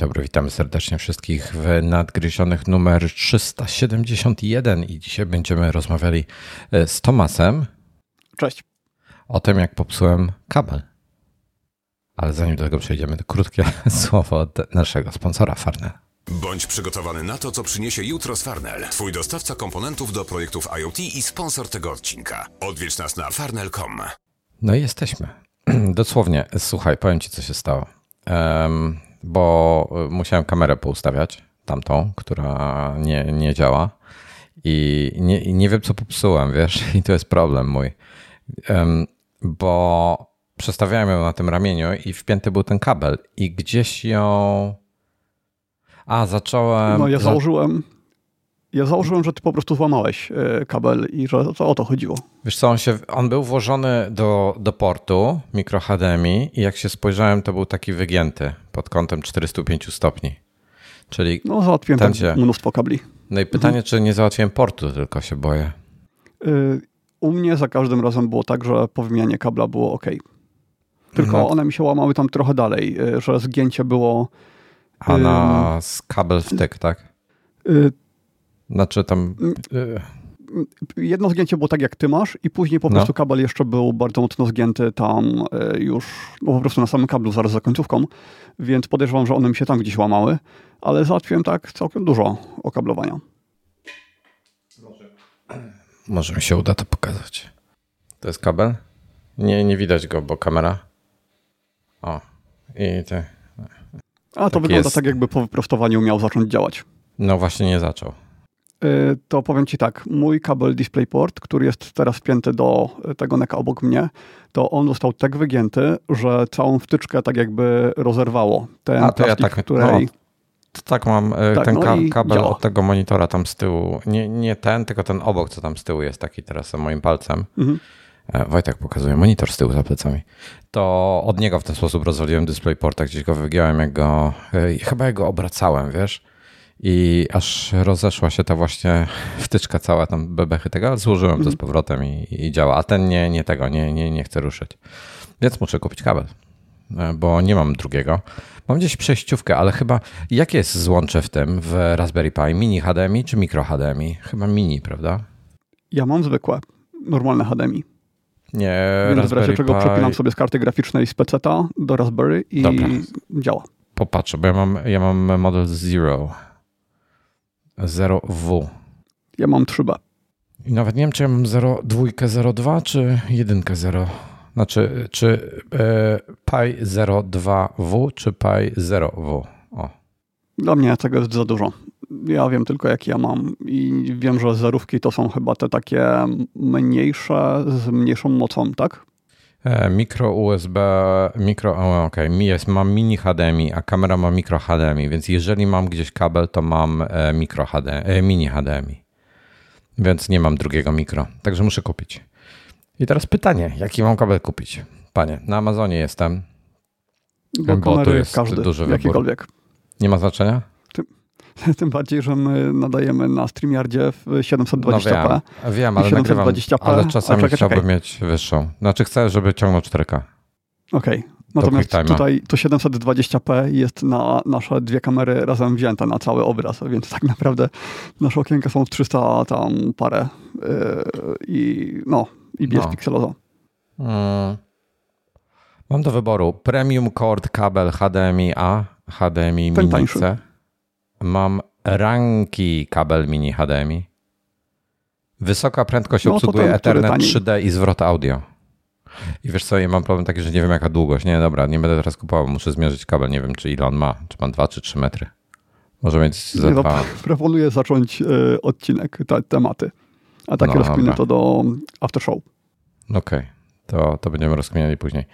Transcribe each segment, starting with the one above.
dobry, witamy serdecznie wszystkich w nadgryzionych numer 371 i dzisiaj będziemy rozmawiali e, z Tomasem. Cześć. O tym, jak popsułem kabel. Ale zanim do tego przejdziemy, to krótkie słowo od naszego sponsora Farnell. Bądź przygotowany na to, co przyniesie jutro z Farnell. Twój dostawca komponentów do projektów IoT i sponsor tego odcinka. Odwiedź nas na farnell.com. No i jesteśmy. Dosłownie, słuchaj, powiem ci, co się stało. Um, bo musiałem kamerę poustawiać, tamtą, która nie, nie działa. I nie, nie wiem, co popsułem, wiesz, i to jest problem mój. Bo przestawiałem ją na tym ramieniu i wpięty był ten kabel, i gdzieś ją. A, zacząłem. No, ja założyłem. Ja założyłem, że ty po prostu złamałeś e, kabel i że to o to chodziło. Wiesz co, on, się, on był włożony do, do portu mikro HDMI i jak się spojrzałem, to był taki wygięty pod kątem 405 stopni. Czyli no, załatwiłem tam gdzie... mnóstwo kabli. No i pytanie, mhm. czy nie załatwiłem portu, tylko się boję. Y, u mnie za każdym razem było tak, że po wymianie kabla było ok. Tylko no. one mi się łamały tam trochę dalej, y, że zgięcie było. A na kabel wtyk, tak? Y, znaczy tam. Y, jedno zgięcie było tak, jak ty masz, i później po no. prostu kabel jeszcze był bardzo mocno zgięty tam e, już no po prostu na samym kablu, zaraz za końcówką, więc podejrzewam, że one mi się tam gdzieś łamały, ale załatwiłem tak całkiem dużo okablowania. Może, może mi się uda to pokazać. To jest kabel? Nie, nie widać go, bo kamera. O, i te. A to wygląda jest. tak, jakby po wyprostowaniu miał zacząć działać. No właśnie nie zaczął. Y, to powiem Ci tak, mój kabel DisplayPort, który jest teraz wpięty do tego neka obok mnie, to on został tak wygięty, że całą wtyczkę tak jakby rozerwało. Ten A to plastik, ja tak, której... No, tak mam, y, tak, ten no kabel działa. od tego monitora tam z tyłu, nie, nie ten, tylko ten obok, co tam z tyłu jest taki teraz moim palcem. Mhm. E, Wojtek pokazuje monitor z tyłu za plecami. To od niego w ten sposób rozwaliłem DisplayPorta, gdzieś go wygiąłem, jak go, y, chyba jego obracałem, wiesz? I aż rozeszła się ta właśnie wtyczka cała, tam bebechy tego, złożyłem to z mhm. powrotem i, i, działa. A ten nie, nie tego, nie, nie, nie chce ruszyć. Więc muszę kupić kabel, e, bo nie mam drugiego. Mam gdzieś przejściówkę, ale chyba jakie jest złącze w tym, w Raspberry Pi? Mini HDMI czy mikro HDMI? Chyba mini, prawda? Ja mam zwykłe, normalne HDMI. Nie, Więc Raspberry w razie czego Pi... przepinam sobie z karty graficznej z PC-ta do Raspberry i Dobra. działa. Popatrzę, bo ja mam, ja mam model Zero 0W. Ja mam 3B. I nawet nie wiem, czy ja mam 0, 2, 02 czy 1, 0. Znaczy, czy e, Pi 02W czy Pi 0W. O. Dla mnie tego jest za dużo. Ja wiem tylko, jak ja mam i wiem, że zerówki to są chyba te takie mniejsze, z mniejszą mocą, tak? E, mikro USB, mikro, ok, jest, mam mini HDMI, a kamera ma mikro HDMI, więc jeżeli mam gdzieś kabel, to mam e, mikro HDMI, e, mini HDMI. Więc nie mam drugiego mikro, także muszę kupić. I teraz pytanie, jaki mam kabel kupić? Panie, na Amazonie jestem. Bo, bo tu jest każdy, duży wybór. Jakikolwiek. Nie ma znaczenia? Tym bardziej, że my nadajemy na StreamYardzie w 720p. No wiem, wiem ale 720p, nagrywam, ale czasami czekaj, chciałbym czekaj. mieć wyższą. Znaczy chcę, żeby ciągnął 4K. Okej. Okay. Natomiast tutaj to 720p jest na nasze dwie kamery razem wzięte na cały obraz, więc tak naprawdę nasze okienka są w 300 tam parę yy, i no, i jest no. pikselowo. Hmm. Mam do wyboru Premium Cord kabel HDMI A, HDMI Mini C. Mam ranki kabel mini HDMI. Wysoka prędkość no, obsługuje Ethernet 3D i zwrot audio. I wiesz co, ja mam problem taki, że nie wiem jaka długość. Nie, dobra, nie będę teraz kupował, muszę zmierzyć kabel. Nie wiem, czy ile on ma. Czy ma 2 czy 3 metry. Może mieć za no, Proponuję zacząć y, odcinek, te tematy. A takie no, rozkminy to do after show. Okej, okay. to, to będziemy rozkminiali później.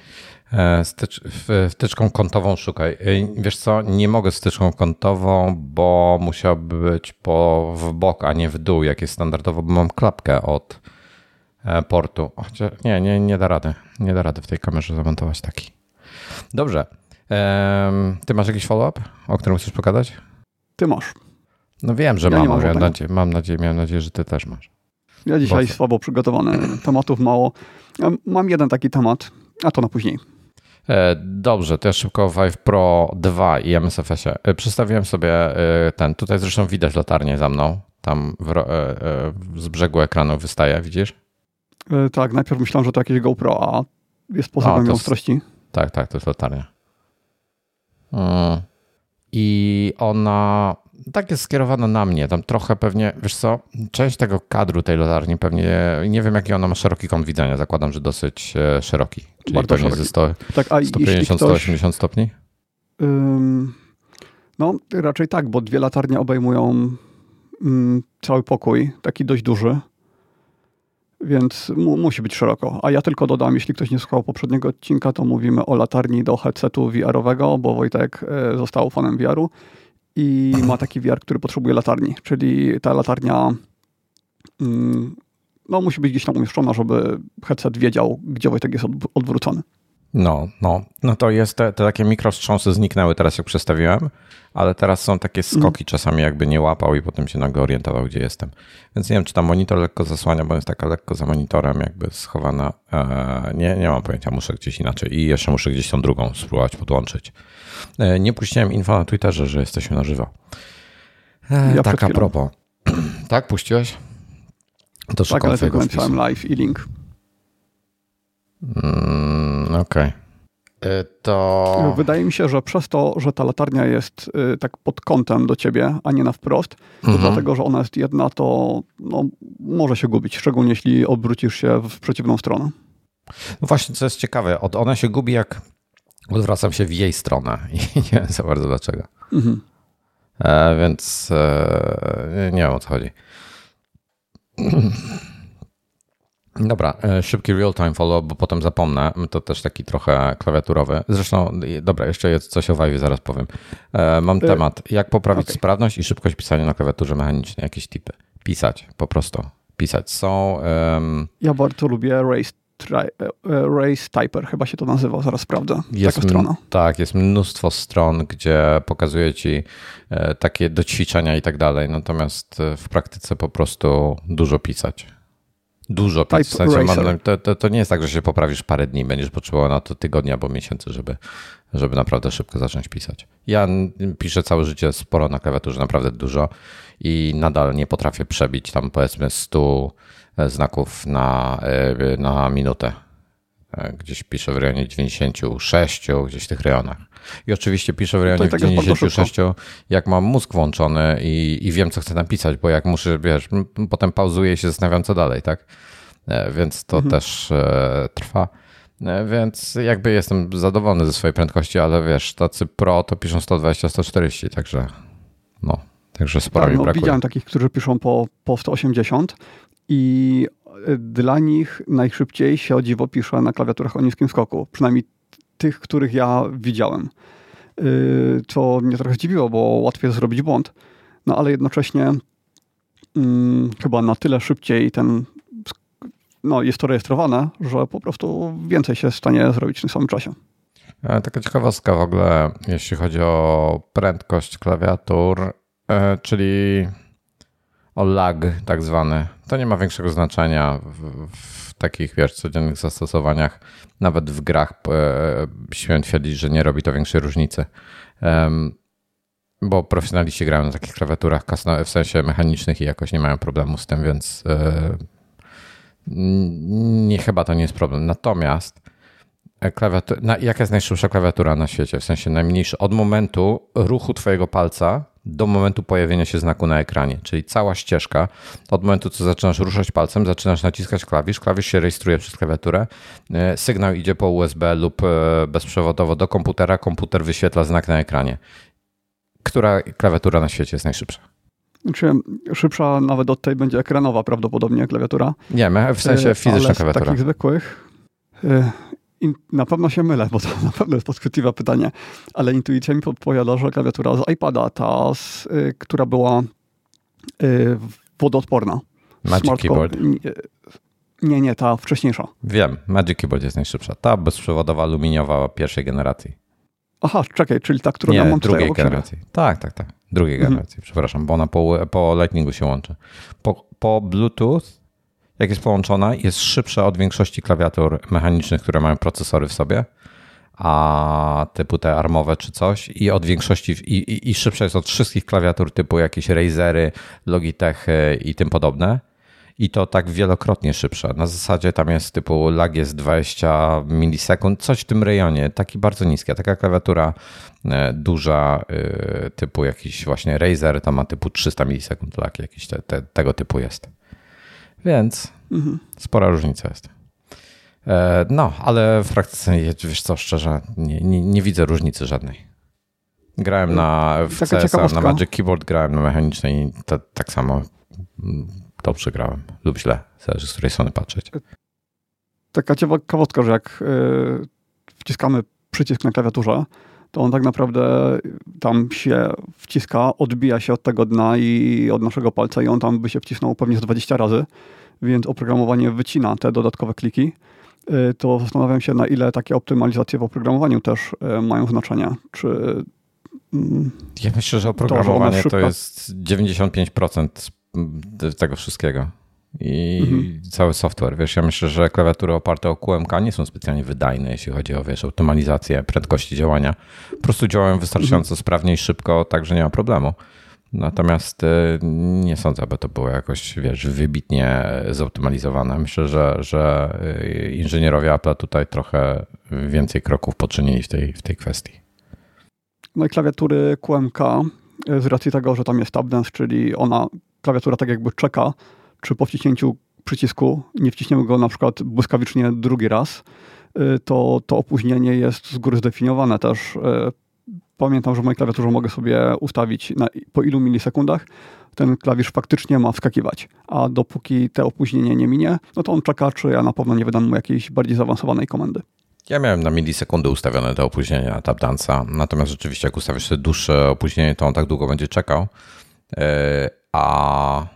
E, stycz, wtyczką kątową szukaj. E, wiesz co, nie mogę styczką kątową, bo musiałby być po, w bok, a nie w dół, jak jest standardowo, bo mam klapkę od e, portu. Chociaż nie, nie, nie da rady. Nie da rady w tej kamerze zamontować taki. Dobrze. Ty masz jakiś follow-up, o którym chcesz pokazać? Ty masz. No wiem, że ja mam. Mam nadzieję, mam, nadzieję, miałem nadzieję, że ty też masz. Ja dzisiaj Bo... słabo przygotowany. Tematów mało. Mam jeden taki temat, a to na później. E, dobrze, to ja szybko Vive Pro 2 i MSFS-ie. E, przedstawiłem sobie e, ten, tutaj zresztą widać latarnię za mną, tam w, z brzegu ekranu wystaje, widzisz? Tak, najpierw myślałem, że to jakieś GoPro, a jest sposobem ostrości. Tak, tak, to jest latarnia. I ona tak jest skierowana na mnie. Tam trochę pewnie, wiesz co, część tego kadru tej latarni pewnie, nie wiem jaki ona ma szeroki kąt widzenia. Zakładam, że dosyć e, szeroki. Czyli Bardzo pewnie szeroki. ze 100, tak, 150-180 stopni? Ym, no, raczej tak, bo dwie latarnie obejmują mm, cały pokój, taki dość duży. Więc mu, musi być szeroko. A ja tylko dodam, jeśli ktoś nie słuchał poprzedniego odcinka, to mówimy o latarni do headsetu VR-owego, bo Wojtek e, został fanem VR-u i ma taki VR, który potrzebuje latarni, czyli ta latarnia mm, no, musi być gdzieś tam umieszczona, żeby headset wiedział, gdzie Wojtek jest odwrócony. No, no, no to jest, te, te takie mikrowstrząsy zniknęły teraz, jak przestawiłem, ale teraz są takie skoki mm. czasami jakby nie łapał i potem się nagle orientował, gdzie jestem. Więc nie wiem, czy tam monitor lekko zasłania, bo jest taka lekko za monitorem jakby schowana. Eee, nie, nie mam pojęcia, muszę gdzieś inaczej i jeszcze muszę gdzieś tą drugą spróbować podłączyć. Eee, nie puściłem info na Twitterze, że jesteśmy na żywo. Eee, ja tak a propos. tak, puściłeś? To tak, ale tylko napisałem live i link. Mm, Okej. Okay. To... Wydaje mi się, że przez to, że ta latarnia jest y, tak pod kątem do ciebie, a nie na wprost, to mhm. dlatego, że ona jest jedna, to no, może się gubić, szczególnie jeśli obrócisz się w przeciwną stronę. No właśnie, co jest ciekawe, ona się gubi, jak odwracam się w jej stronę i nie wiem za bardzo dlaczego. Mhm. E, więc e, nie wiem o co chodzi. Dobra, e, szybki real-time follow, bo potem zapomnę. To też taki trochę klawiaturowy. Zresztą, dobra, jeszcze coś o Vive, zaraz powiem. E, mam y temat, jak poprawić okay. sprawność i szybkość pisania na klawiaturze mechanicznej, jakieś typy. Pisać, po prostu. Pisać. Są... Um... Ja bardzo lubię Race, Race Typer, chyba się to nazywa, zaraz sprawdzę. Jest Taka strona. Tak, jest mnóstwo stron, gdzie pokazuje ci takie do ćwiczenia i tak dalej, natomiast w praktyce po prostu dużo pisać. Dużo pić. W sensie mam, to, to, to, nie jest tak, że się poprawisz parę dni, będziesz potrzebował na to tygodnia albo miesięcy, żeby, żeby naprawdę szybko zacząć pisać. Ja piszę całe życie sporo na klawiaturze, naprawdę dużo i nadal nie potrafię przebić tam powiedzmy 100 e, znaków na, e, na minutę. E, gdzieś piszę w rejonie 96, gdzieś w tych rejonach. I oczywiście piszę w rejonie tak 96, jak mam mózg włączony i, i wiem, co chcę napisać, bo jak muszę, wiesz, potem pauzuję i się zastanawiam, co dalej, tak? E, więc to mhm. też e, trwa. E, więc jakby jestem zadowolony ze swojej prędkości, ale wiesz, tacy pro to piszą 120-140, także no, także sporo tak, mi no, brakuje. Widziałem takich, którzy piszą po, po 180 i dla nich najszybciej się o dziwo pisze na klawiaturach o niskim skoku. Przynajmniej tych, których ja widziałem. Y, co mnie trochę zdziwiło, bo łatwiej zrobić błąd. No ale jednocześnie hmm, chyba na tyle szybciej ten no, jest to rejestrowane, że po prostu więcej się stanie zrobić w tym samym czasie. E, taka ciekawostka w ogóle, jeśli chodzi o prędkość klawiatur, e, czyli o lag tak zwany. To nie ma większego znaczenia w, w takich, wiesz, codziennych zastosowaniach. Nawet w grach e, śmiem twierdzić, że nie robi to większej różnicy. Bo profesjonaliści grają na takich klawiaturach w sensie mechanicznych i jakoś nie mają problemu z tym, więc e, nie, chyba to nie jest problem. Natomiast e, klawiatura, na, jaka jest najszybsza klawiatura na świecie? W sensie najmniejszy od momentu ruchu twojego palca do momentu pojawienia się znaku na ekranie, czyli cała ścieżka, od momentu, co zaczynasz ruszać palcem, zaczynasz naciskać klawisz, klawisz się rejestruje przez klawiaturę, e, sygnał idzie po USB lub e, bezprzewodowo do komputera, komputer wyświetla znak na ekranie. Która klawiatura na świecie jest najszybsza? Czy szybsza nawet od tej będzie ekranowa prawdopodobnie klawiatura? Nie, w sensie e, fizyczna klawiatura. Z takich zwykłych na pewno się mylę, bo to na pewno jest podchwytliwe pytanie, ale intuicja mi podpowiada, że klawiatura z iPada, ta, z, y, która była y, wodoodporna. Magic Smart Keyboard. Nie, nie, ta wcześniejsza. Wiem, Magic Keyboard jest najszybsza. Ta bezprzewodowa, aluminiowa pierwszej generacji. Aha, czekaj, czyli ta, którą nie, ja mam drugiej generacji. Tak, tak, tak. Drugiej mhm. generacji, przepraszam, bo ona po, po Lightningu się łączy. Po, po Bluetooth jak jest połączona, jest szybsza od większości klawiatur mechanicznych, które mają procesory w sobie, a typu te armowe czy coś i od większości i, i, i szybsza jest od wszystkich klawiatur typu jakieś Razery, Logitechy i tym podobne. I to tak wielokrotnie szybsze. Na zasadzie tam jest typu lag jest 20 milisekund, coś w tym rejonie, taki bardzo niski. A taka klawiatura e, duża, e, typu jakiś właśnie Razer, to ma typu 300 milisekund lag, jakiś te, te, tego typu jest. Więc mhm. spora różnica jest. E, no, ale w praktyce, wiesz co, szczerze, nie, nie, nie widzę różnicy żadnej. Grałem na w CS, na Magic Keyboard, grałem na mechanicznej i to, tak samo dobrze grałem lub źle, zależy z której strony patrzeć. Taka ciekawostka, że jak y, wciskamy przycisk na klawiaturze, to on tak naprawdę tam się wciska, odbija się od tego dna i od naszego palca i on tam by się wcisnął pewnie z 20 razy, więc oprogramowanie wycina te dodatkowe kliki. Y, to zastanawiam się, na ile takie optymalizacje w oprogramowaniu też y, mają znaczenie. Czy mm, ja myślę, że oprogramowanie to, że to jest 95% tego wszystkiego. I mhm. cały software. Wiesz, ja myślę, że klawiatury oparte o QMK nie są specjalnie wydajne, jeśli chodzi o wiesz, optymalizację prędkości działania. Po prostu działają wystarczająco mhm. sprawnie i szybko, tak że nie ma problemu. Natomiast y, nie sądzę, aby to było jakoś, wiesz, wybitnie zoptymalizowane. Myślę, że, że y, inżynierowie Apple tutaj trochę więcej kroków poczynili w tej, w tej kwestii. No i klawiatury QMK, y, z racji tego, że tam jest tabdance, czyli ona, klawiatura tak jakby czeka, czy po wciśnięciu przycisku nie wciśniemy go na przykład błyskawicznie drugi raz, to to opóźnienie jest z góry zdefiniowane też pamiętam, że w mojej klawiaturze mogę sobie ustawić na, po ilu milisekundach ten klawisz faktycznie ma wskakiwać. A dopóki te opóźnienie nie minie, no to on czeka, czy ja na pewno nie wydam mu jakiejś bardziej zaawansowanej komendy. Ja miałem na milisekundę ustawione te opóźnienia na TapDance'a, natomiast rzeczywiście jak ustawisz sobie dłuższe opóźnienie, to on tak długo będzie czekał. E, a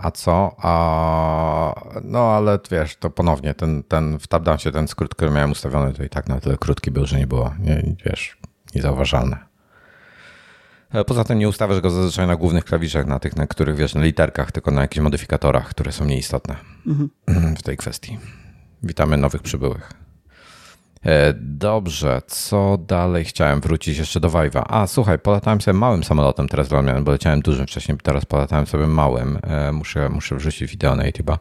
a co? A, no ale wiesz, to ponownie ten, ten w TapDance ten skrót, który miałem ustawiony, to i tak na tyle krótki był, że nie było, nie, wiesz, niezauważalne. E, poza tym nie ustawiasz go zazwyczaj na głównych klawiszach, na tych, na których wiesz, na literkach, tylko na jakichś modyfikatorach, które są nieistotne mhm. w tej kwestii. Witamy nowych przybyłych. E, dobrze, co dalej chciałem wrócić jeszcze do Vive'a? A słuchaj, polatałem sobie małym samolotem teraz dla bo leciałem dużym wcześniej, teraz polatałem sobie małym. E, muszę, muszę wrzucić wideo na YouTube'a.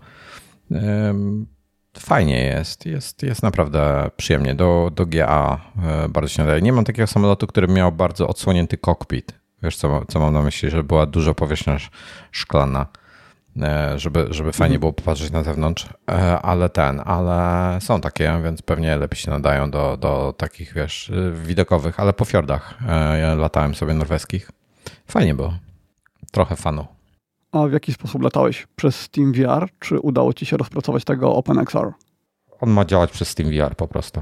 Fajnie jest, jest, jest naprawdę przyjemnie. Do, do GA e, bardzo się nadaje. Nie mam takiego samolotu, który miał bardzo odsłonięty kokpit. Wiesz, co, co mam na myśli, że była dużo powierzchnia szklana. E, żeby, żeby fajnie mhm. było popatrzeć na zewnątrz, e, ale ten, ale są takie, więc pewnie lepiej się nadają do, do takich, wiesz, widokowych, ale po fiordach. E, ja latałem sobie norweskich. Fajnie było. Trochę fanu. A w jaki sposób latałeś? Przez SteamVR, czy udało ci się rozpracować tego OpenXR? On ma działać przez SteamVR po prostu.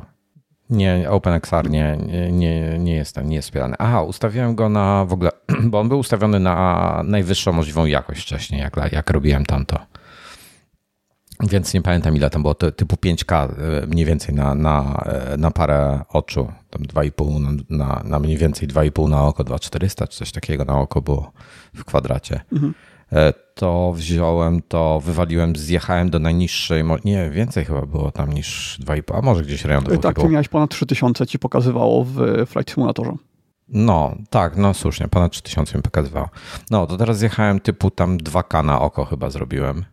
Nie, OpenXR nie, nie, nie jest, nie jest wspierany. Aha, ustawiłem go na w ogóle, bo on był ustawiony na najwyższą możliwą jakość wcześniej, jak, jak robiłem tamto. Więc nie pamiętam ile tam było, typu 5K e, mniej więcej na, na, e, na parę oczu, tam 2,5 na, na mniej więcej 2,5 na oko, 2,400 czy coś takiego na oko było w kwadracie. Mhm. E, to wziąłem, to wywaliłem, zjechałem do najniższej, nie, więcej chyba było tam niż 2,5, a może gdzieś rejon Tak, ty miałeś ponad 3000 ci pokazywało w Flight Simulatorze. No, tak, no słusznie, ponad 3000 mi pokazywało. No, to teraz zjechałem typu tam 2K na oko chyba zrobiłem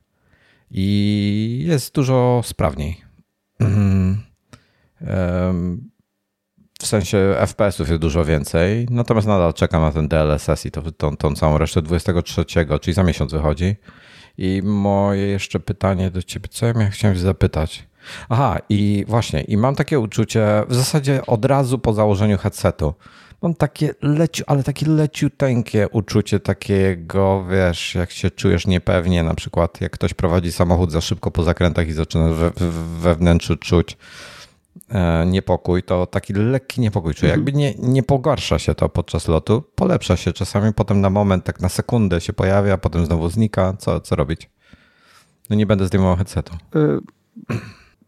i jest dużo sprawniej. um, w sensie FPS-ów jest dużo więcej, natomiast nadal czekam na ten DLSS i to, tą, tą całą resztę 23, czyli za miesiąc wychodzi. I moje jeszcze pytanie do ciebie, co ja miałem, chciałem zapytać? Aha, i właśnie, i mam takie uczucie, w zasadzie od razu po założeniu headsetu, mam takie leciu, ale takie leciuteńkie uczucie takiego, wiesz, jak się czujesz niepewnie, na przykład jak ktoś prowadzi samochód za szybko po zakrętach i zaczyna we, we wnętrzu czuć, niepokój, to taki lekki niepokój czuję. Jakby nie, nie pogarsza się to podczas lotu, polepsza się czasami, potem na moment, tak na sekundę się pojawia, potem znowu znika. Co, co robić? No nie będę zdejmował headsetu. Yy,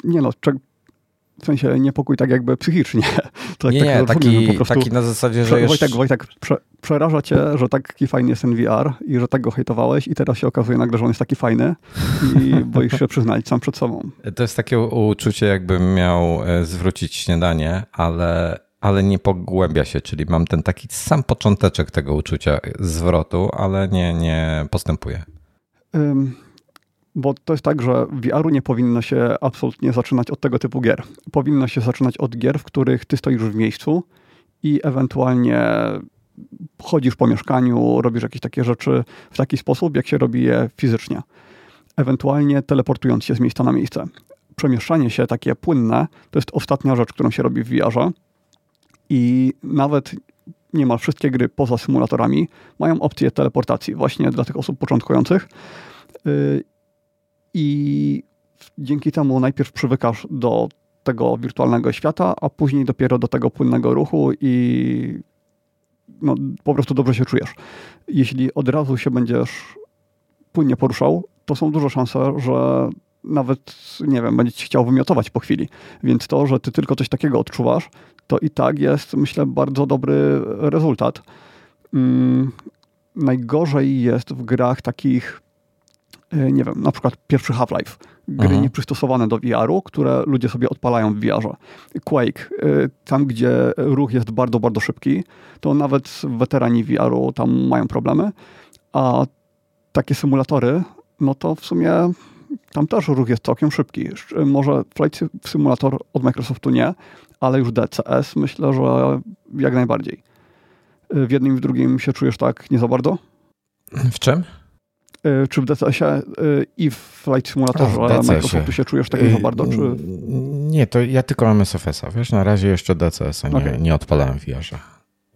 nie no, w sensie niepokój tak jakby psychicznie. To nie, tak nie, taki, taki na zasadzie, że. Wojtek, Wojtek, prze, przeraża cię, że taki fajny jest ten VR i że tak go hejtowałeś i teraz się okazuje nagle, że on jest taki fajny i boisz się przyznać sam przed sobą. To jest takie uczucie, jakbym miał e, zwrócić śniadanie, ale, ale nie pogłębia się, czyli mam ten taki sam począteczek tego uczucia zwrotu, ale nie, nie postępuje. Um bo to jest tak, że VR-u nie powinno się absolutnie zaczynać od tego typu gier. Powinno się zaczynać od gier, w których ty stoisz w miejscu i ewentualnie chodzisz po mieszkaniu, robisz jakieś takie rzeczy w taki sposób, jak się robi je fizycznie. Ewentualnie teleportując się z miejsca na miejsce. Przemieszczanie się takie płynne to jest ostatnia rzecz, którą się robi w VR-ze i nawet niemal wszystkie gry poza symulatorami mają opcję teleportacji właśnie dla tych osób początkujących. I dzięki temu najpierw przywykasz do tego wirtualnego świata, a później dopiero do tego płynnego ruchu i no, po prostu dobrze się czujesz. Jeśli od razu się będziesz płynnie poruszał, to są duże szanse, że nawet, nie wiem, będziesz chciał wymiotować po chwili. Więc to, że ty tylko coś takiego odczuwasz, to i tak jest, myślę, bardzo dobry rezultat. Hmm, najgorzej jest w grach takich nie wiem, na przykład pierwszy Half-Life, gry mhm. nieprzystosowane do VR-u, które ludzie sobie odpalają w VR-ze. Quake, e, tam gdzie ruch jest bardzo, bardzo szybki, to nawet weterani VR-u tam mają problemy, a takie symulatory, no to w sumie tam też ruch jest całkiem szybki. Może Flight Simulator od Microsoftu nie, ale już DCS myślę, że jak najbardziej. E, w jednym i w drugim się czujesz tak nie za bardzo? W czym? Y, czy w DCS-ie i w Flight Simulatorze A, Microsoftu się czujesz tak za bardzo? Czy... Nie, to ja tylko MSFS-a, wiesz, na razie jeszcze DCS-a nie, okay. nie odpalałem w VR-ze.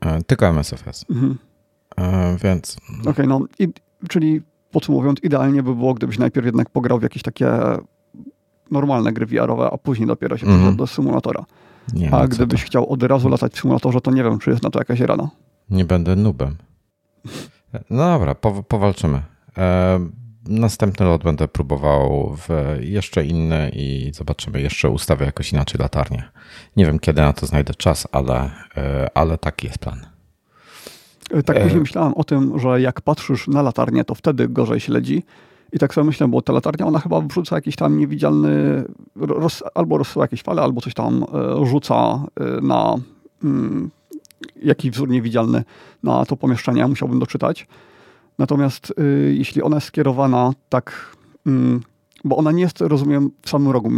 E, tylko MSFS. Mhm. E, więc... Okej, okay, no i, czyli podsumowując, idealnie by było, gdybyś najpierw jednak pograł w jakieś takie normalne gry VR-owe, a później dopiero się mhm. do symulatora. Nie, a gdybyś to? chciał od razu latać w symulatorze, to nie wiem, czy jest na to jakaś rada. Nie będę nubem. No dobra, powalczymy. E, następny lot będę próbował w jeszcze inny i zobaczymy. Jeszcze ustawię jakoś inaczej latarnię. Nie wiem, kiedy na to znajdę czas, ale, e, ale taki jest plan. E, tak później myślałem o tym, że jak patrzysz na latarnię, to wtedy gorzej śledzi. I tak sobie myślę, bo ta latarnia, ona chyba wrzuca jakiś tam niewidzialny, roz, albo rozsyła jakieś fale, albo coś tam rzuca na mm, jakiś wzór niewidzialny na to pomieszczenie. Musiałbym doczytać. Natomiast y, jeśli ona jest skierowana tak, y, bo ona nie jest, rozumiem, w samym rogu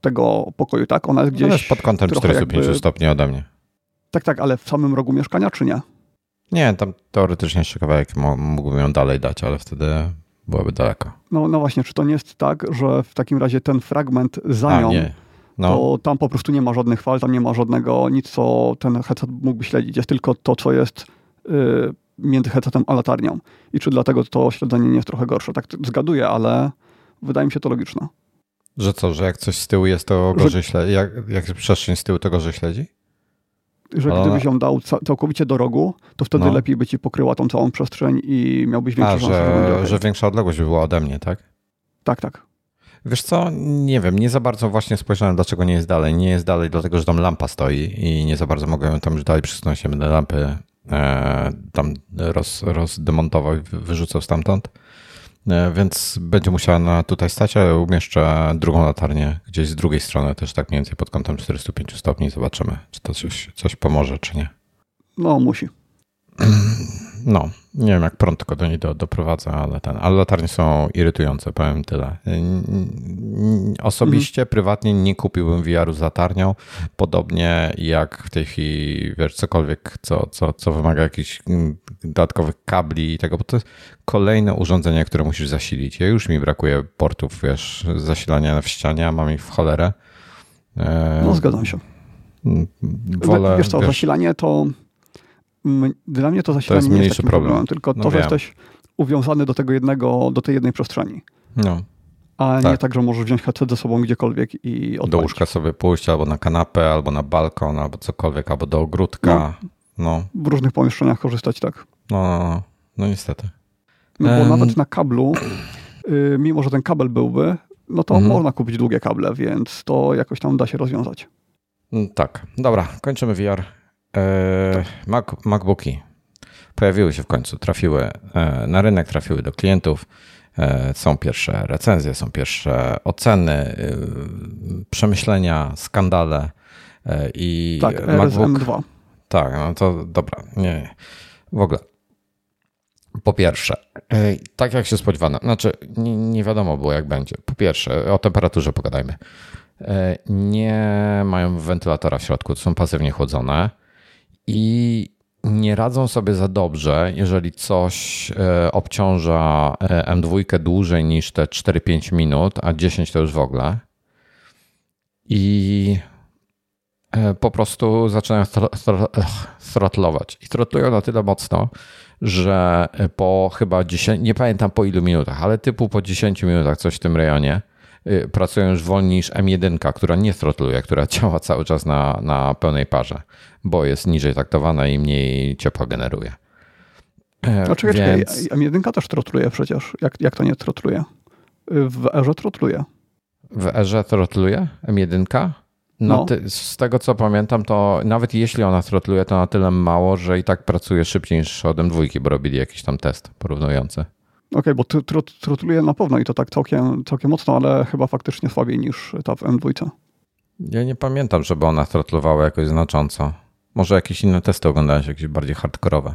tego pokoju, tak? Ona jest gdzieś. Ona jest pod kątem 45 jakby... stopni ode mnie. Tak, tak, ale w samym rogu mieszkania, czy nie? Nie, tam teoretycznie jeszcze kawałek mógłbym ją dalej dać, ale wtedy byłaby daleko. No, no właśnie, czy to nie jest tak, że w takim razie ten fragment za A, nią, nie. No. to tam po prostu nie ma żadnych fal, tam nie ma żadnego nic, co ten headset mógłby śledzić. Jest tylko to, co jest yy, między headsetem a latarnią. I czy dlatego to śledzenie nie jest trochę gorsze. Tak zgaduję, ale wydaje mi się to logiczne. Że co, że jak coś z tyłu jest, to gorzej że... śledzi? Jak, jak przestrzeń z tyłu, to gorzej śledzi? Że ale gdybyś ją dał całkowicie do rogu, to wtedy no. lepiej by ci pokryła tą całą przestrzeń i miałbyś większą A, że, że, że większa odległość by była ode mnie, tak? Tak, tak. Wiesz co, nie wiem, nie za bardzo właśnie spojrzałem, dlaczego nie jest dalej. Nie jest dalej, dlatego że tam lampa stoi i nie za bardzo mogę tam już dalej przesunąć się, będę lampy tam roz, rozdemontował i wyrzucał stamtąd. E, więc będzie musiała na tutaj stać, ale umieszczę drugą latarnię gdzieś z drugiej strony, też tak mniej więcej pod kątem 405 stopni. Zobaczymy, czy to coś, coś pomoże, czy nie. No, musi. No, nie wiem jak prądko do niej do, doprowadza, ale ten, ale latarnie są irytujące, powiem tyle. Osobiście, mhm. prywatnie nie kupiłbym VR-u z latarnią, podobnie jak w tej chwili, wiesz, cokolwiek, co, co, co wymaga jakichś mm, dodatkowych kabli i tego, bo to jest kolejne urządzenie, które musisz zasilić. Ja już mi brakuje portów, wiesz, zasilania w ścianie, a mam ich w cholerę. No, zgadzam się. Wolę, wiesz co, wiesz, zasilanie to dla mnie to zasilanie to jest nie jest takim problem. problemem, tylko no to, że jesteś uwiązany do tego jednego, do tej jednej przestrzeni. No. A tak. nie tak, że możesz wziąć headset ze sobą gdziekolwiek i odpalić. Do łóżka sobie pójść, albo na kanapę, albo na balkon, albo cokolwiek, albo do ogródka. No. no. W różnych pomieszczeniach korzystać, tak. No, no, no, no niestety. No bo um. nawet na kablu, y, mimo że ten kabel byłby, no to mhm. można kupić długie kable, więc to jakoś tam da się rozwiązać. Mm, tak, dobra, kończymy VR. E, Mac, MacBooki pojawiły się w końcu, trafiły e, na rynek, trafiły do klientów. E, są pierwsze recenzje, są pierwsze oceny, przemyślenia, skandale i tak, MacBook. 2 Tak, no to dobra, nie, nie. W ogóle. Po pierwsze, tak jak się spodziewano, znaczy nie, nie wiadomo było jak będzie. Po pierwsze, o temperaturze pogadajmy. Nie mają wentylatora w środku, są pasywnie chłodzone i nie radzą sobie za dobrze, jeżeli coś e, obciąża e, M2 dłużej niż te 4-5 minut, a 10 to już w ogóle. I e, po prostu zaczynają throtlować. I throtlują na tyle mocno, że po chyba 10, nie pamiętam po ilu minutach, ale typu po 10 minutach coś w tym rejonie, pracują już wolniej niż M1, która nie throtluje, która działa cały czas na, na pełnej parze, bo jest niżej taktowana i mniej ciepła generuje. A czekaj, Więc... czekaj, M1 też trotluje przecież. Jak, jak to nie trotluje? W Erze trotluje. W Erze trotluje M1? No, no. Ty, z tego co pamiętam, to nawet jeśli ona trotluje, to na tyle mało, że i tak pracuje szybciej niż od M2, bo robili jakiś tam test porównujący. Okej, okay, bo trotluje na pewno i to tak całkiem, całkiem mocno, ale chyba faktycznie słabiej niż ta w M2. Ja nie pamiętam, żeby ona trotlowała jakoś znacząco. Może jakieś inne testy oglądałeś, jakieś bardziej hardkorowe.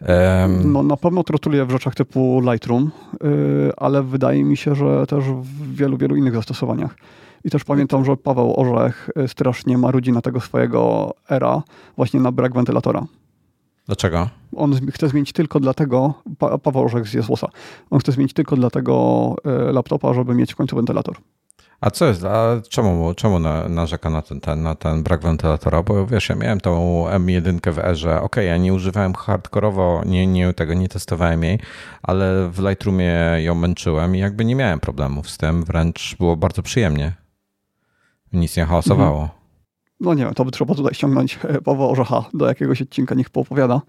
Um... No na pewno trotuluje w rzeczach typu Lightroom, yy, ale wydaje mi się, że też w wielu, wielu innych zastosowaniach. I też pamiętam, że Paweł Orzech y, strasznie marudzi na tego swojego era właśnie na brak wentylatora. Dlaczego? On chce zmienić tylko dlatego, pa, Paweł Orzech z Jesłosa, on chce zmienić tylko dlatego e, laptopa, żeby mieć w końcu wentylator. A co jest, a czemu, czemu narzeka na ten, ten, na ten brak wentylatora? Bo wiesz, ja miałem tą M1 w Erze, ok, ja nie używałem hardkorowo, nie, nie, tego nie testowałem jej, ale w Lightroomie ją męczyłem i jakby nie miałem problemów z tym, wręcz było bardzo przyjemnie. Nic nie hałasowało. Mhm no nie wiem, to by trzeba tutaj ściągnąć e, Pawła Orzecha do jakiegoś odcinka, niech poopowiada.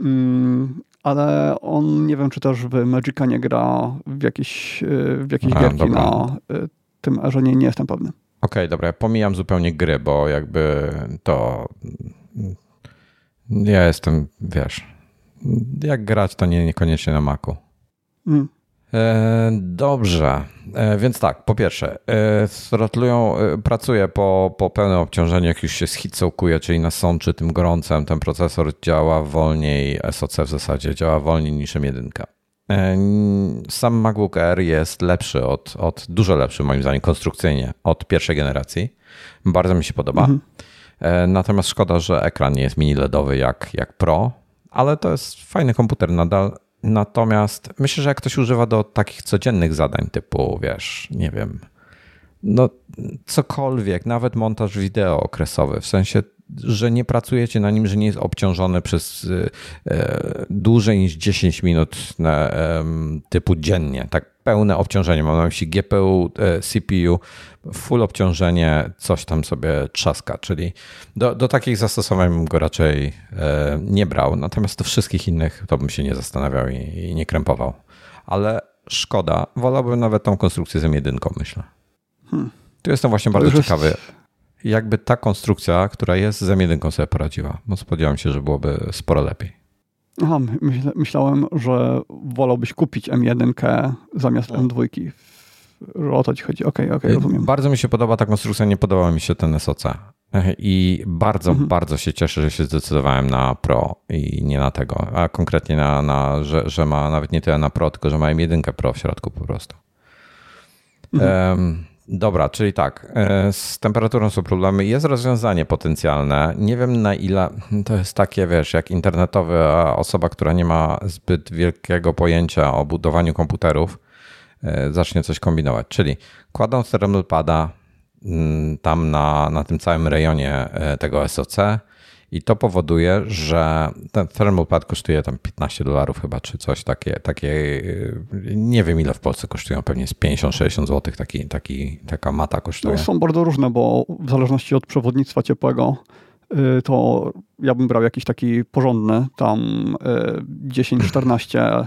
Mm, ale on nie wiem, czy też w Magica nie gra w jakieś, e, w jakieś A, gierki dobra. na e, tym że nie, nie jestem pewny. Okej, okay, dobra, ja pomijam zupełnie gry, bo jakby to ja jestem, wiesz, jak grać, to nie, niekoniecznie na Macu. Mm. E, dobrze, e, więc tak, po pierwsze, e, pracuje po, po pełnym obciążeniu, jak już się schitsołkuje, czyli nasączy tym gorącem, ten procesor działa wolniej, SoC w zasadzie działa wolniej niż M1. Sam MacBook Air jest lepszy od, od dużo lepszy moim zdaniem konstrukcyjnie od pierwszej generacji. Bardzo mi się podoba. Mhm. Natomiast szkoda, że ekran nie jest mini LEDowy jak, jak Pro, ale to jest fajny komputer nadal Natomiast myślę, że jak ktoś używa do takich codziennych zadań, typu, wiesz, nie wiem, no cokolwiek, nawet montaż wideo okresowy, w sensie, że nie pracujecie na nim, że nie jest obciążony przez e, dłużej niż 10 minut typu dziennie, tak pełne obciążenie, mam na myśli GPU, e, CPU, full obciążenie, coś tam sobie trzaska, czyli do, do takich zastosowań bym go raczej e, nie brał, natomiast do wszystkich innych to bym się nie zastanawiał i, i nie krępował. Ale szkoda, wolałbym nawet tą konstrukcję z M1, myślę. Hmm. Tu jestem właśnie bardzo jest... ciekawy, jakby ta konstrukcja, która jest z M1 sobie poradziła, bo spodziewałem się, że byłoby sporo lepiej. Aha, myślałem, że wolałbyś kupić M1 zamiast no. M2 o to ci chodzi. Okej, okay, okej, okay, rozumiem. Bardzo mi się podoba ta konstrukcja, nie podoba mi się ten SOC. I bardzo, mhm. bardzo się cieszę, że się zdecydowałem na Pro i nie na tego. A konkretnie na, na że, że ma nawet nie tyle na Pro, tylko że ma M1 Pro w środku po prostu. Mhm. Um, dobra, czyli tak. E, z temperaturą są problemy. Jest rozwiązanie potencjalne. Nie wiem na ile to jest takie, wiesz, jak internetowa osoba, która nie ma zbyt wielkiego pojęcia o budowaniu komputerów E, zacznie coś kombinować. Czyli kładą pada mm, tam na, na tym całym rejonie e, tego SOC i to powoduje, że ten thermal pad kosztuje tam 15 dolarów chyba, czy coś takie, takie, e, nie wiem ile w Polsce kosztują, pewnie jest 50-60 zł taki, taki, taka mata kosztuje. No, są bardzo różne, bo w zależności od przewodnictwa ciepłego to ja bym brał jakiś taki porządny, tam 10-14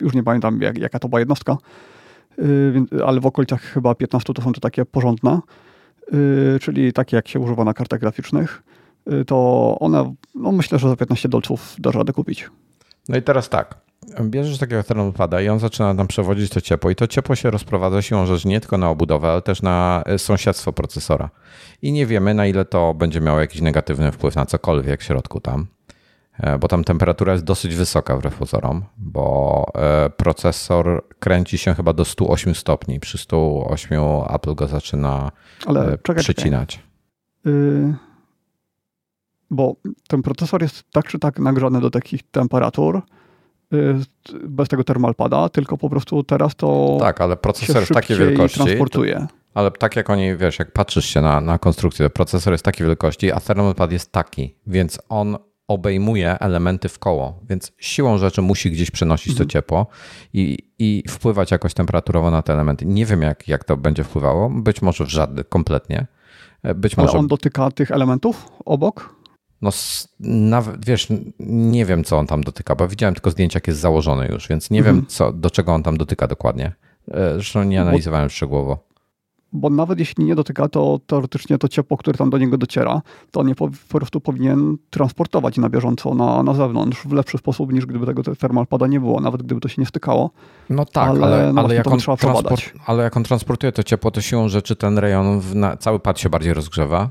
już nie pamiętam jak, jaka to była jednostka, y, ale w okolicach chyba 15 to są to takie porządne. czyli takie jak się używa na kartach graficznych, to one, no myślę, że za 15 dolców da radę kupić. No i teraz tak, bierzesz takiego thermopada i on zaczyna tam przewodzić to ciepło i to ciepło się rozprowadza siłą rzeczy nie tylko na obudowę, ale też na e, sąsiedztwo procesora. I nie wiemy na ile to będzie miało jakiś negatywny wpływ na cokolwiek w środku tam, e, bo tam temperatura jest dosyć wysoka wbrew pozorom, bo e, procesor kręci się chyba do 108 stopni. Przy 108 Apple go zaczyna ale czekaj, przycinać. Yy, bo ten procesor jest tak czy tak nagrzany do takich temperatur, Y, bez tego termalpada, tylko po prostu teraz to. Tak, ale procesor jest takiej wielkości. transportuje. Ale tak jak oni, wiesz, jak patrzysz się na, na konstrukcję, procesor jest takiej wielkości, a thermalpad jest taki, więc on obejmuje elementy w koło, więc siłą rzeczy musi gdzieś przenosić mhm. to ciepło i, i wpływać jakoś temperaturowo na te elementy. Nie wiem, jak, jak to będzie wpływało, być może w żadny kompletnie. Być Ale może... on dotyka tych elementów obok? No, nawet, wiesz, nie wiem, co on tam dotyka, bo widziałem tylko zdjęcia, jak jest założone już, więc nie mhm. wiem, co, do czego on tam dotyka dokładnie. E, zresztą nie analizowałem bo, szczegółowo. Bo nawet jeśli nie dotyka, to teoretycznie to ciepło, które tam do niego dociera, to nie po, po prostu powinien transportować na bieżąco na, na zewnątrz w lepszy sposób, niż gdyby tego pada nie było, nawet gdyby to się nie stykało. No tak, ale, ale, no ale, jak, on transport, ale jak on transportuje to ciepło, to siłą rzeczy ten rejon, na, cały pad się bardziej rozgrzewa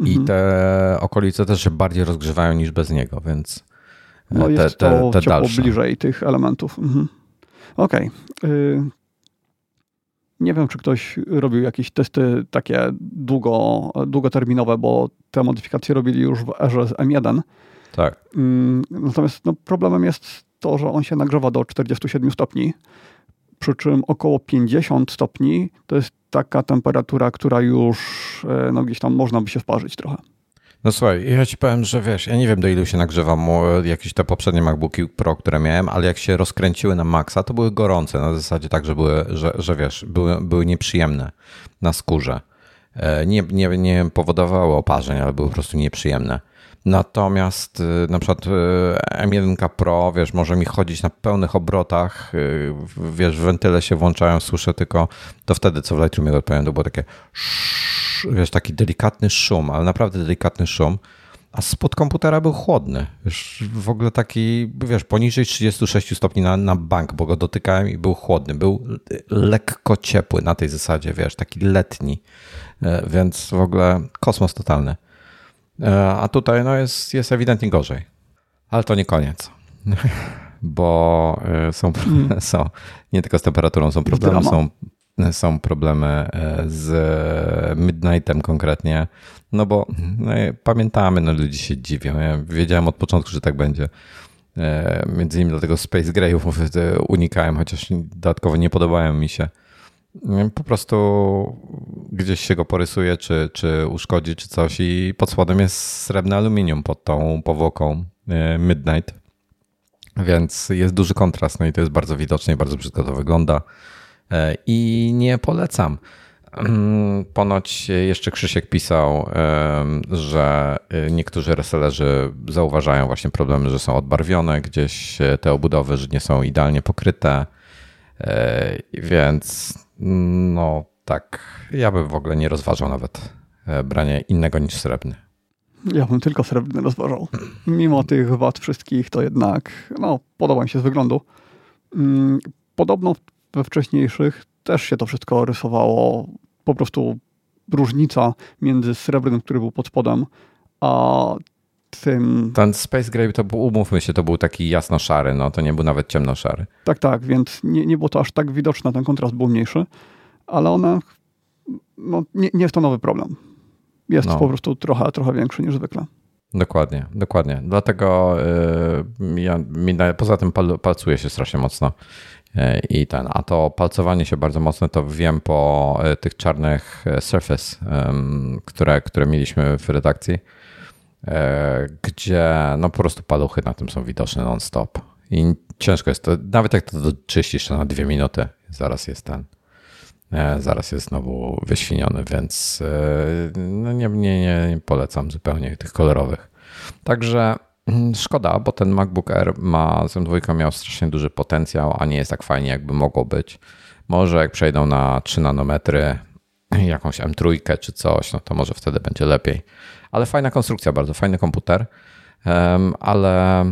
I mhm. te okolice też się bardziej rozgrzewają niż bez niego, więc e, no te, jest te, to te dalsze. bliżej tych elementów. Mhm. Okej. Okay. Nie wiem, czy ktoś robił jakieś testy takie długo, długoterminowe, bo te modyfikacje robili już w erze M1. Tak. Mm, natomiast no, problemem jest to, że on się nagrzewa do 47 stopni, przy czym około 50 stopni to jest taka temperatura, która już e, no, gdzieś tam można by się sparzyć trochę. No słuchaj, ja ci powiem, że wiesz, ja nie wiem do ilu się nagrzewam jakieś te poprzednie MacBooki Pro, które miałem, ale jak się rozkręciły na maksa, to były gorące, na zasadzie tak, że były, że, że wiesz, były, były nieprzyjemne na skórze. E, nie, nie, nie powodowały oparzeń, ale były po prostu nieprzyjemne. Natomiast y, na przykład y, M1 Pro, wiesz, może mi chodzić na pełnych obrotach, y, wiesz, wentyle się włączają, słyszę tylko, to wtedy co w Lightroomie odpowiem, to było takie wiesz, taki delikatny szum, ale naprawdę delikatny szum, a spod komputera był chłodny, wiesz, w ogóle taki, wiesz, poniżej 36 stopni na, na bank, bo go dotykałem i był chłodny, był lekko ciepły na tej zasadzie, wiesz, taki letni, więc w ogóle kosmos totalny. E, a tutaj no jest, jest ewidentnie gorzej. Ale to nie koniec. Bo e, są, mm. są nie tylko z temperaturą są problemy, są, są problemy e, z Midnightem konkretnie. No bo no, pamiętamy, no ludzie się dziwią. Ja wiedziałem od początku, że tak będzie. Między innymi dlatego Space Greyów unikałem, chociaż dodatkowo nie podobają mi się po prostu gdzieś się go porysuje, czy, czy uszkodzi, czy coś i pod spodem jest srebrne aluminium pod tą powłoką e, Midnight. Więc jest duży kontrast, no i to jest bardzo widoczne i bardzo brzydko to wygląda. E, I nie polecam. Ponoć jeszcze Krzysiek pisał, że niektórzy resellerzy zauważają właśnie problemy, że są odbarwione gdzieś te obudowy, że nie są idealnie pokryte. E, więc no tak, ja bym w ogóle nie rozważał nawet e, brania innego niż srebrny. Ja bym tylko srebrny rozważał. Mimo tych wad wszystkich, to jednak no, podoba mi się z wyglądu. Mm, podobno we wcześniejszych też się to wszystko rysowało. Po prostu różnica między srebrnym, który był pod spodem, a tym... Ten Space Grey to był, umówmy się, to był taki jasno-szary, no to nie był nawet ciemno-szary. Tak, tak, więc nie, nie było to aż tak widoczne, ten kontrast był mniejszy, ale one, no nie, nie jest to nowy problem. Jest no. po prostu trochę, trochę większy niż zwykle. Dokładnie, dokładnie. Dlatego yy, ja, mi, poza tym pal, palcuje się strasznie mocno. Yy, I ten, a to palcowanie się bardzo mocno to wiem po yy, tych czarnych yy, Surface, które, które mieliśmy w redakcji gdzie no po prostu paluchy na tym są widoczne non-stop. I ciężko jest to, nawet jak to czyścisz jeszcze na dwie minuty, zaraz jest ten, e, zaraz jest znowu wyświniony, więc e, no nie, nie, nie polecam zupełnie tych kolorowych. Także mm, szkoda, bo ten MacBook Air ma, z M2 miał strasznie duży potencjał, a nie jest tak fajnie, jakby mogło być. Może jak przejdą na 3 nanometry, jakąś M3 czy coś, no to może wtedy będzie lepiej. Ale fajna konstrukcja, bardzo fajny komputer, ale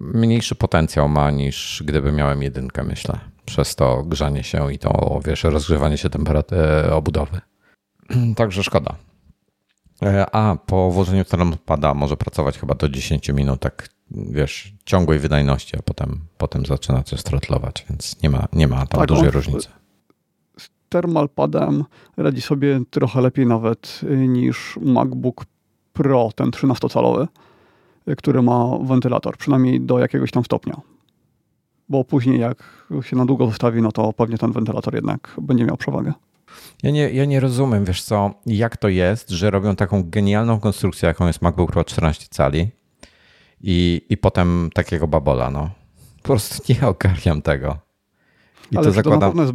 mniejszy potencjał ma niż gdyby miałem jedynkę, myślę. Przez to grzanie się i to, wiesz, rozgrzewanie się temperatury obudowy. Także szkoda. E, a po włożeniu pada może pracować chyba do 10 minut, tak wiesz, ciągłej wydajności, a potem, potem zaczyna coś strotlować, więc nie ma, nie ma tam tak, dużej różnicy. Thermalpadem radzi sobie trochę lepiej nawet y, niż MacBook Pro, ten 13-calowy, y, który ma wentylator, przynajmniej do jakiegoś tam stopnia. Bo później jak się na długo zostawi, no to pewnie ten wentylator jednak będzie miał przewagę. Ja nie, ja nie rozumiem, wiesz co, jak to jest, że robią taką genialną konstrukcję, jaką jest MacBook Pro 14 cali i, i potem takiego babola, no. Po prostu nie ogarniam tego. I Ale to, zakładam... to na pewno jest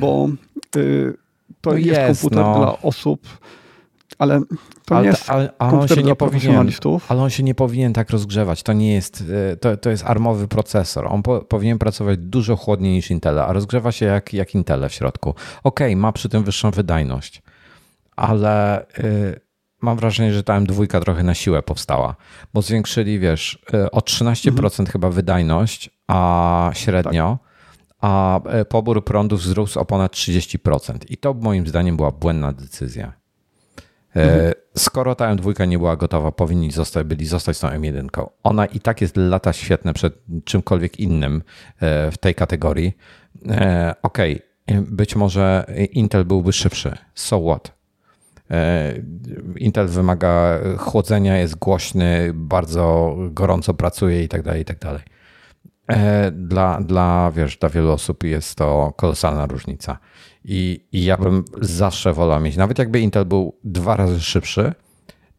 bo y, to no jest, jest, komputer no. dla osób, ale to ale, nie jest ale, ale on się nie powinien, Ale on się nie powinien tak rozgrzewać. To nie jest, e, to, to jest armowy procesor. On po, powinien pracować dużo chłodniej niż Intel, a rozgrzewa się jak, jak Intel w środku. Ok, ma przy tym wyższą wydajność, ale y, mam wrażenie, że ta M2 trochę na siłę powstała, bo zwiększyli, wiesz, y, o 13% mhm. chyba wydajność, a średnio, tak. A pobór prądu wzrósł o ponad 30%. I to moim zdaniem była błędna decyzja. Mhm. Skoro ta M2 nie była gotowa, powinni zostać, byli zostać z tą M1. Ona i tak jest lata świetne przed czymkolwiek innym e, w tej kategorii. E, ok, być może Intel byłby szybszy. So what? Intel wymaga chłodzenia, jest głośny, bardzo gorąco pracuje i tak dalej, i tak dalej. Dla, dla, wiesz, dla wielu osób jest to kolosalna różnica. I, I ja bym zawsze wolał mieć, nawet jakby Intel był dwa razy szybszy,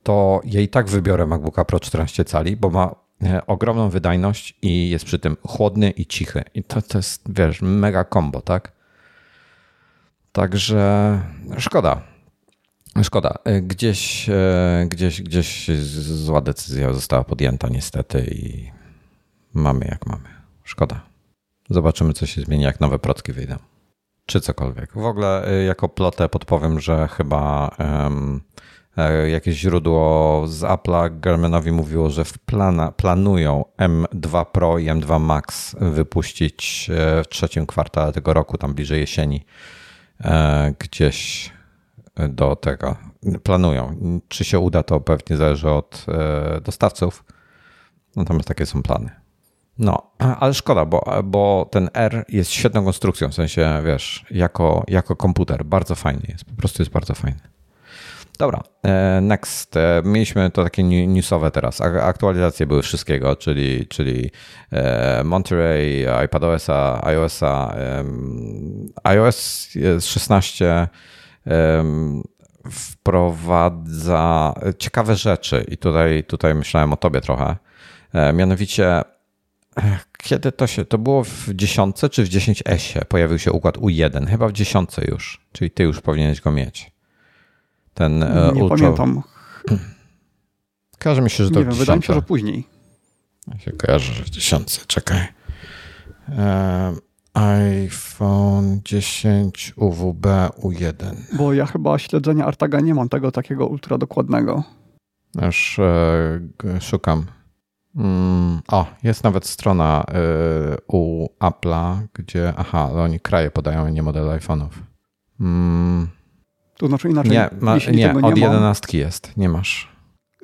to ja i tak wybiorę MacBooka Pro 14 cali, bo ma e, ogromną wydajność i jest przy tym chłodny i cichy. I to, to jest, wiesz, mega combo, tak? Także szkoda. Szkoda. E, gdzieś, e, gdzieś, gdzieś zła decyzja została podjęta niestety i mamy jak mamy. Szkoda. Zobaczymy, co się zmieni, jak nowe procki wyjdą czy cokolwiek. W ogóle y, jako plotę podpowiem, że chyba um, jakieś źródło z Apple'a Germanowi mówiło, że w plana, planują M2 Pro i M2 Max wypuścić e, w trzecim kwartale tego roku, tam bliżej jesieni, e, gdzieś do tego. Planują. Czy się uda, to pewnie zależy od dostawców. Natomiast takie są plany. No, ale szkoda, bo, bo ten R jest świetną konstrukcją, w sensie, wiesz, jako, jako komputer. Bardzo fajny jest, po prostu jest bardzo fajny. Dobra, e, next. E, mieliśmy to takie newsowe teraz. Aktualizacje były wszystkiego, czyli, czyli e, Monterey, iPadOS-a, iOS-a. iOS 16 wprowadza ciekawe rzeczy i tutaj, tutaj myślałem o tobie trochę. Mianowicie kiedy to się, to było w dziesiątce czy w 10S pojawił się układ U1? Chyba w dziesiątce już, czyli ty już powinieneś go mieć. Ten e, Nie ultra... pamiętam. Kojarzy mi się, że to Nie wiem, wydaje mi się, że później. Ja się kojarzę, że w dziesiątce, czekaj. E, iPhone 10 UWB U1. Bo ja chyba śledzenia Artaga nie mam tego takiego ultra dokładnego. Już e, szukam. Mm, o, jest nawet strona y, u Apple'a, gdzie, aha, oni kraje podają, nie model iPhone'ów. Mm. To znaczy inaczej. Nie, ma, nie, nie od jedenastki jest, nie masz.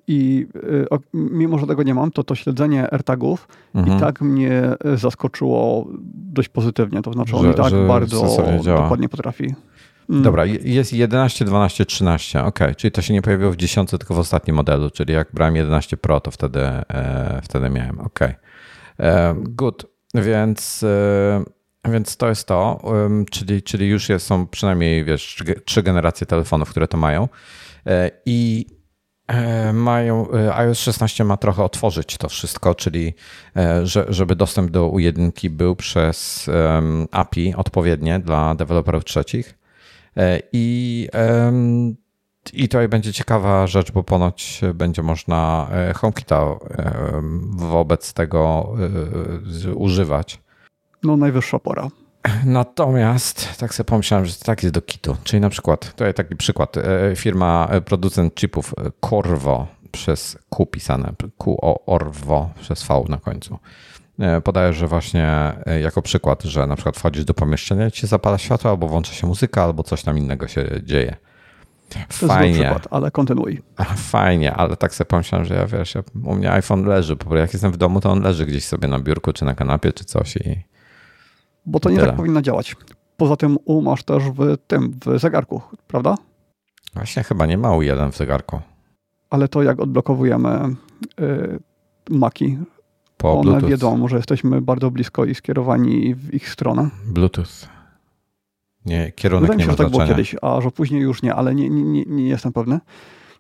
I y, o, mimo, że tego nie mam, to to śledzenie AirTagów mhm. i tak mnie zaskoczyło dość pozytywnie. To znaczy, on i tak bardzo dokładnie potrafi. Mm. Dobra, jest 11, 12, 13. Ok, czyli to się nie pojawiło w 10, tylko w ostatnim modelu, czyli jak brałem 11 Pro, to wtedy, e, wtedy miałem. Ok. E, good. Więc, e, więc to jest to, czyli, czyli już jest, są przynajmniej wiesz, trzy generacje telefonów, które to mają. E, I e, mają, e, iOS 16 ma trochę otworzyć to wszystko, czyli że, żeby dostęp do U1 był przez API odpowiednie dla deweloperów trzecich. E, I, i tutaj będzie ciekawa rzecz, bo ponoć będzie można e, HomeKita wobec tego e, używać. No najwyższa pora. Natomiast tak sobie pomyślałem, że to tak jest do kitu. Czyli na przykład, to jest taki przykład, e, firma, e, producent chipów Corvo przez Q pisane, Q Orvo przez V na końcu. Podaje, że właśnie jako przykład, że na przykład wchodzisz do pomieszczenia, ci zapala światło, albo włącza się muzyka, albo coś tam innego się dzieje. To Fajnie. jest przykład, ale kontynuuj. Fajnie, ale tak sobie pomyślałem, że ja wiesz, u mnie iPhone leży, prostu jak jestem w domu, to on leży gdzieś sobie na biurku, czy na kanapie, czy coś i... Bo to nie tyle. tak powinno działać. Poza tym U masz też w tym, w zegarku, prawda? Właśnie chyba nie ma U1 w zegarku. Ale to jak odblokowujemy y, Maki, po one Bluetooth. wiedzą, że jesteśmy bardzo blisko i skierowani w ich stronę. Bluetooth. Nie, kierunek Wydaje mi się, że tak było kiedyś, a że później już nie, ale nie, nie, nie jestem pewny.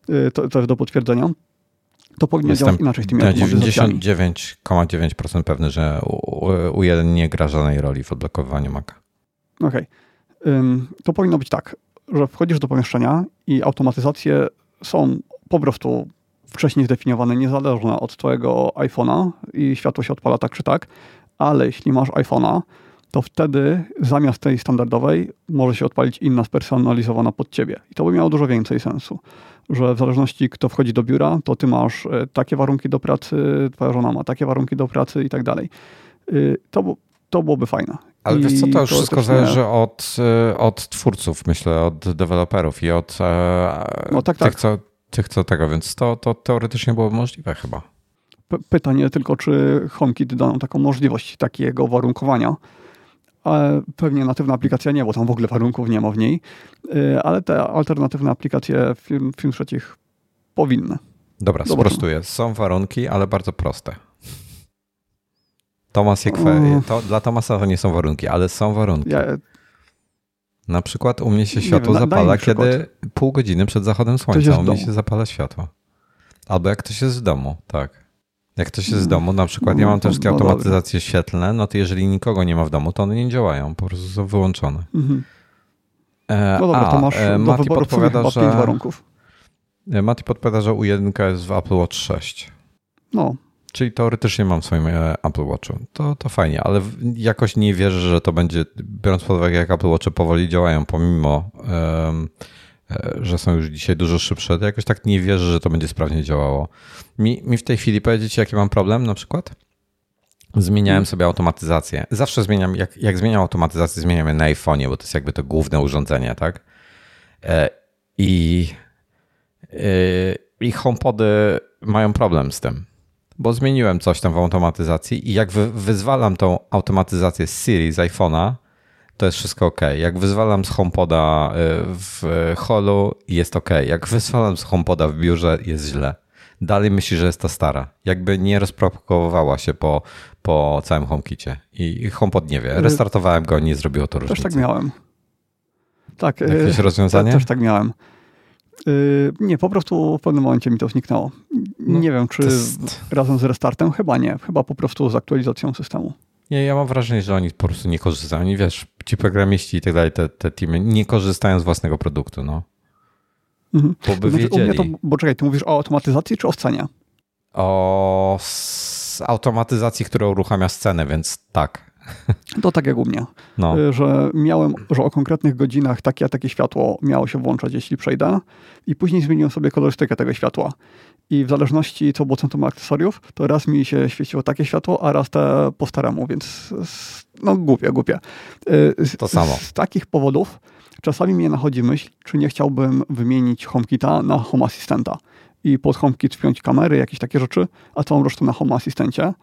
Y, to, to jest do potwierdzenia. To powinno działać inaczej z tymi 99,9% pewny, że U1 nie gra żadnej roli w odblokowywaniu Maca. Okej. Okay. To powinno być tak, że wchodzisz do pomieszczenia i automatyzacje są po prostu wcześniej zdefiniowane, niezależne od twojego iPhone'a i światło się odpala tak czy tak, ale jeśli masz iPhone'a, to wtedy zamiast tej standardowej może się odpalić inna spersonalizowana pod ciebie. I to by miało dużo więcej sensu, że w zależności kto wchodzi do biura, to ty masz e, takie warunki do pracy, twoja żona ma takie warunki do pracy i tak dalej. Y, to, to byłoby fajne. Ale I wiesz co, to już to wszystko zależy od, e, od twórców, myślę, od deweloperów i od e, no, tak, tych, tak. Co, tych, co tego, więc to, to teoretycznie byłoby możliwe chyba. Pytanie tylko, czy HomeKit da nam taką możliwość takiego warunkowania, Pewnie natywna aplikacja nie, bo tam w ogóle warunków nie ma w niej, y, ale te alternatywne aplikacje firm, firm trzecich powinny. Dobra, Zobaczymy. sprostuję. Są warunki, ale bardzo proste. Tomas je to, Dla Tomasa to nie są warunki, ale są warunki. Ja... Na przykład u mnie się światło wiem, zapala, kiedy pół godziny przed zachodem słońca u mnie się zapala światło. Albo jak ktoś jest w domu, tak. Jak ktoś jest z domu, na przykład ja mam te wszystkie no, automatyzacje świetlne, no to jeżeli nikogo nie ma w domu, to one nie działają, po prostu są wyłączone. Mhm. E, no dobra, a, to masz e, do Mati podpowiada, że, warunków. E, Mati podpowiada, że U1 jest w Apple Watch 6. No. Czyli teoretycznie mam w swoim Apple Watchu. To, to fajnie, ale jakoś nie wierzę, że to będzie, biorąc pod uwagę, jak Apple Watche powoli działają, pomimo E, że są już dzisiaj dużo szybsze, to jakoś tak nie wierzę, że to będzie sprawnie działało. Mi, mi w tej chwili powiedzieć, jaki mam problem na przykład? Zmieniałem mhm. sobie automatyzację. Zawsze zmieniam, jak, jak zmieniam automatyzację, zmieniam je na iPhone'ie, bo to jest jakby to główne urządzenie, tak? E, I, e, i HomePody mają problem z tym, bo zmieniłem coś tam w automatyzacji i jak wy, wyzwalam tą automatyzację z Siri z iPhone'a, to jest wszystko ok. Jak wyzwalam z HomePoda y, w holu, jest ok. Jak wyzwalam z HomePoda w biurze, jest źle. Dalej myśli, że jest ta stara. Jakby nie rozpropagowała się po, po całym HomeKicie. I HomePod nie wie. Y, Restartowałem go, nie zrobiło to różnicy. Też tak miałem. Tak. Y, Jakieś rozwiązanie? Też tak miałem. Nie, po prostu w pewnym momencie mi to zniknęło. No, nie wiem, czy jest... razem z restartem? Chyba nie. Chyba po prostu z aktualizacją systemu. Nie, ja mam wrażenie, że oni po prostu nie korzystają. Oni, wiesz, ci programiści i tak dalej, te, te teamy nie korzystają z własnego produktu, no. Mhm. Bo by znaczy, wiedzieli. To, bo czekaj, ty mówisz o automatyzacji czy o scenie? O automatyzacji, która uruchamia scenę, więc tak. To tak jak u mnie, no. Y, że miałem, że o konkretnych godzinach takie a takie światło miało się włączać, jeśli przejdę i później zmieniłem sobie kolorystykę tego światła i w zależności co było centrum akcesoriów, to raz mi się świeciło takie światło, a raz te po staremu, więc no głupie, głupie. Z, to samo. Z, takich powodów czasami mnie nachodzi myśl, czy nie chciałbym wymienić HomeKita na Home Assistanta i pod HomeKit wpiąć kamery, jakieś takie rzeczy, a całą resztę na Home Assistencie.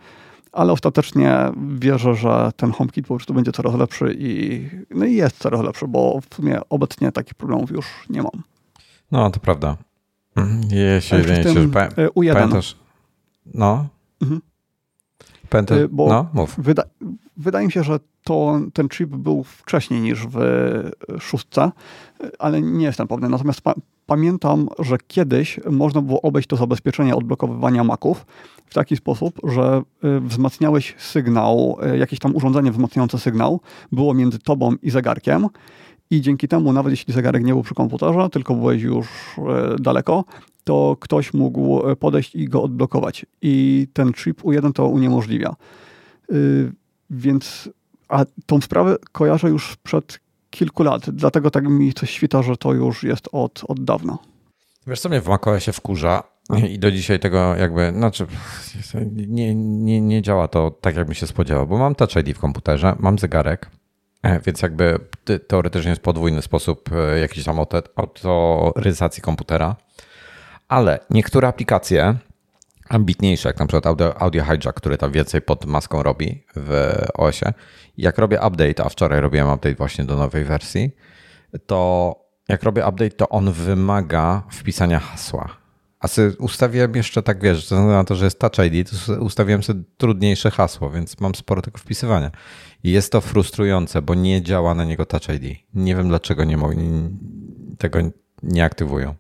Ale ostatecznie wierzę, że ten HomeKit po prostu będzie coraz lepszy i, no i jest coraz lepszy, bo w sumie obecnie takich problemów już nie mam. No, to prawda. Jeśli jedynie się, U1. pamiętasz. No. Mhm. Y, bo no. Wyda wydaje mi się, że to, ten chip był wcześniej niż w szóstce, ale nie jestem pewny. Natomiast pa pamiętam, że kiedyś można było obejść to zabezpieczenie odblokowywania maków w taki sposób, że y, wzmacniałeś sygnał, y, jakieś tam urządzenie wzmacniające sygnał było między tobą i zegarkiem i dzięki temu, nawet jeśli zegarek nie był przy komputerze, tylko byłeś już daleko, to ktoś mógł e, podejść i go odblokować. I ten chip U1 to uniemożliwia. E, więc A tą sprawę kojarzę już przed kilku lat, dlatego tak mi coś świta, że to już jest od, od dawna. Wiesz co mnie w macOSie wkurza i do dzisiaj tego jakby, znaczy nie, nie, nie działa to tak, jakbym się spodziewał, bo mam Touch ID w komputerze, mam zegarek, e, więc jakby teoretycznie jest podwójny sposób e, jakiejś tam autoryzacji komputera, ale niektóre aplikacje ambitniejsze, jak na przykład Audio, Audio Hijack, który tam więcej pod maską robi w OSie, jak robię update, a wczoraj robiłem update właśnie do nowej wersji, to jak robię update, to on wymaga wpisania hasła. A sobie ustawiłem jeszcze tak, wiesz, ze względu na to, że jest Touch ID, to ustawiłem sobie trudniejsze hasło, więc mam sporo tego wpisywania. I jest to frustrujące, bo nie działa na niego Touch ID. Nie wiem dlaczego nie tego nie aktywują.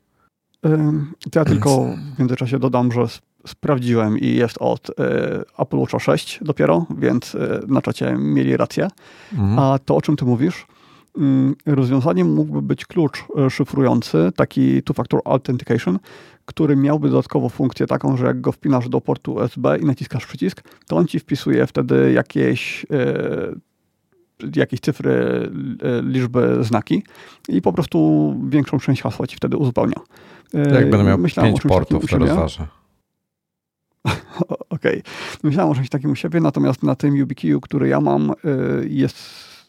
Ja tylko w międzyczasie dodam, że sprawdziłem i jest od y, Apple Watch 6 dopiero, więc y, na czacie mieli rację. Mhm. A to, o czym ty mówisz, y, rozwiązaniem mógłby być klucz y, szyfrujący, taki two-factor authentication, który miałby dodatkowo funkcję taką, że jak go wpinasz do portu USB i naciskasz przycisk, to on ci wpisuje wtedy jakieś jakieś cyfry, liczby, znaki i po prostu większą część hasła ci wtedy uzupełnia. Jak będę miał Myślałem pięć portów, to rozważę. Okej. Okay. Myślałem o czymś takim u siebie, natomiast na tym YubiKeyu, który ja mam, y, jest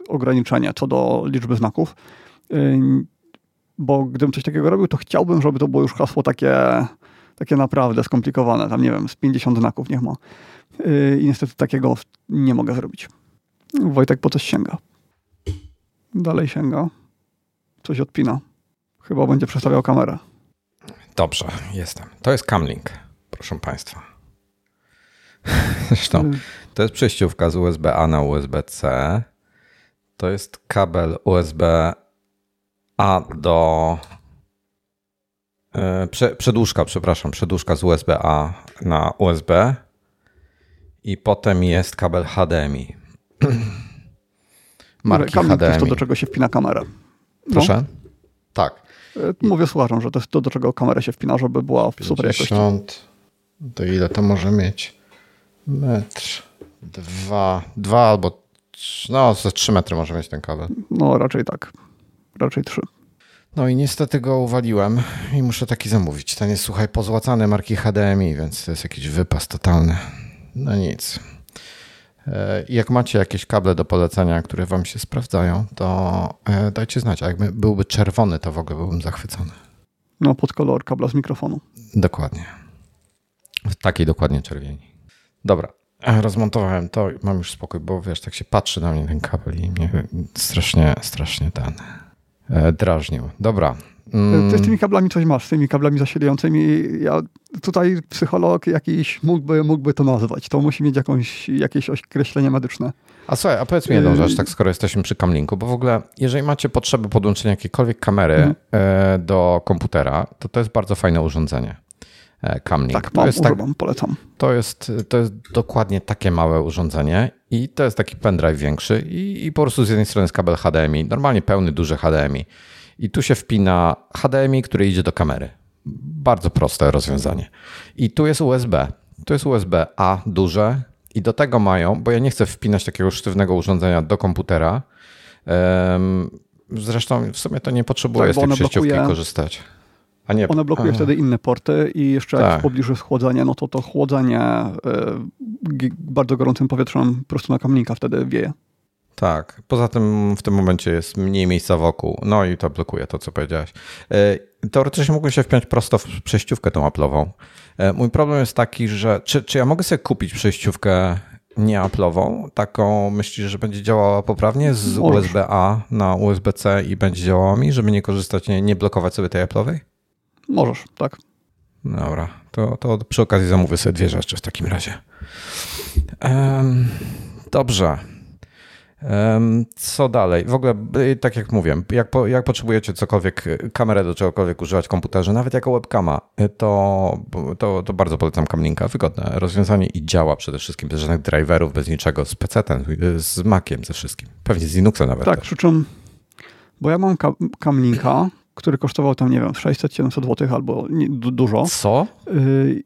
ograniczenie co do liczby znaków. Y, bo gdybym coś takiego robił, to chciałbym, żeby to było już hasło takie, takie naprawdę skomplikowane. Tam nie wiem, z 50 znaków niech ma. I niestety takiego nie mogę zrobić. Wojtek po coś sięga. Dalej sięga. Coś odpina. Chyba będzie przestawiał kamerę. Dobrze, jestem. To jest Camlink, proszę Państwa. Zresztą mm. to jest przejściówka z USB-A na USB-C. To jest kabel USB-A do e, Prze, przedłużka, przepraszam, przedłużka z USB-A na USB i potem jest kabel HDMI. Marki HDMI. To jest to, do czego się wpina kamera. No. Proszę? Tak. E, mówię słuchaczom, że to jest to, do czego kamerę się wpina, żeby była w super jakości. To ile to może mieć? Metr, dwa, dwa albo no ze trzy metry może mieć ten kabel. No raczej tak, raczej trzy. No i niestety go uwaliłem i muszę taki zamówić. Ten jest, słuchaj, pozłacany marki HDMI, więc to jest jakiś wypas totalny. No nic. E, jak macie jakieś kable do polecenia, które wam się sprawdzają, to e, dajcie znać. A jakby byłby czerwony, to w ogóle byłbym zachwycony. No, pod kolor kabla z mikrofonu. Dokładnie. W takiej dokładnie czerwieni. Dobra, rozmontowałem to i mam już spokój, bo wiesz, tak się patrzy na mnie ten kabel i mnie strasznie, strasznie ten e, drażnił. Dobra. Mm. Ty z tymi kablami coś masz, z tymi kablami zasilającymi. Ja tutaj psycholog jakiś mógłby, mógłby to nazwać. To musi mieć jakąś, jakieś określenie medyczne. A słuchaj, a powiedz mi jedną rzecz, tak skoro jesteśmy przy Camlinku, bo w ogóle jeżeli macie potrzebę podłączenia jakiejkolwiek kamery mhm. do komputera, to to jest bardzo fajne urządzenie. Camlink. Tak, mam, to jest tak, polecam. To jest, to jest dokładnie takie małe urządzenie i to jest taki pendrive większy i, i po prostu z jednej strony jest kabel HDMI, normalnie pełny, duży HDMI i tu się wpina HDMI, który idzie do kamery. Bardzo proste rozwiązanie. I tu jest USB. Tu jest USB-A duże i do tego mają, bo ja nie chcę wpinać takiego sztywnego urządzenia do komputera. Zresztą w sumie to nie potrzebuję tak, z tej przejściówki blokuje, korzystać. A nie, One blokuje wtedy inne porty i jeszcze tak. jak w pobliżu jest chłodzenie, no to to chłodzenie y, bardzo gorącym powietrzem prosto na kamlinka wtedy wieje. Tak, poza tym w tym momencie jest mniej miejsca wokół, no i to blokuje to, co powiedziałeś. E, teoretycznie mógłbym się wpiąć prosto w przejściówkę tą Apple'ową. E, mój problem jest taki, że czy, czy ja mogę sobie kupić przejściówkę nie Apple'ową, taką myślisz, że będzie działała poprawnie z USB-A na USB-C i będzie działała mi, żeby nie korzystać, nie, nie blokować sobie tej Apple'owej? Możesz, tak. Dobra, to, to przy okazji zamówię sobie dwie rzeczy w takim razie. Um, dobrze. Co dalej? W ogóle, y, tak jak mówiłem, jak, po, jak potrzebujecie cokolwiek, kamerę do czegokolwiek używać w komputerze, nawet jako webkama, y, to, to, to bardzo polecam Camlinka. Wygodne rozwiązanie i działa przede wszystkim bez żadnych driverów, bez niczego, z PC, y, z Maciem, ze wszystkim. Pewnie z Linuxa nawet. Tak, przy czym, bo ja mam Camlinka, który kosztował tam, nie wiem, 600-700 zł albo nie, dużo. Co? Yy,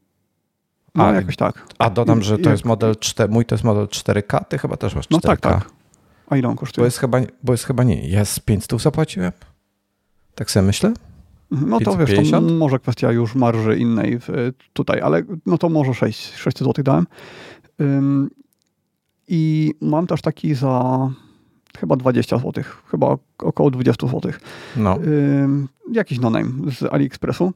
no, a, jakoś tak. A dodam, że to jest model 4, mój to jest model 4K, ty chyba też masz 4K. No tak, tak. A ile on kosztuje? Bo jest chyba, bo jest chyba nie. Ja z 500 zapłaciłem? Tak sobie myślę? No to wiesz, to może kwestia już marży innej tutaj, ale no to może 6, 6 zł dałem. Ym, I mam też taki za chyba 20 zł, chyba około 20 zł. No. Ym, jakiś no-name z AliExpressu.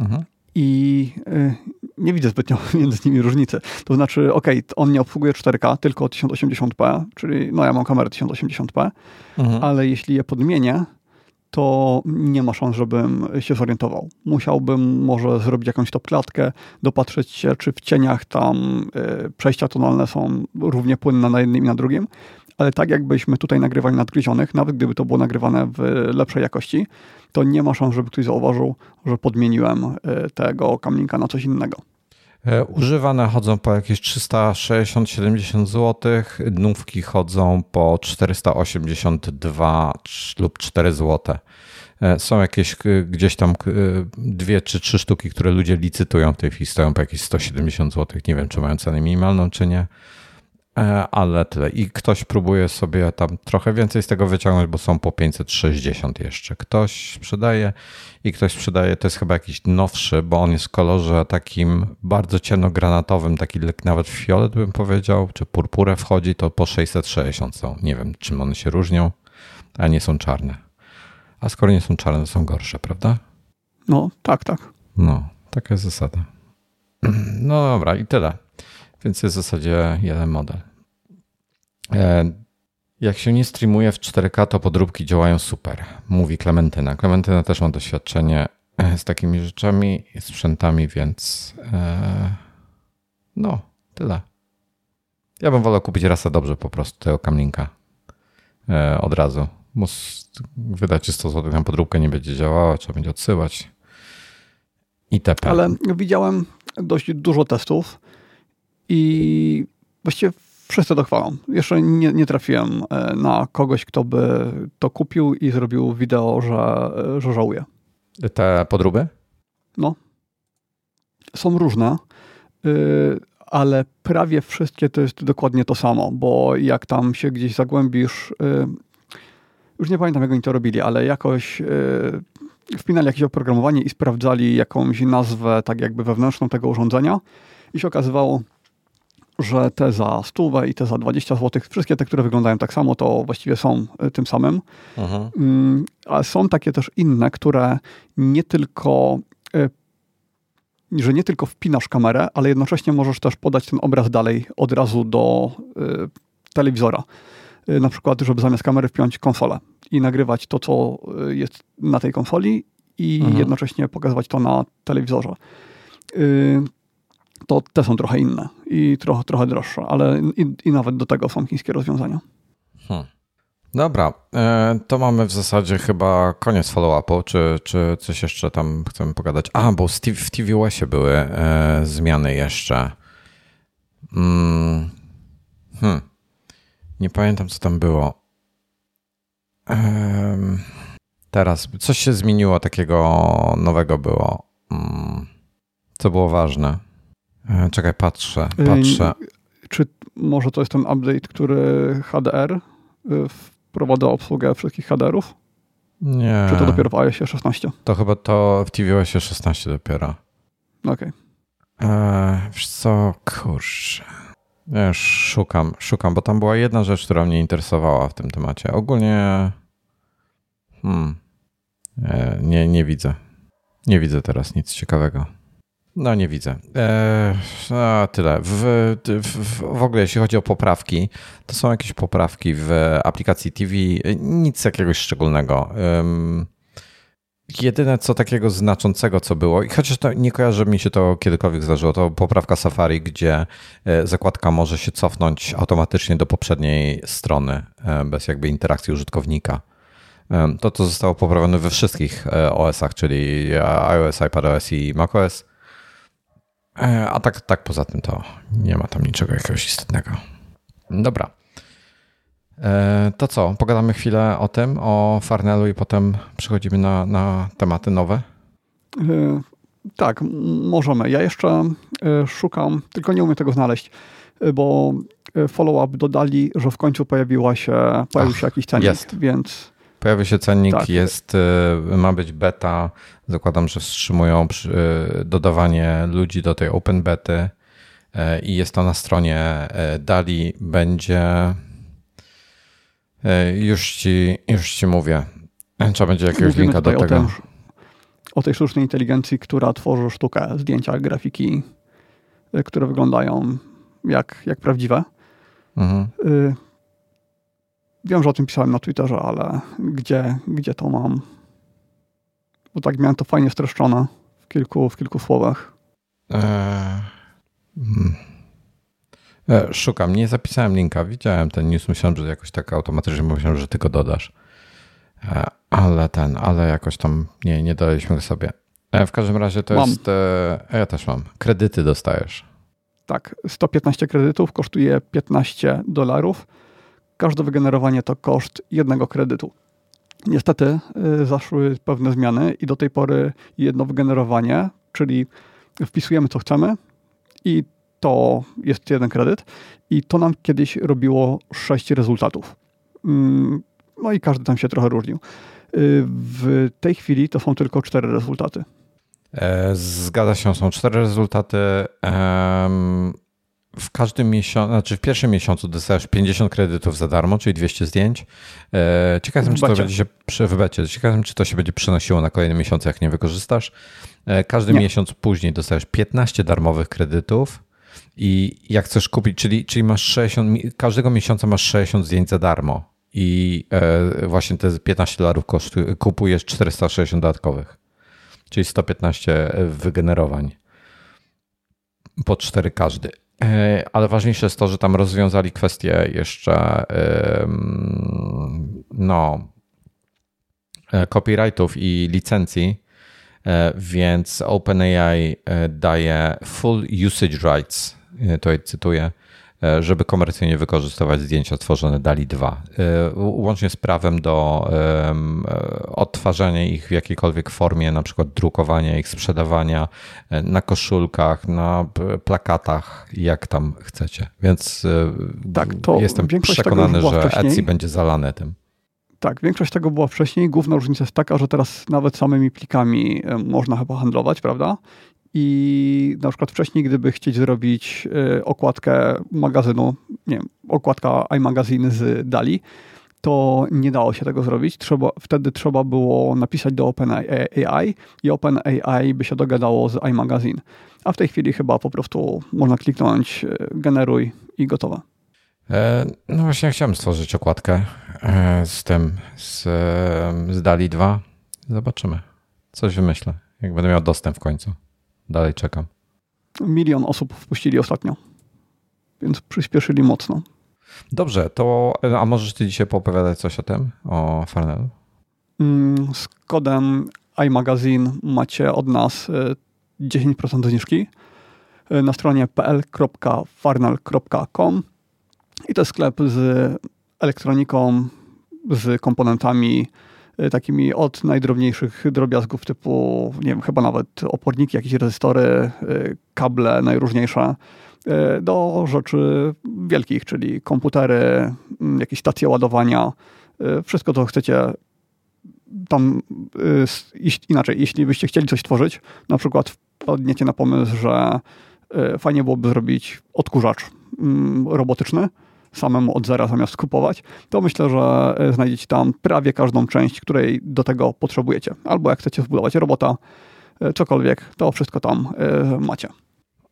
Mhm. I y, nie widzę zbytnio między nimi różnicy. To znaczy, ok, on nie obsługuje 4K, tylko 1080p, czyli no ja mam kamerę 1080p, mhm. ale jeśli je podmienię, to nie ma szans, żebym się zorientował. Musiałbym może zrobić jakąś top klatkę, dopatrzeć się, czy w cieniach tam y, przejścia tonalne są równie płynne na jednym i na drugim, ale tak jakbyśmy tutaj nagrywali nadgryzionych, nawet gdyby to było nagrywane w lepszej jakości, to nie ma szans, żeby ktoś zauważył, że podmieniłem y, tego kamlinka na coś innego. E, używane chodzą po jakieś 360-70 zł, nówki chodzą po 482 lub 4 zł. E, są jakieś gdzieś tam dwie czy trzy sztuki, które ludzie licytują w tej chwili, stoją po jakieś 170 zł. Nie wiem, czy mają cenę minimalną, czy nie. E, ale tyle. I ktoś próbuje sobie tam trochę więcej z tego wyciągnąć, bo są po 560 jeszcze. Ktoś sprzedaje i ktoś sprzedaje, to jest chyba jakiś nowszy, bo on jest w kolorze takim bardzo ciemnogranatowym, taki nawet fiolet bym powiedział, czy purpurę wchodzi, to po 660 są. Nie wiem, czym one się różnią, a nie są czarne. A skoro nie są czarne, to są gorsze, prawda? No, tak, tak. No, taka jest zasada. No dobra, i tyle. Więc jest w zasadzie jeden model. E, jak się nie streamuje w 4K, to podróbki działają super, mówi Klementyna. Klementyna też ma doświadczenie e, z takimi rzeczami i sprzętami, więc e, no, tyle. Ja bym wolał kupić rasa dobrze po prostu tego kamlinka od razu. Wydacie 100 zł na podróbkę, nie będzie działała, trzeba będzie odsyłać itp. Ale widziałem dość dużo testów i właściwie wszyscy to chwalą. Jeszcze nie, nie trafiłem e, na kogoś, kto by to kupił i zrobił wideo, że, e, że żałuje. Te podróby? No. Są różne, y, ale prawie wszystkie to jest dokładnie to samo, bo jak tam się gdzieś zagłębisz, y, już nie pamiętam jak oni to robili, ale jakoś y, wpinali jakieś oprogramowanie i sprawdzali jakąś nazwę tak jakby wewnętrzną tego urządzenia i się okazywało, że te za stówę i te za 20 zł, wszystkie te, które wyglądają tak samo, to właściwie są e, tym samym. Mhm. Mm, ale są takie też inne, które nie tylko e, że nie tylko wpinasz kamerę, ale jednocześnie możesz też podać ten obraz dalej od razu do e, telewizora. Na przykład, żeby zamiast kamery wpiąć konsolę i nagrywać to, co jest na tej konsoli i mhm. jednocześnie pokazywać to na telewizorze to te są trochę inne i trochę, trochę droższe, ale i, i nawet do tego są chińskie rozwiązania. Hmm. Dobra, e, to mamy w zasadzie chyba koniec follow-upu, czy, czy coś jeszcze tam chcemy pogadać? A, bo w TVOSie były e, zmiany jeszcze. Mm. Hmm. Nie pamiętam, co tam było. Teraz coś się zmieniło, takiego nowego było. Mm. Co było ważne? E, czekaj, patrzę, patrzę. Czy może to jest ten update, który HDR y, wprowadza obsługę wszystkich HDR-ów? Nie. Czy to dopiero w iOSie 16? To chyba to w tvOSie 16 dopiero. Okej. Okay. Eee, wiesz co, kurczę. Ja szukam, szukam, bo tam była jedna rzecz, która mnie interesowała w tym temacie. Ogólnie hmm, e, nie, nie widzę. Nie widzę teraz nic ciekawego. No nie widzę. Eee, no, tyle. W, w, w, ogóle jeśli chodzi o poprawki, to są jakieś poprawki w aplikacji TV, nic jakiegoś szczególnego. Um, jedyne co takiego znaczącego, co było, i chociaż to nie kojarzę, mi się to kiedykolwiek zdarzyło, to poprawka Safari, gdzie e, zakładka może się cofnąć automatycznie do poprzedniej strony, e, bez jakby interakcji użytkownika. To to zostało poprawione we wszystkich e, OS-ach, czyli iOS, iPadOS i macOS. E, a tak, tak poza tym to nie ma tam niczego jakiegoś istotnego. Dobra. E, to co? Pogadamy chwilę o tym, o Farnelu i potem przechodzimy na, na tematy nowe? E, tak, możemy. Ja jeszcze szukam, tylko nie umiem tego znaleźć, bo follow-up dodali, że w końcu pojawiła się, pojawił Ach, się jakiś cennik, jest. więc... Pojawił się cennik, tak. jest, ma być beta. Zakładam, że wstrzymują dodawanie ludzi do tej open bety i jest to na stronie Dali. Będzie już ci, już ci mówię. Trzeba będzie jakiegoś Mówimy linka do tego. O, o tej sztucznej inteligencji, która tworzy sztukę, zdjęcia, grafiki, y, które wyglądają jak, jak prawdziwe. Mhm. Y, wiem, że o tym pisałem na Twitterze, ale gdzie, gdzie to mam? Bo tak miałem to fajnie streszczone w kilku, w kilku słowach. Eee. Hmm. E, szukam, nie zapisałem linka. Widziałem ten news, myślałem, że jakoś tak automatycznie myślałem, że ty go dodasz. E, ale ten, ale jakoś tam nie, nie daliśmy go sobie. E, w każdym razie to mam. jest. Ja też mam. Kredyty dostajesz. Tak, 115 kredytów kosztuje 15 dolarów. Każde wygenerowanie to koszt jednego kredytu. Niestety zaszły pewne zmiany i do tej pory jedno wygenerowanie, czyli wpisujemy co chcemy i to jest jeden kredyt i to nam kiedyś robiło sześć rezultatów. Mm, no i każdy tam się trochę różnił. Y, w tej chwili to są tylko cztery rezultaty. E, zgadza się, są cztery rezultaty. W każdym miesiącu, znaczy w pierwszym miesiącu dostajesz 50 kredytów za darmo, czyli 200 zdjęć. E, ciekaw jestem, czy to będzie się przy jestem, czy to się będzie przenosiło na kolejne miesiące, jak nie wykorzystasz. E, każdy nie. miesiąc później dostajesz 15 darmowych kredytów i jak chcesz kupić, czyli, czyli masz 60, każdego miesiąca masz 60 zdjęć za darmo i e, właśnie te 15 dolarów kosztuje, kupujesz 460 dodatkowych, czyli 115 wygenerowań po 4 każdy. E, ale ważniejsze jest to, że tam rozwiązali kwestię jeszcze no, e, copyrightów i licencji, więc OpenAI daje full usage rights E, tutaj cytuję, e, żeby komercyjnie wykorzystywać zdjęcia stworzone DALI 2, e, łącznie z prawem do odtwarzania ich w jakiejkolwiek formie, na przykład drukowania ich, sprzedawania na koszulkach, na plakatach, jak tam chcecie. Więc tak, jestem przekonany, że wcześniej. Etsy będzie zalane tym. Tak, większość tego była wcześniej. Główna różnica jest taka, że teraz nawet samymi plikami można chyba handlować, prawda? I na przykład wcześniej, gdyby chcieć zrobić y, okładkę magazynu, nie wiem, okładka iMagazine z Dali, to nie dało się tego zrobić. Trzeba, wtedy trzeba było napisać do OpenAI i OpenAI by się dogadało z iMagazine. A w tej chwili chyba po prostu można kliknąć y, generuj i gotowe. E, no właśnie, chciałem stworzyć okładkę e, z tym, z, z Dali 2. Zobaczymy. Coś wymyślę, jak będę miał dostęp w końcu dalej czekam. Milion osób wpuścili ostatnio, więc przyspieszyli mocno. Dobrze, to a możesz ty dzisiaj poopowiadać coś o tym, o Farnelu? Mm, z kodem iMagazine macie od nas 10% e, zniżki e, na stronie pl.farnel.com i to jest sklep z elektroniką, z komponentami Y, takimi od najdrobniejszych drobiazgów typu, nie wiem, chyba nawet oporniki, jakieś rezystory, y, kable najróżniejsze, y, do rzeczy wielkich, czyli komputery, jakieś stacje ładowania, wszystko co chcecie tam, inaczej, jeśli byście chcieli coś tworzyć, na przykład wpadniecie na pomysł, że fajnie byłoby zrobić odkurzacz robotyczny, samemu od zera zamiast kupować, to myślę, że e, znajdziecie tam prawie każdą część, której do tego potrzebujecie. Albo jak chcecie zbudować robota, e, cokolwiek, to wszystko tam e, macie.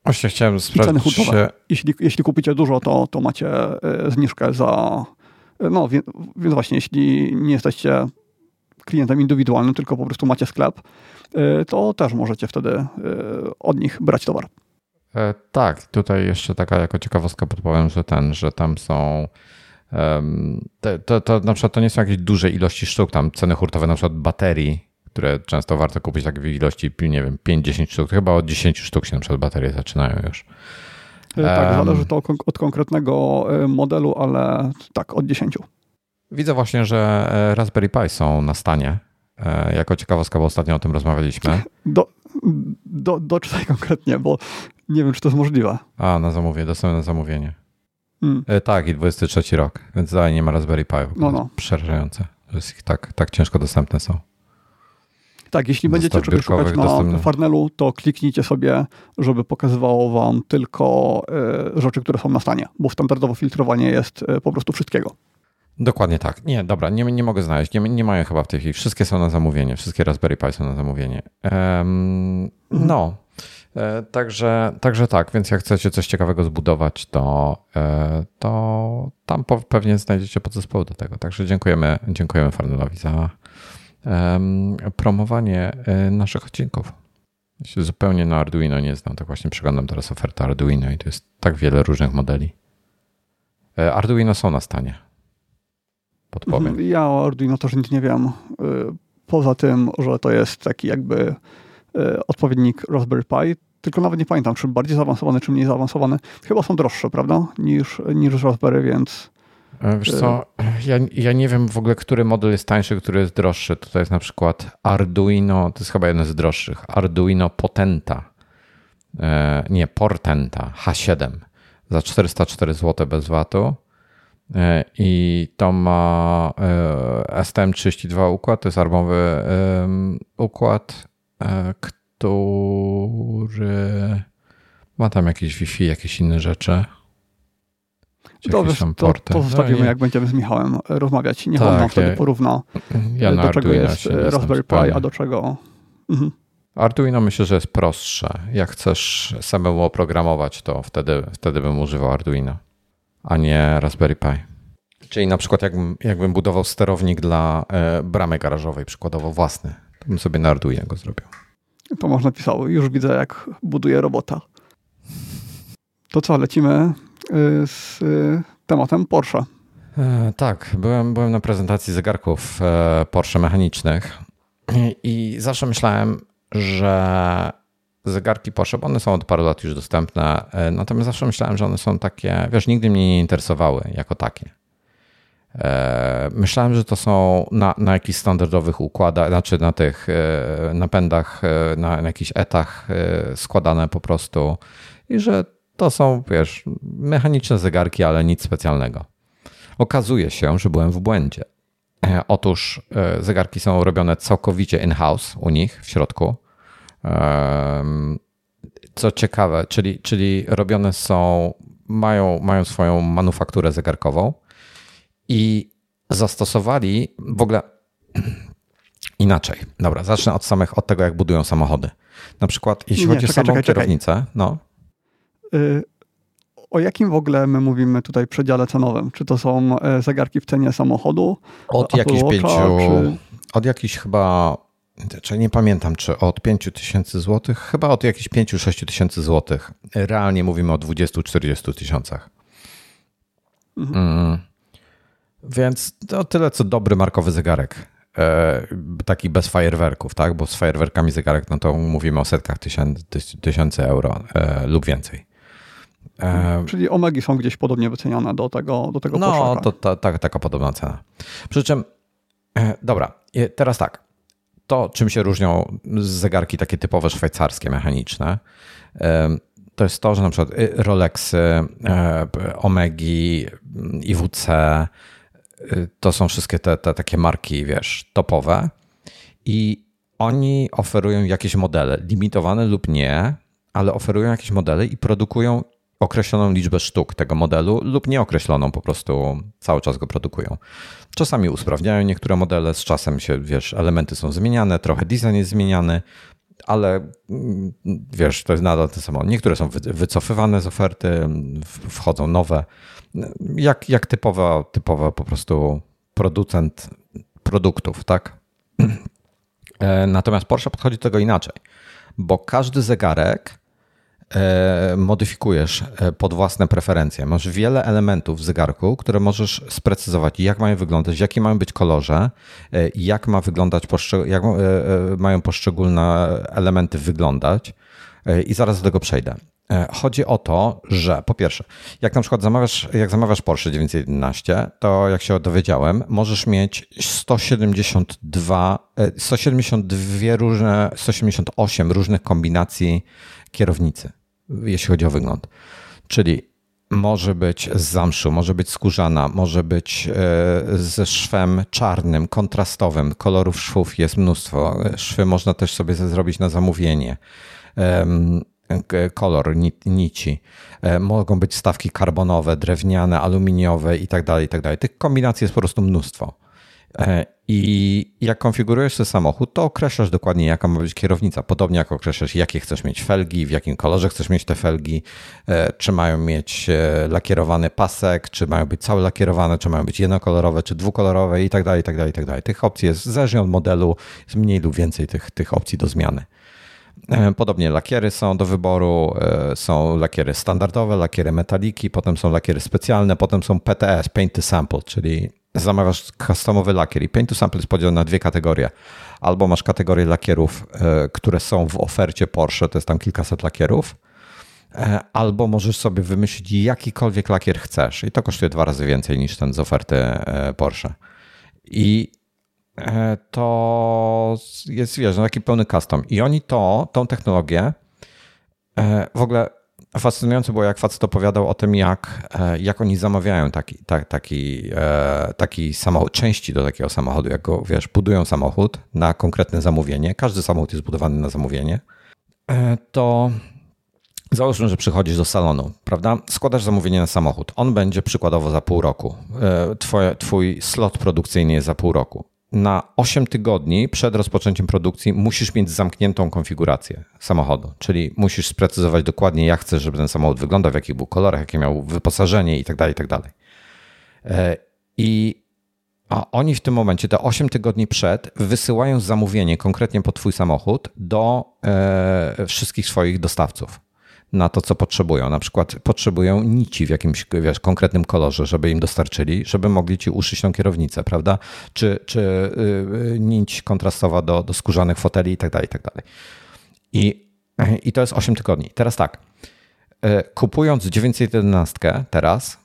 Właśnie chciałem sprawdzić. Się... Jeśli, jeśli kupicie dużo, to, to macie zniżkę za. No więc właśnie, jeśli nie jesteście klientem indywidualnym, tylko po prostu macie sklep, to też możecie wtedy od nich brać towar. E, tak, tutaj jeszcze taka jako ciekawostka podpowiem, że ten, że tam są to, to, to na przykład to nie są jakieś duże ilości sztuk, tam ceny hurtowe na przykład baterii, które często warto kupić tak w ilości, nie wiem, 5-10 sztuk, chyba od 10 sztuk się na przykład baterie zaczynają już. E, tak, um, zależy to od konkretnego e, modelu, ale tak, od 10. Widzę właśnie, że Raspberry Pi są na stanie. Jako ciekawostka, bo ostatnio o tym rozmawialiśmy. Do, do, doczytaj konkretnie, bo nie wiem, czy to jest możliwe. A, na zamówienie, dostałem na zamówienie. Hmm. Tak, i 23 rok, więc dalej nie ma Raspberry Pi. No, no. Przerażające, że ich tak, tak ciężko dostępne są. Tak, jeśli będziecie czegoś szukać na Farnelu, to kliknijcie sobie, żeby pokazywało wam tylko y, rzeczy, które są na stanie, bo standardowo filtrowanie jest y, po prostu wszystkiego. Dokładnie tak. Nie, dobra, nie, nie mogę znaleźć. Nie, nie mają chyba w tej chwili. Wszystkie są na zamówienie. Wszystkie Raspberry Pi są na zamówienie. Um, no. E, także, także tak, więc jak chcecie coś ciekawego zbudować, to, e, to tam pewnie znajdziecie podzespoły do tego. Także dziękujemy, dziękujemy Farnelowi za promowanie e, naszych odcinków. Ja się zupełnie na Arduino nie znam, tak właśnie przeglądam teraz ofertę Arduino i to jest tak wiele różnych modeli. Arduino są na stanie podpowiem. Mhm. Ja o Arduino też nic nie wiem. Poza tym, że to jest taki jakby odpowiednik Raspberry Pi, tylko nawet nie pamiętam, czy bardziej zaawansowany, czy mniej zaawansowany. Chyba są droższe, prawda, niż, niż Raspberry, więc... E, wiesz co, ja, ja nie wiem w ogóle, który model jest tańszy, który jest droższy. Tutaj jest na przykład Arduino, to jest chyba jeden z droższych, Arduino Potenta, e, nie, Portenta H7 za 404 zł bez VAT-u E, I to ma e, STM32 układ, to jest armowy układ, który ma tam jakieś Wi-Fi, jakieś inne rzeczy. Dobrze, to, to zostawimy, no, jak będziemy z Michałem rozmawiać. Niech tak, on nam wtedy porówna, ja do czego jest Raspberry Pi, a do czego... Mhm. Arduino myślę, że jest prostsze. Jak chcesz samemu oprogramować, to wtedy, wtedy bym używał Arduino a nie Raspberry Pi. Czyli na przykład jakbym, jakbym budował sterownik dla e, bramy garażowej, przykładowo własny, to bym sobie na Arduino go zrobił. To można pisało. Już widzę, jak buduje robota. To co, lecimy e, z e, tematem Porsche. E, tak, byłem, byłem na prezentacji zegarków e, Porsche mechanicznych i zawsze myślałem, że zegarki Porsche, bo one są od paru lat już dostępne, e, natomiast zawsze myślałem, że one są takie, wiesz, nigdy mnie nie interesowały jako takie. E, myślałem, że to są na, na jakichś standardowych układach, znaczy na tych e, napędach, na, na jakichś etach składane po prostu i że to są, wiesz, mechaniczne zegarki, ale nic specjalnego. Okazuje się, że byłem w błędzie. Otóż zegarki są robione całkowicie in-house u nich w środku co ciekawe, czyli, czyli robione są, mają, mają swoją manufakturę zegarkową i zastosowali w ogóle inaczej. Dobra, zacznę od samych, od tego, jak budują samochody. Na przykład, jeśli Nie, chodzi czekaj, o samą czekaj, kierownicę, czekaj. no. Y o jakim w ogóle my mówimy tutaj przedziale cenowym? Czy to są e, zegarki w cenie samochodu? Od jakichś pięciu, czy... od jakichś chyba czy nie pamiętam, czy od 5 tysięcy złotych, chyba od jakichś 5-6 tysięcy złotych. Realnie mówimy o 20-40 tysiącach. Mhm. Mm. Więc to tyle, co dobry markowy zegarek. E, taki bez fajerwerków, tak? Bo z fajerwerkami zegarek, no to mówimy o setkach tysięcy, tysięcy euro e, lub więcej. E, Czyli omegi są gdzieś podobnie wycenione do tego, do tego No, to ta, ta, taka podobna cena. Przy czym, dobra, teraz tak to, czym się różnią zegarki takie typowe szwajcarskie, mechaniczne, to jest to, że na przykład Rolexy, Omegi, IWC, y, to są wszystkie te, te takie marki, wiesz, topowe i oni oferują jakieś modele, limitowane lub nie, ale oferują jakieś modele i produkują określoną liczbę sztuk tego modelu lub nieokreśloną, po prostu cały czas go produkują. Czasami usprawniają niektóre modele, z czasem się, wiesz, elementy są zmieniane, trochę design jest zmieniany, ale mm, wiesz, to jest nadal to samo. Niektóre są wycofywane z oferty, wchodzą nowe. Jak, jak typowa, typowa po prostu producent produktów, tak? E, natomiast Porsche podchodzi do tego inaczej, bo każdy zegarek E, modyfikujesz e, pod własne preferencje. Masz wiele elementów w zegarku, które możesz sprecyzować, jak mają wyglądać, jakie mają być kolorze, jak ma wyglądać, jak mają poszczególne elementy wyglądać. I zaraz do tego przejdę. Chodzi o to, że po pierwsze, jak na przykład zamawiasz, jak zamawiasz Porsche 911, to jak się dowiedziałem, możesz mieć 172, 172 różne, 178 różnych kombinacji kierownicy, jeśli chodzi o wygląd. Czyli może być z zamszu, może być skórzana, może być e, ze szwem czarnym, kontrastowym. Kolorów szwów jest mnóstwo. Szwy można też sobie zrobić na zamówienie. Kolor nici. E, mogą być stawki karbonowe, drewniane, aluminiowe i tak dalej, i tak. Tych kombinacji jest po prostu mnóstwo. E, I jak konfigurujesz ten samochód, to określasz dokładnie, jaka ma być kierownica. Podobnie jak określasz, jakie chcesz mieć felgi, w jakim kolorze chcesz mieć te felgi, e, czy mają mieć lakierowany pasek, czy mają być całe lakierowane, czy mają być jednokolorowe, czy dwukolorowe i tak dalej, i tak dalej, i tak dalej. Tych opcji jest, zależnie od modelu, jest mniej lub więcej tych, tych opcji do zmiany. Podobnie lakiery są do wyboru, są lakiery standardowe, lakiery metaliki, potem są lakiery specjalne, potem są PTS, Paint to Sample, czyli zamawiasz customowy lakier i Paint to Sample jest podzielony na dwie kategorie. Albo masz kategorię lakierów, e, które są w ofercie Porsche, to jest tam kilkaset lakierów, e, albo możesz sobie wymyślić jakikolwiek lakier chcesz i to kosztuje dwa razy więcej niż ten z oferty e, Porsche. I to jest, wiesz, no taki pełny custom. I oni to, tą technologię w ogóle fascynujące było, jak facet opowiadał o tym, jak, e, jak oni zamawiają taki, tak, taki, e, taki samochód, części do takiego samochodu, jak go, wiesz, budują samochód na konkretne zamówienie. Każdy samochód jest budowany na zamówienie. E, to Załóżmy, że przychodzisz do salonu, prawda? Składasz zamówienie na samochód. On będzie przykładowo za pół roku. Twoje, twój slot produkcyjny jest za pół roku na 8 tygodni przed rozpoczęciem produkcji musisz mieć zamkniętą konfigurację samochodu, czyli musisz sprecyzować dokładnie, jak chcesz, żeby ten samochód wyglądał, w jakich był kolorach, jakie miał wyposażenie itd. Tak itd. Tak e, I a oni w tym momencie, te 8 tygodni przed, wysyłają zamówienie konkretnie po Twój samochód do e, wszystkich swoich dostawców na to, co potrzebują. Na przykład potrzebują nici w jakimś wiesz, konkretnym kolorze, żeby im dostarczyli, żeby mogli ci uszyć tą kierownicę, prawda? Czy, czy yy, nić kontrastowa do, do skórzanych foteli i tak dalej, i tak dalej. I, I to jest 8 tygodni. Teraz tak, y, kupując 911 teraz,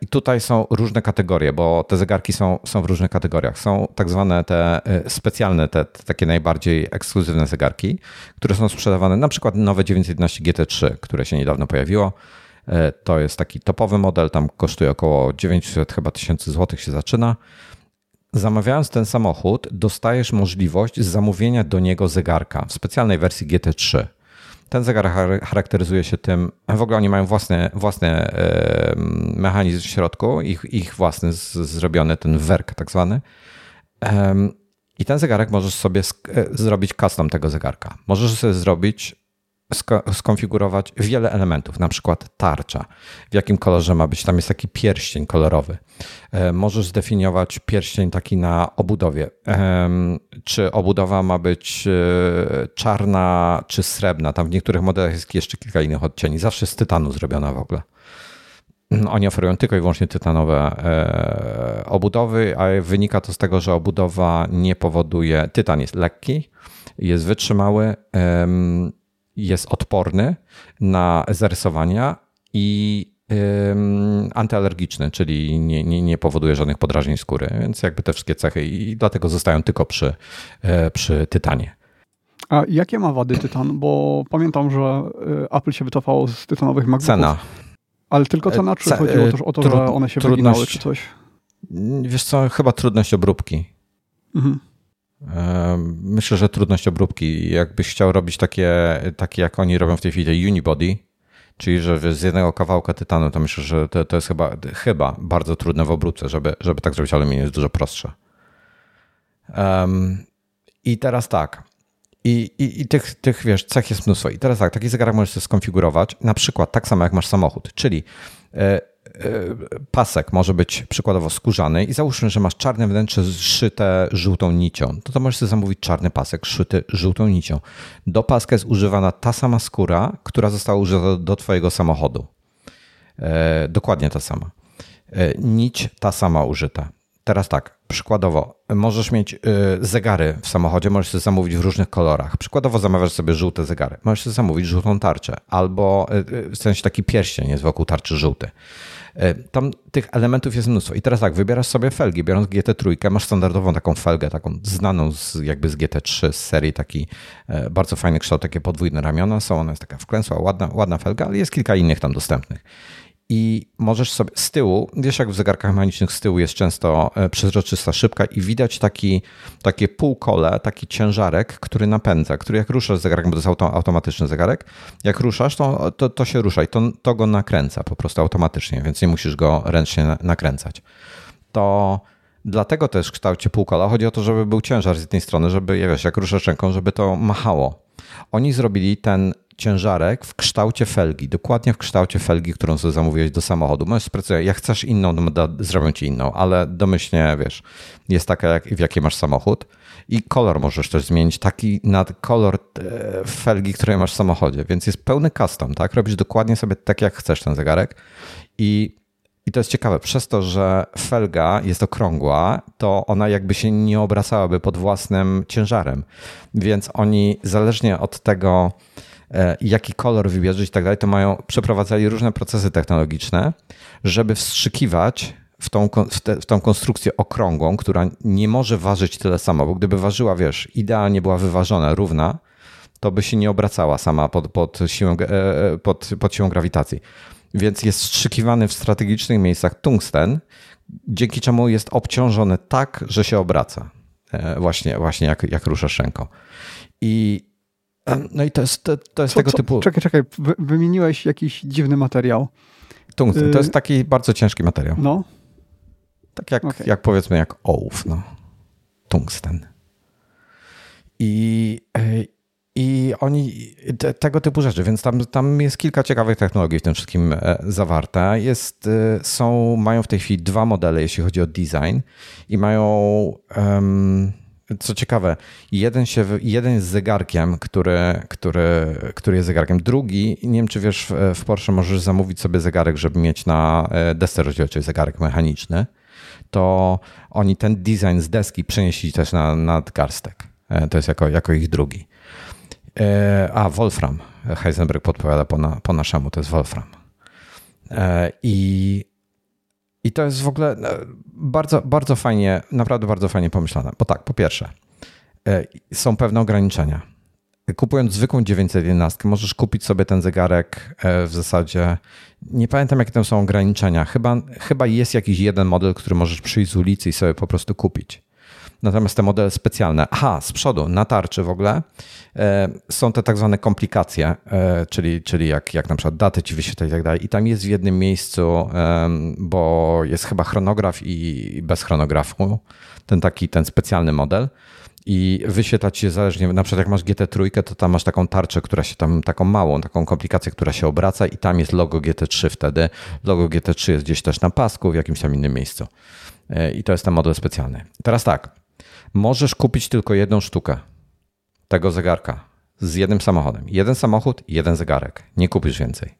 I tutaj są różne kategorie, bo te zegarki są, są w różnych kategoriach. Są tak zwane te e, specjalne, te, te, takie najbardziej ekskluzywne zegarki, które są sprzedawane, na przykład nowe 911 GT3, które się niedawno pojawiło. E, to jest taki topowy model, tam kosztuje około 900 chyba tysięcy złotych się zaczyna. Zamawiając ten samochód, dostajesz możliwość zamówienia do niego zegarka w specjalnej wersji GT3. Ten zegar charakteryzuje się tym, w ogóle oni mają własny, własny mechanizm w środku, ich, ich własny zrobiony, ten werk tak zwany. I ten zegarek możesz sobie e, zrobić custom tego zegarka. Możesz sobie zrobić skonfigurować wiele elementów, na przykład tarcza, w jakim kolorze ma być. Tam jest taki pierścień kolorowy. E, możesz zdefiniować pierścień taki na obudowie. Czy obudowa ma być e, czarna czy srebrna. Tam w niektórych modelach jest jeszcze kilka innych odcieni. Zawsze z tytanu zrobiona w ogóle. Oni oferują tylko i wyłącznie tytanowe e, obudowy, a wynika to z tego, że obudowa nie powoduje. Tytan jest lekki, jest wytrzymały jest odporny na zarysowania i antyalergiczny, czyli nie, nie, nie powoduje żadnych podrażnień skóry, więc jakby te wszystkie cechy i dlatego zostają tylko przy, e, przy tytanie. A jakie ma wady tytan? Bo pamiętam, że e, Apple się wycofało z tytanowych MacBooków. Cena. Ale tylko cena, czy chodziło też o to, że one się wyginały, czy coś? Wiesz co, chyba trudność obróbki. Mhm. Myślę, że trudność obróbki. Jakbyś chciał robić takie, takie jak oni robią w tej chwili, unibody, czyli że z jednego kawałka tytanu, to myślę, że to, to jest chyba, chyba bardzo trudne w obróbce, żeby, żeby tak zrobić aluminium, jest dużo prostsze. Um, I teraz tak. I, i, I, tych, tych, wiesz, cech jest mnóstwo. I teraz tak, taki zegarek możesz sobie skonfigurować, na przykład tak samo jak masz samochód, czyli e, pasek może być przykładowo skórzany i załóżmy, że masz czarne wnętrze zszyte żółtą nicią, to to możesz sobie zamówić czarny pasek szyty żółtą nicią. Do paska jest używana ta sama skóra, która została użyta do twojego samochodu. E, dokładnie ta sama. E, nić ta sama użyta. Teraz tak, przykładowo, możesz mieć y, zegary w samochodzie, możesz sobie zamówić w różnych kolorach. Przykładowo zamawiasz sobie żółte zegary, możesz sobie zamówić żółtą tarczę, albo w sensie taki pierścień jest wokół tarczy żółty. Tam tych elementów jest mnóstwo. I teraz tak, wybierasz sobie felgi. Biorąc GT3, masz standardową taką felgę, taką znaną z, jakby z GT3 z serii, taki e, bardzo fajny kształt, takie podwójne ramiona są. Ona jest taka wklęsła, ładna, ładna felga, ale jest kilka innych tam dostępnych. I możesz sobie z tyłu, wiesz jak w zegarkach mechanicznych z tyłu jest często e, przezroczysta szybka i widać taki, takie półkole, taki ciężarek, który napędza, który jak ruszasz zegarek, bo to jest auto, automatyczny zegarek, jak ruszasz, to, to, to się rusza i to, to go nakręca po prostu automatycznie, więc nie musisz go ręcznie nakręcać. To dlatego też w kształcie półkola chodzi o to, żeby był ciężar z jednej strony, żeby, wiesz, jak ruszasz ręką, żeby to machało. Oni zrobili ten ciężarek w kształcie felgi, dokładnie w kształcie felgi, którą sobie zamówiłeś do samochodu. Możesz sprecyzować, jak chcesz inną, no zrobią ci inną, ale domyślnie, wiesz, jest taka, jak, w jakiej masz samochód i kolor możesz też zmienić, taki nad kolor e, felgi, której masz w samochodzie, więc jest pełny custom, tak? Robisz dokładnie sobie tak, jak chcesz ten zegarek i to jest ciekawe, przez to, że felga jest okrągła, to ona jakby się nie obracałaby pod własnym ciężarem. Więc oni zależnie od tego, E, jaki kolor wybierzeć i tak dalej, to mają, przeprowadzali różne procesy technologiczne, żeby wstrzykiwać w tą, w, te, w tą konstrukcję okrągłą, która nie może ważyć tyle samo, bo gdyby ważyła, wiesz, idealnie była wyważona, równa, to by się nie obracała sama pod, pod, siłą, e, e, pod, pod siłą grawitacji. Więc jest wstrzykiwany w strategicznych miejscach tungsten, dzięki czemu jest obciążony tak, że się obraca. Właśnie, właśnie jak, jak ruszasz ręką. I no i to jest, to, to jest co, tego co? typu. Czekaj, czekaj, wymieniłeś jakiś dziwny materiał. Tungsten, to jest y- taki bardzo ciężki materiał. No. Tak jak, okay. jak powiedzmy, jak ołów, no. Tungsten. I, y, i oni te, tego typu rzeczy, więc tam, tam jest kilka ciekawych technologii w tym wszystkim e, zawarte. Jest, y, są, mają w tej chwili dwa modele, jeśli chodzi o design, i mają. Um, co ciekawe, jeden, się, jeden jest zegarkiem, który, który, który jest zegarkiem. Drugi, nie wiem czy wiesz, w Porsche możesz zamówić sobie zegarek, żeby mieć na e, desce rozdzielczej zegarek mechaniczny. To oni ten design z deski przenieśli też na nadgarstek. E, to jest jako, jako ich drugi. E, a, Wolfram. Heisenberg podpowiada po, na, po naszemu, to jest Wolfram. I i to jest w ogóle e, bardzo, bardzo fajnie, naprawdę bardzo fajnie pomyślane. Bo tak, po pierwsze, e, są pewne ograniczenia. Kupując zwykłą 911, możesz kupić sobie ten zegarek e, w zasadzie. Nie pamiętam, jakie tam są ograniczenia. Chyba, chyba jest jakiś jeden model, który możesz przyjść z ulicy i sobie po prostu kupić. Natomiast te modele specjalne, aha, z przodu, na tarczy w ogóle, e, są te tak zwane komplikacje, e, czyli, czyli jak, jak na przykład daty ci wyświetla i tak dalej. I tam jest w jednym miejscu, bo jest chyba chronograf i bez chronografu, ten taki, ten specjalny model i wyświetlać się zależnie, na przykład jak masz GT3, to tam masz taką tarczę, która się tam, taką małą, taką komplikację, która się obraca i tam jest logo GT3 wtedy. Logo GT3 jest gdzieś też na pasku, w jakimś tam innym miejscu. E, I to jest ten model specjalny. Teraz tak, możesz kupić tylko jedną sztukę tego zegarka z jednym samochodem. Jeden samochód, jeden zegarek. Nie kupisz więcej.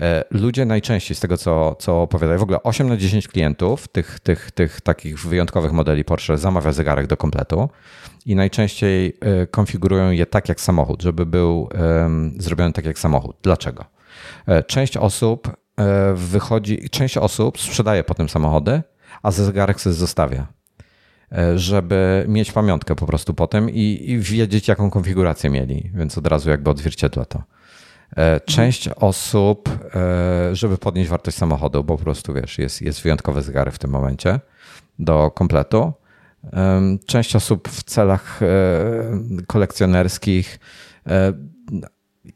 E, ludzie najczęściej z tego, co, co opowiadają, w ogóle 8 na 10 klientów tych, tych, tych takich wyjątkowych modeli Porsche zamawia zegarek do kompletu i najczęściej e, konfigurują je tak jak samochód, żeby był zrobiony tak jak samochód. Dlaczego? Część osób wychodzi, część osób sprzedaje potem samochody, a zegarek sobie zostawia E, żeby mieć pamiątkę po prostu potem i, i wiedzieć, jaką konfigurację mieli, więc od razu jakby odzwierciedla to. E, część osób, e, żeby podnieść wartość samochodu, bo po prostu wiesz, jest, jest wyjątkowy zegarek w tym momencie do kompletu. Część osób w celach kolekcjonerskich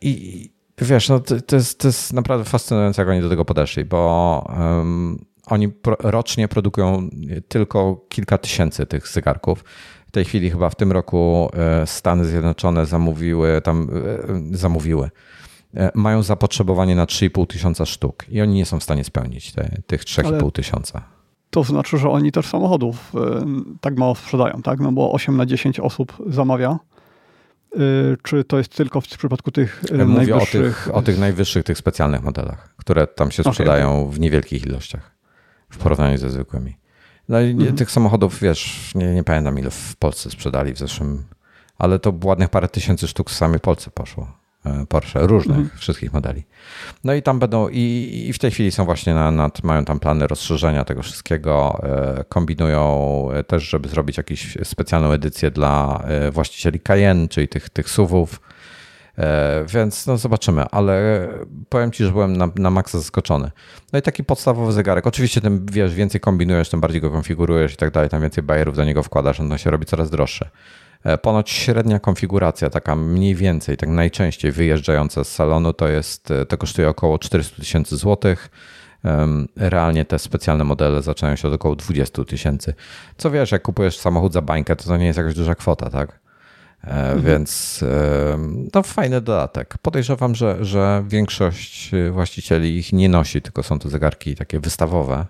i wiesz, no to, to, jest, to jest naprawdę fascynujące, jak oni do tego podeszli, bo oni rocznie produkują tylko kilka tysięcy tych zegarków. W tej chwili chyba w tym roku e, Stany Zjednoczone zamówiły, tam e, zamówiły. E, mają zapotrzebowanie na 3,5 tysiąca sztuk i oni nie są w stanie spełnić te, tych 3,5 tysiąca. To znaczy, że oni też samochodów tak mało sprzedają, tak? No bo 8 na 10 osób zamawia. Czy to jest tylko w przypadku tych Mówię najwyższych? Mówię o tych, o tych najwyższych, tych specjalnych modelach, które tam się sprzedają okay. w niewielkich ilościach w porównaniu ze zwykłymi. No i mhm. tych samochodów, wiesz, nie, nie pamiętam ile w Polsce sprzedali w zeszłym, ale to ładnych parę tysięcy sztuk w samej Polsce poszło. E, Porsche, różnych, mhm. wszystkich modeli. No i tam będą, i, i w tej chwili są właśnie na, nad, mają tam plany rozszerzenia tego wszystkiego. E, kombinują też, żeby zrobić jakąś specjalną edycję dla e, właścicieli Cayenne, czyli tych, tych SUVów Więc no zobaczymy, ale powiem Ci, że byłem na, na maksa zaskoczony. No i taki podstawowy zegarek. Oczywiście tym wiesz, więcej kombinujesz, tym bardziej go konfigurujesz i tak dalej, tam więcej bajerów do niego wkładasz, on się robi coraz droższy. Ponoć średnia konfiguracja, taka mniej więcej, tak najczęściej wyjeżdżająca z salonu, to jest, to kosztuje około 400 tysięcy złotych. Realnie te specjalne modele zaczynają się od około 20 tysięcy. Co wiesz, jak kupujesz samochód za bańkę, to to nie jest jakaś duża kwota, tak? Mhm. Więc to fajny dodatek. Podejrzewam, że, że większość właścicieli ich nie nosi, tylko są to zegarki takie wystawowe.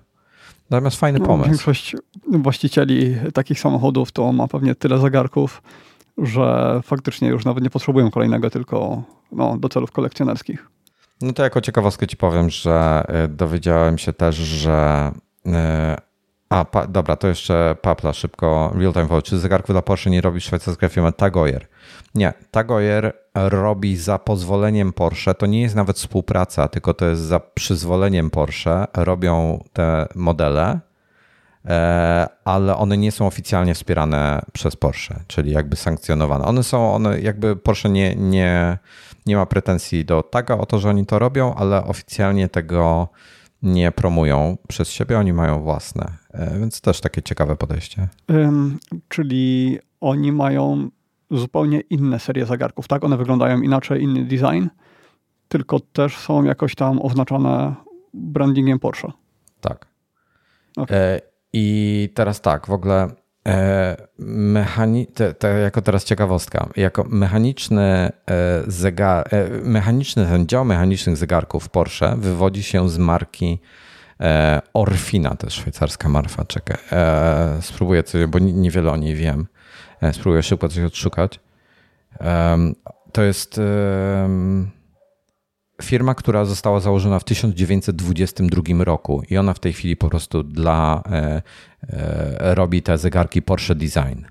Natomiast fajny no, pomysł. Większość właścicieli takich samochodów to ma pewnie tyle zegarków, że faktycznie już nawet nie potrzebują kolejnego, tylko no, do celów kolekcjonerskich. No to jako ciekawostkę ci powiem, że e, dowiedziałem się też, że. A, pa, dobra, to jeszcze papla szybko. Real time watch. Czy zegarków dla Porsche nie robi szwajcarska firma Tagoyer? Nie, Tagoyer robi za pozwoleniem Porsche. To nie jest nawet współpraca, tylko to jest za przyzwoleniem Porsche. Robią te modele, e, ale one nie są oficjalnie wspierane przez Porsche, czyli jakby sankcjonowane. One są, one jakby Porsche nie, nie nie ma pretensji do Taga o to, że oni to robią, ale oficjalnie tego nie promują przez siebie, oni mają własne. E, więc też takie ciekawe podejście. Um, czyli oni mają zupełnie inne serie zegarków, tak? One wyglądają inaczej, inny design, tylko też są jakoś tam oznaczone brandingiem Porsche. Tak. Okay. E, I teraz tak, w ogóle E, mechani te, te jako teraz ciekawostka, jako mechaniczny e, zegar, e, mechaniczny ten dział mechanicznych zegarków Porsche wywodzi się z marki Orfina, to jest szwajcarska marka, czekaj, spróbuję coś, bo niewiele o niej wiem, spróbuję szybko coś odszukać. To jest firma, która została założona w 1922 roku i ona w tej chwili po prostu dla, e, e, robi te zegarki Porsche Design.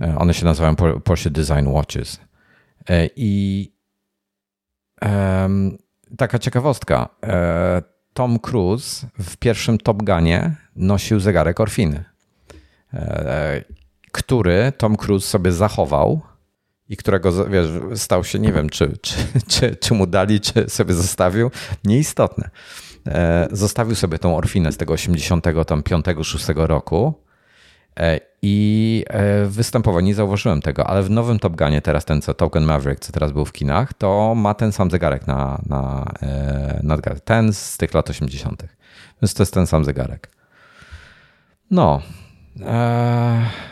E, one się nazywają Porsche Design Watches. E, I taka ciekawostka. Tom Cruise w pierwszym Top Gunie nosił zegarek Orfiny, e, który Tom Cruise sobie zachował i którego wiesz, stał się, nie wiem, czy, czy, czy, czy mu dali, czy sobie zostawił, nieistotne. E, zostawił sobie tą Orfinę z tego 85-6 roku i e, występował, nie zauważyłem tego, ale w nowym Top Gunie, teraz ten co Token Maverick, co teraz był w kinach, to ma ten sam zegarek na, na, na ten z tych lat 80. Więc to jest ten sam zegarek. No. E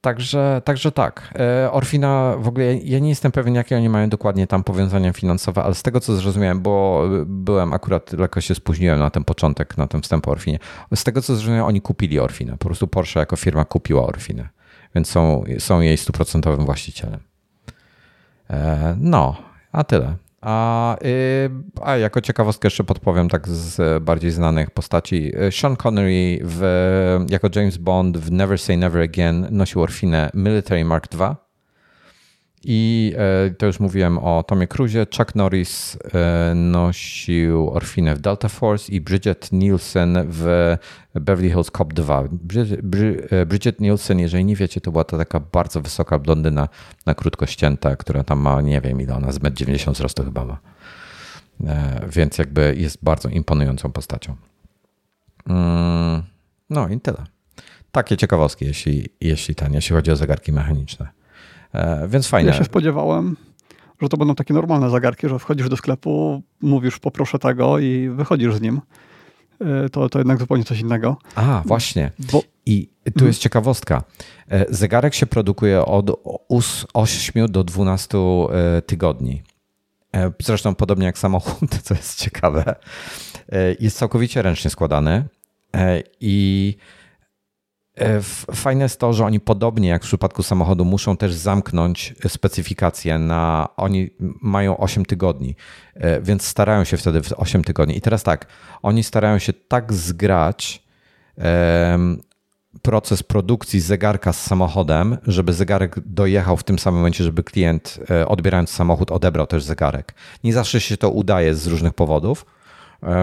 Także, także tak. E, Orfina w ogóle ja nie jestem pewien, jakie oni mają dokładnie tam powiązania finansowe, ale z tego co zrozumiałem, bo byłem akurat lekko się spóźniłem na ten początek, na ten wstęp o Orfinie. Z tego co zrozumiałem, oni kupili Orfinę. Po prostu Porsche jako firma kupiła Orfinę, więc są, są jej stuprocentowym właścicielem. E, no, a tyle. A, y, a jako ciekawostkę jeszcze podpowiem tak z bardziej znanych postaci. Sean Connery w, jako James Bond w Never Say Never Again nosił orfinę Military Mark II i e, to już mówiłem o Tomie Cruise. Chuck Norris e, nosił Orfinę w Delta Force i Bridget Nielsen w Beverly Hills Cop 2. E, Bridget Nielsen, jeżeli nie wiecie, to była to taka bardzo wysoka blondyna na krótko ścięta, która tam ma, nie wiem ile ona, z 1,90 m wzrostu chyba ma. Więc jakby jest bardzo imponującą postacią. Mm, no i tyle. Takie ciekawostki, jeśli, jeśli, ten, jeśli chodzi o zegarki mechaniczne. E, więc fajnie. Ja się spodziewałem, że to będą takie normalne zegarki, że wchodzisz do sklepu, mówisz poproszę tego i wychodzisz z nim. E, to, to jednak zupełnie coś innego. A, właśnie. Bo... I tu jest ciekawostka. E, zegarek się produkuje od 8 do 12 tygodni. Zresztą podobnie jak samochód, co jest ciekawe. Jest całkowicie ręcznie składany i fajne jest to, że oni podobnie jak w przypadku samochodu muszą też zamknąć specyfikację na. Oni mają 8 tygodni, e, więc starają się wtedy w 8 tygodni. I teraz tak, oni starają się tak zgrać proces produkcji zegarka z samochodem, żeby zegarek dojechał w tym samym momencie, żeby klient e, odbierając samochód odebrał też zegarek. Nie zawsze się to udaje z różnych powodów E,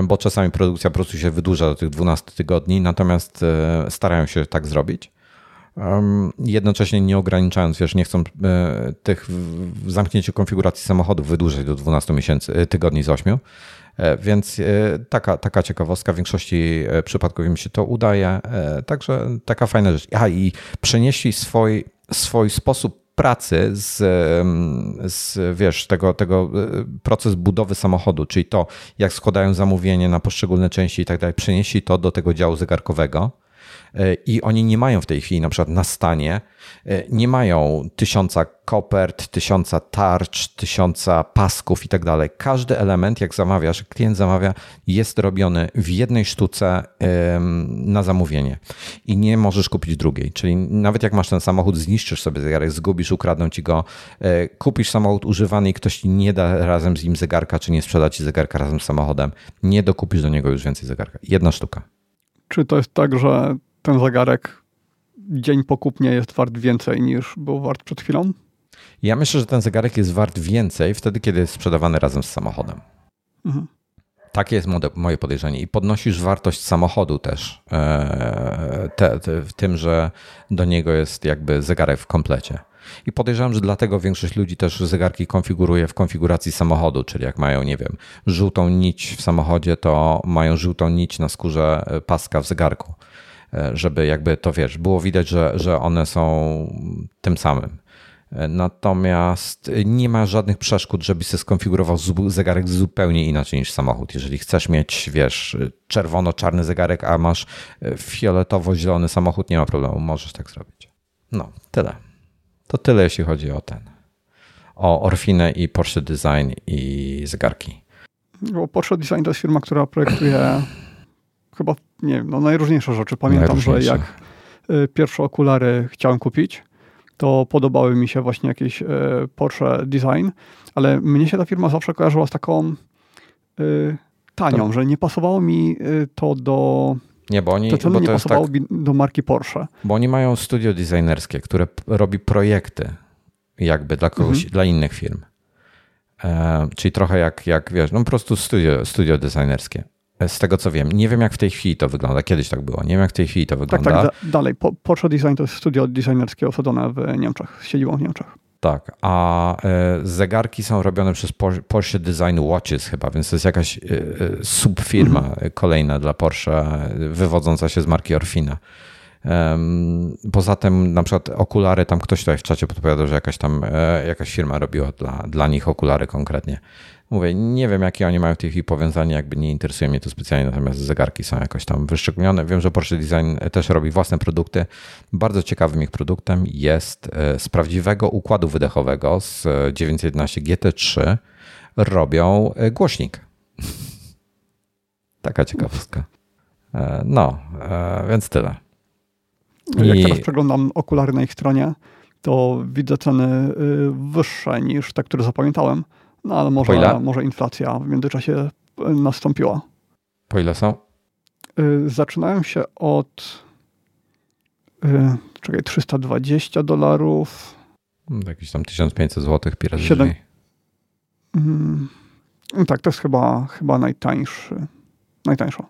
bo czasami produkcja po prostu się wydłuża do tych 12 tygodni, natomiast e, starają się tak zrobić. jednocześnie nie ograniczając, wiesz, nie chcą e, tych w zamknięciu konfiguracji samochodów wydłużyć do 12 miesięcy, e, tygodni z 8. E, więc taka, taka ciekawostka, w większości przypadków im się to udaje. Także taka fajna rzecz. A i przenieśli swój, swój sposób pracy z, z wiesz, tego, tego proces budowy samochodu, czyli to, jak składają zamówienie na poszczególne części i tak dalej, przenieśli to do tego działu zegarkowego. E, i oni nie mają w tej chwili na przykład na stanie, e, nie mają tysiąca kopert, tysiąca tarcz, tysiąca pasków i tak dalej. Każdy element, jak zamawiasz, klient zamawia, jest robiony w jednej sztuce na zamówienie i nie możesz kupić drugiej. Czyli nawet jak masz ten samochód, zniszczysz sobie zegarek, zgubisz, ukradną ci go, e, kupisz samochód używany i ktoś ci nie da razem z nim zegarka, czy nie sprzeda ci zegarka razem z samochodem, nie dokupisz do niego już więcej zegarka. Jedna sztuka. Czy to jest tak, że ten zegarek dzień po kupnie jest wart więcej niż był wart przed chwilą? Ja myślę, że ten zegarek jest wart więcej wtedy, kiedy jest sprzedawany razem z samochodem. Mhm. Takie jest moje podejrzenie. I podnosisz wartość samochodu też e, te, te, w tym, że do niego jest jakby zegarek w komplecie. I podejrzewam, że dlatego większość ludzi też zegarki konfiguruje w konfiguracji samochodu, czyli jak mają, nie wiem, żółtą nić w samochodzie, to mają żółtą nić na skórze paska w zegarku. E, żeby jakby to wiesz, było widać, że, że one są tym samym. E, natomiast nie ma żadnych przeszkód, żebyś sobie skonfigurował zegarek zupełnie inaczej niż samochód. Jeżeli chcesz mieć, wiesz, czerwono-czarny zegarek, a masz e, fioletowo-zielony samochód, nie ma problemu, możesz tak zrobić. No, tyle. To tyle, jeśli chodzi o ten. O Orfinę i Porsche Design i zegarki. Bo Porsche Design to jest firma, która projektuje chyba, nie wiem, no najróżniejsze rzeczy. Pamiętam, że jak y, pierwsze okulary chciałem kupić, to podobały mi się właśnie jakieś y, Porsche Design, ale mnie się ta firma zawsze kojarzyła z taką y, tanią, to... że nie pasowało mi to do... Nie, bo oni, to bo nie pasowało tak, do marki Porsche. Bo oni mają studio designerskie, które robi projekty jakby dla kogoś, mhm. dla innych firm. E, czyli trochę jak, jak wiesz, no po prostu studio, studio designerskie z tego co wiem. Nie wiem, jak w tej chwili to wygląda. Kiedyś tak było. Nie wiem, jak w tej chwili to wygląda. Tak, tak, dalej. Porsche Design to jest studio designerskie osadzone w Niemczech, z siedzibą w Niemczech. Tak, a e, zegarki są robione przez Porsche Design Watches chyba, więc to jest jakaś e, e, subfirma mhm. kolejna dla Porsche, wywodząca się z marki Orfina. Poza tym na przykład okulary, tam ktoś tutaj w czacie podpowiadał, że jakaś tam jakaś firma robiła dla, dla nich okulary konkretnie. Mówię, nie wiem, jakie oni mają w tej chwili powiązanie, jakby nie interesuje mnie to specjalnie, natomiast zegarki są jakoś tam wyszczególnione. Wiem, że Porsche Design też robi własne produkty. Bardzo ciekawym ich produktem jest e, z prawdziwego układu wydechowego z 911 GT3 robią e, głośnik. Taka ciekawostka. E, no, więc tyle. Jak I... teraz przeglądam okulary na ich stronie, to widzę ceny wyższe niż te, które zapamiętałem. No ale może, może inflacja w międzyczasie e, nastąpiła. Po ile są? Y, zaczynają się od y, czekaj, 320 dolarów. Hmm, jakieś tam 1500 zł piraterii. 7... Mm, tak, to jest chyba, chyba najtańszy. Najtańsza.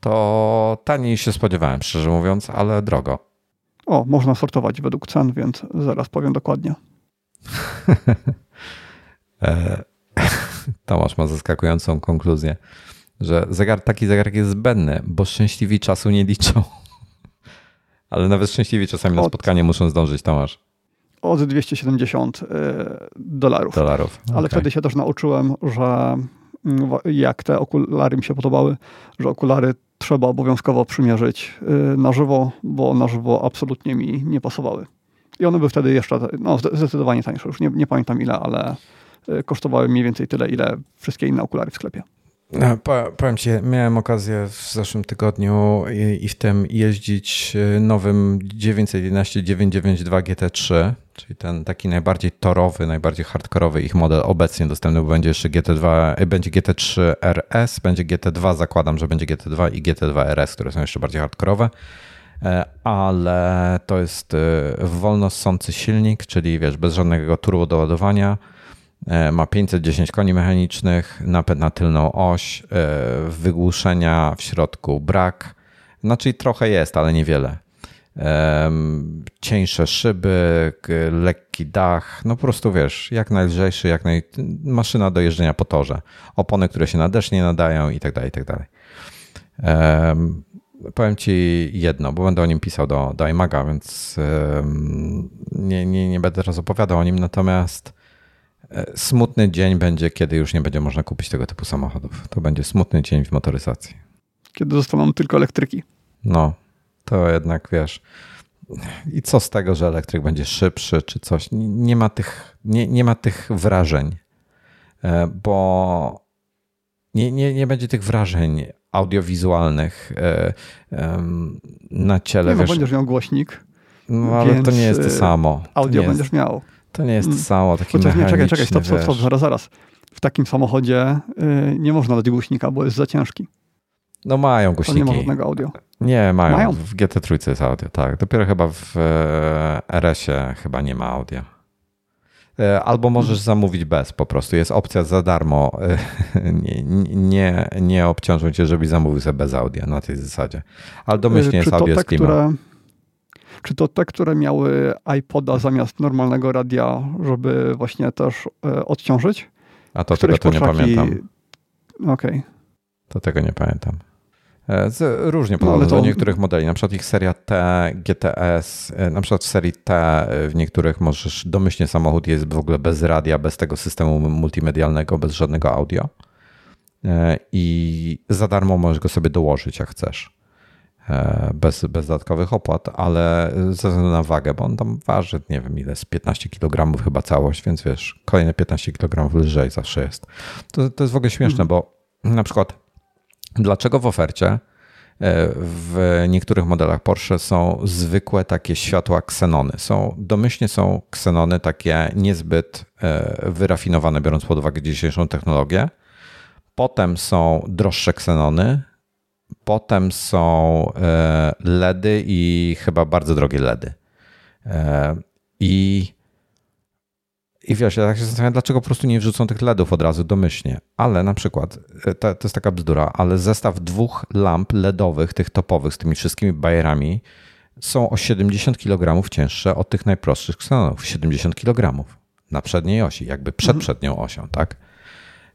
To taniej się spodziewałem, szczerze mówiąc, ale drogo. O, można sortować według cen, więc zaraz powiem dokładnie. E, Tomasz ma zaskakującą konkluzję, że zegar, taki zegarek jest zbędny, bo szczęśliwi czasu nie liczą. Ale nawet szczęśliwi czasami Od... na spotkanie muszą zdążyć, Tomasz. Od 270 e, dolarów. dolarów. Ale okay. wtedy się też nauczyłem, że mm, jak te okulary mi się podobały, że okulary trzeba obowiązkowo przymierzyć e, na żywo, bo na żywo absolutnie mi nie pasowały. I one były wtedy jeszcze no, zdecydowanie tańsze. Już nie, nie pamiętam ile, ale kosztowały mniej więcej tyle, ile wszystkie inne okulary w sklepie. Powiem Ci, miałem okazję w zeszłym tygodniu i, w tym jeździć e, nowym 911 992 GT3, czyli ten taki najbardziej torowy, najbardziej hardkorowy ich model obecnie dostępny, bo będzie jeszcze GT2, e, będzie GT3 RS, będzie GT2, zakładam, że będzie GT2 i GT2 RS, które są jeszcze bardziej hardkorowe ale to jest wolno ssący silnik, czyli wiesz, bez żadnego turbo doładowania, E, ma 510 koni mechanicznych, napęd na tylną oś, e, wygłuszenia w środku brak. Znaczy trochę jest, ale niewiele. cieńsze szyby, lekki dach, no po prostu wiesz, jak najlżejszy, jak naj... maszyna do jeżdżenia po torze. Opony, które się na deszcz nie nadają i tak dalej, i tak dalej. Powiem ci jedno, bo będę o nim pisał do, do iMaga, więc nie, nie, nie będę teraz opowiadał o nim, natomiast e, smutny dzień będzie, kiedy już nie będzie można kupić tego typu samochodów. To będzie smutny dzień w motoryzacji. Kiedy zostaną tylko elektryki. No, to jednak wiesz. I co z tego, że elektryk będzie szybszy czy coś? Nie ma tych, nie, nie ma tych wrażeń, e, bo nie, nie, nie będzie tych wrażeń audiowizualnych e, na ciele. Nie, no, będziesz miał głośnik. No, ale to nie jest to samo. Audio będziesz jest, miał. To nie jest to mm. samo. Taki Chociaż nie, czekaj, czekaj, stop, stop, stop, zaraz, zaraz. W takim samochodzie y, nie można dać głośnika, bo jest za ciężki. No mają głośniki. To nie ma żadnego audio. Nie, mają. mają. W GT3 jest audio, tak. Dopiero chyba w e, RS-ie chyba nie ma audio. E, albo możesz zamówić bez po prostu. Jest opcja za darmo. E, nie, nie, nie obciążą cię, żebyś zamówił sobie bez audio na tej zasadzie. Ale domyślnie jest audio te, z które, Czy to te, które miały iPoda zamiast normalnego radia, żeby właśnie też odciążyć? A to tego to nie pamiętam. Okej. Okay. To tego nie pamiętam. E, z, różnie podchodzą no, to... do niektórych modeli. Na przykład ich seria T, GTS, e, na przykład w serii T e, w niektórych możesz domyślnie samochód jest w ogóle bez radia, bez tego systemu multimedialnego, bez żadnego audio. I za darmo możesz go sobie dołożyć jak chcesz. Bez, bez dodatkowych opłat, ale ze względu na wagę, bo on tam waży, nie wiem ile, z 15 kg chyba całość, więc wiesz, kolejne 15 kg lżej zawsze jest. To, to jest w ogóle śmieszne, hmm. bo na przykład Dlaczego w ofercie e, w niektórych modelach Porsche są zwykłe takie światła ksenony. Są, domyślnie są ksenony takie niezbyt e, wyrafinowane, biorąc pod uwagę dzisiejszą technologię. Potem są droższe ksenony, potem są e, LEDy i chyba bardzo drogie LEDy. I i wiesz, ja tak się zastanawiam, dlaczego po prostu nie wrzucą tych LEDów od razu domyślnie. Ale na przykład, e, to, to jest taka bzdura, ale zestaw dwóch lamp LEDowych, tych topowych, z tymi wszystkimi bajerami, są o 70 kg cięższe od tych najprostszych ksenonów. 70 kg na przedniej osi, jakby przed mhm. przednią osią, tak?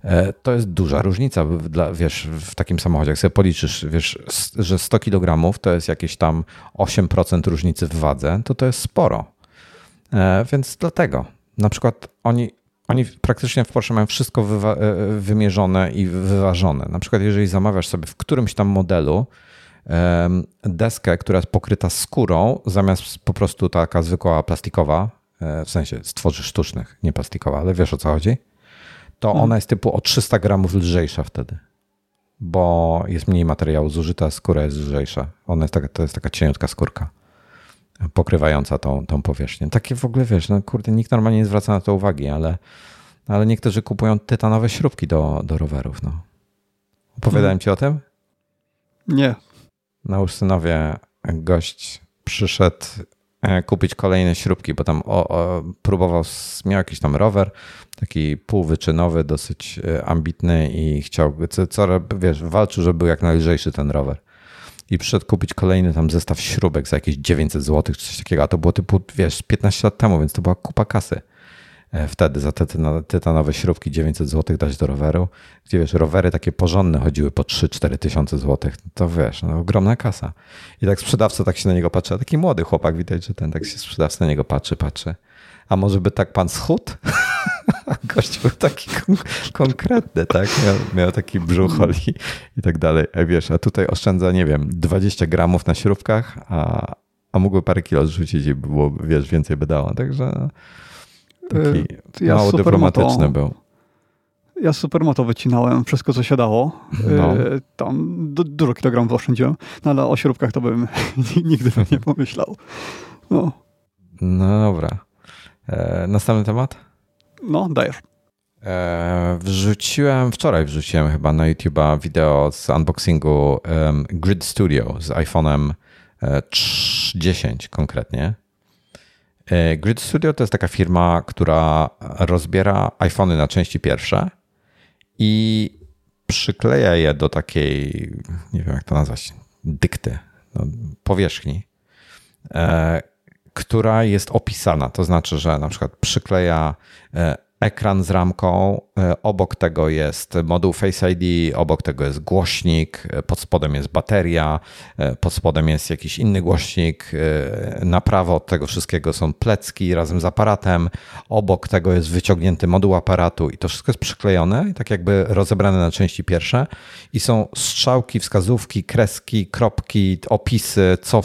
E, to jest duża różnica, dla, wiesz, w takim samochodzie. Jak sobie policzysz, wiesz, że 100 kg to jest jakieś tam 8% różnicy w wadze, to to jest sporo. E, więc dlatego na przykład oni, oni praktycznie w Porsche mają wszystko e, wymierzone i wyważone. Na przykład jeżeli zamawiasz sobie w którymś tam modelu deskę, która jest pokryta skórą, zamiast po prostu taka zwykła plastikowa, w sensie z tworzyw sztucznych, nie plastikowa, ale wiesz o co chodzi, to hmm. ona jest typu o 300 gramów lżejsza wtedy, bo jest mniej materiału zużyta, skóra jest lżejsza. Ona jest taka, to jest taka cieniutka skórka pokrywająca tą, tą powierzchnię. Takie w ogóle, wiesz, no kurde, nikt normalnie nie zwraca na to uwagi, ale, ale niektórzy kupują tytanowe śrubki do, do rowerów. No. Opowiadałem hmm. ci o tym? Nie. Na Ursynowie gość przyszedł kupić kolejne śrubki, bo tam o, o, próbował, miał jakiś tam rower, taki półwyczynowy, dosyć e, ambitny i chciał, co, co wiesz, walczył, żeby był jak najlżejszy ten rower. I przyszedł kupić kolejny tam zestaw śrubek za jakieś 900 zł czy coś takiego, a to było typu, wiesz, 15 lat temu, więc to była kupa kasy. e, wtedy za te tytanowe śrubki 900 zł dać do roweru, gdzie wiesz, rowery takie porządne chodziły po 3-4 tysiące złotych, to wiesz, no, ogromna kasa. I tak sprzedawca tak się na niego patrzy, a taki młody chłopak widać, że ten tak się sprzedawca na niego patrzy, patrzy a może by tak pan schudł? Gość był taki kon konkretny, tak? Miał, miał taki brzuchol i, i tak dalej. A wiesz, a tutaj oszczędza, nie wiem, 20 gramów na śrubkach, a, a mógłby parę kilo zrzucić i było, wiesz, więcej by dało. Także taki y, ja mało dyplomatyczny był. Ja supermoto wycinałem wszystko, co się dało. No. Y, tam dużo kilogramów oszczędziłem, no ale o śrubkach to bym nigdy bym nie pomyślał. No, no dobra. E, następny temat? No, dajesz. E, wrzuciłem, wczoraj wrzuciłem chyba na YouTube'a wideo z unboxingu um, Grid Studio z iPhone'em 10 e, konkretnie. Grid Studio to jest taka firma, która rozbiera iPhony na części pierwsze i przykleja je do takiej, nie wiem jak to nazwać, dykty, no, powierzchni która jest opisana. To znaczy, że na przykład przykleja ekran z ramką, e, obok tego jest moduł Face ID, obok tego jest głośnik, e, pod spodem jest bateria, e, pod spodem jest jakiś inny głośnik, na prawo od tego wszystkiego są plecki razem z aparatem, obok tego jest wyciągnięty moduł aparatu i to wszystko jest przyklejone, tak jakby rozebrane na części pierwsze i są strzałki, wskazówki, kreski, kropki, opisy, co,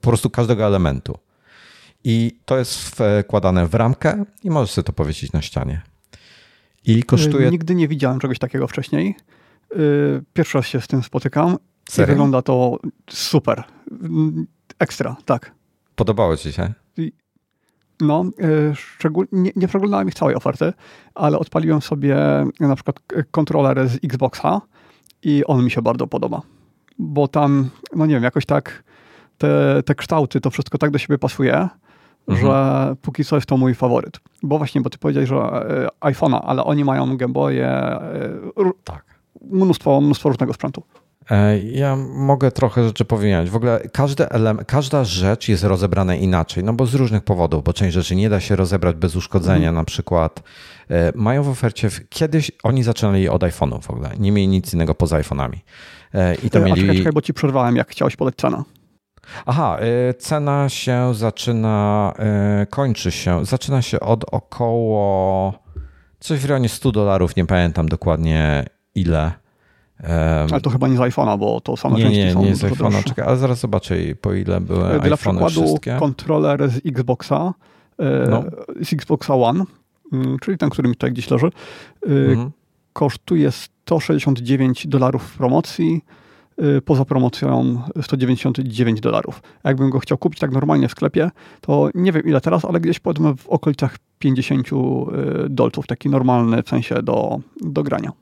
po prostu każdego elementu. I to jest wkładane w ramkę i możesz sobie to powiesić na ścianie. I kosztuje. Nigdy nie widziałem czegoś takiego wcześniej. Y, pierwszy raz się z tym spotykam. Serio? I wygląda to super. Ekstra, tak. Podobało ci się? No, y, szczególnie nie, nie przeglądałem ich całej oferty, ale odpaliłem sobie na przykład kontroler z Xboxa i on mi się bardzo podoba. Bo tam, no nie wiem, jakoś tak te, te kształty, to wszystko tak do siebie pasuje, mhm. że póki co jest to mój faworyt. Bo właśnie, bo ty powiedziałeś, że e, iPhone'a, ale oni mają Game Boye, e, tak. mnóstwo, mnóstwo różnego sprzętu. E, ja mogę trochę rzeczy powiedzieć. W ogóle każdy element, każda rzecz jest rozebrana inaczej, no bo z różnych powodów, bo część rzeczy nie da się rozebrać bez uszkodzenia. Mhm. Na przykład mają w ofercie, kiedyś oni zaczynali od iPhone'ów w ogóle, nie mieli nic innego poza iPhone'ami. I to mieli... Czekaj, czekaj, bo ci przerwałem, jak chciałeś podać cenę. Aha, y, cena się zaczyna, y, kończy się, zaczyna się od około coś w rejonie 100 dolarów, nie pamiętam dokładnie ile. Ale to chyba nie z iPhone'a, bo to same nie, nie, nie z iPhone'a, czekaj, ale zaraz zobaczę po ile były Dla przykładu wszystkie. kontroler z Xboxa, y, no. z Xboxa One, czyli ten, który mi tutaj gdzieś leży, mhm. kosztuje 169 dolarów w promocji, Y, poza promocją 199 dolarów. Jakbym go chciał kupić tak normalnie w sklepie, to nie wiem ile teraz, ale gdzieś powiedzmy w okolicach 50 y, dolców, taki normalny w sensie do, do grania.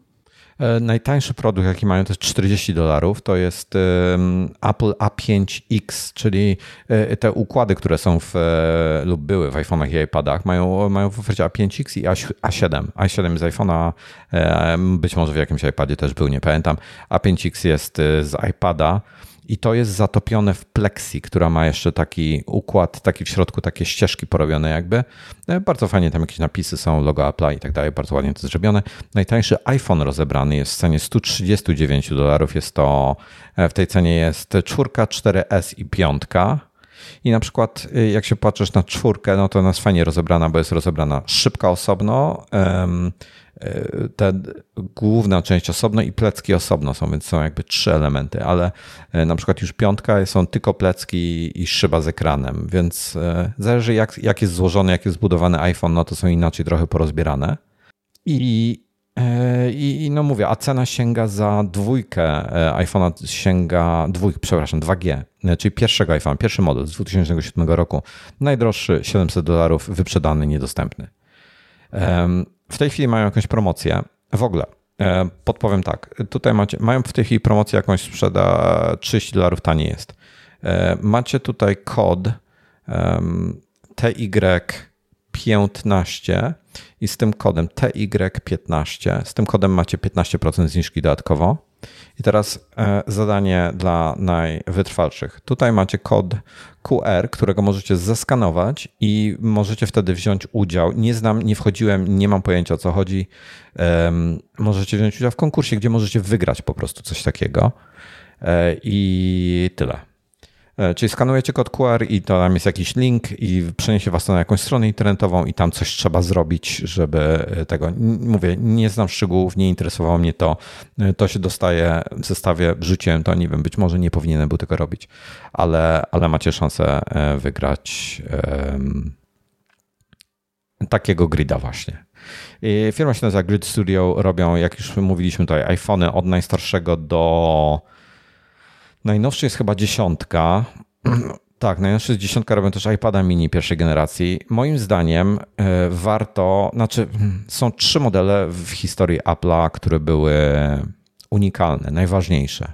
E, najtańszy produkt, jaki mają, to jest 40 dolarów. To jest Apple A5X, czyli e, te układy, które są w, e, lub były w iPhone'ach i iPadach, mają, mają w ofercie A5X i A7. A7 z iPhone'a, być może w jakimś iPadzie też był, nie pamiętam. A5X jest z iPada i to jest zatopione w plexi, która ma jeszcze taki układ, taki w środku takie ścieżki porobione jakby. E, bardzo fajnie tam jakieś napisy są, logo Apple i tak dalej, bardzo ładnie to zrobione. Najtańszy iPhone rozebrany jest w cenie 139 dolarów, jest to, e, w tej cenie jest czwórka, 4S i piątka. I na przykład, e, jak się patrzysz na czwórkę, no to ona jest fajnie rozebrana, bo jest rozebrana szybka osobno, ta główna część osobno i plecki osobno są, więc są jakby trzy elementy, ale e, na przykład już piątka są tylko plecki i szyba z ekranem, więc e, zależy jak, jak jest złożony, jak jest zbudowany iPhone, no to są inaczej trochę porozbierane. I, e, i, i no mówię, a cena sięga za dwójkę iPhone'a sięga, dwójk, przepraszam, 2G, czyli pierwszego iPhone, pierwszy model z 2007 roku, najdroższy 700 dolarów, wyprzedany, niedostępny. W tej chwili mają jakąś promocję. W ogóle, podpowiem tak. Tutaj macie, mają w tej chwili promocję jakąś sprzeda 30 dolarów taniej jest. Macie tutaj kod TY15 i z tym kodem TY15, z tym kodem macie 15% zniżki dodatkowo. I teraz e, zadanie dla najwytrwalszych. Tutaj macie kod QR, którego możecie zeskanować i możecie wtedy wziąć udział. Nie znam, nie wchodziłem, nie mam pojęcia o co chodzi. Możecie wziąć udział w konkursie, gdzie możecie wygrać po prostu coś takiego. E, I tyle. E, czyli skanujecie kod QR i to tam jest jakiś link i przeniesie was na jakąś stronę internetową i tam coś trzeba zrobić, żeby e, tego, mówię, nie znam szczegółów, nie interesowało mnie to, e, to się dostaje w zestawie, wrzuciłem to, nie wiem, być może nie powinienem był tego robić, ale, ale macie szansę wygrać um, takiego grida właśnie. Firma się nazywa Grid Studio, robią, jak już mówiliśmy tutaj, iPhony od najstarszego do Najnowszy jest chyba dziesiątka. Tak, najnowszy jest dziesiątka, robią też iPada mini pierwszej generacji. Moim zdaniem e, warto, znaczy są trzy modele w historii Apple'a, które były unikalne, najważniejsze.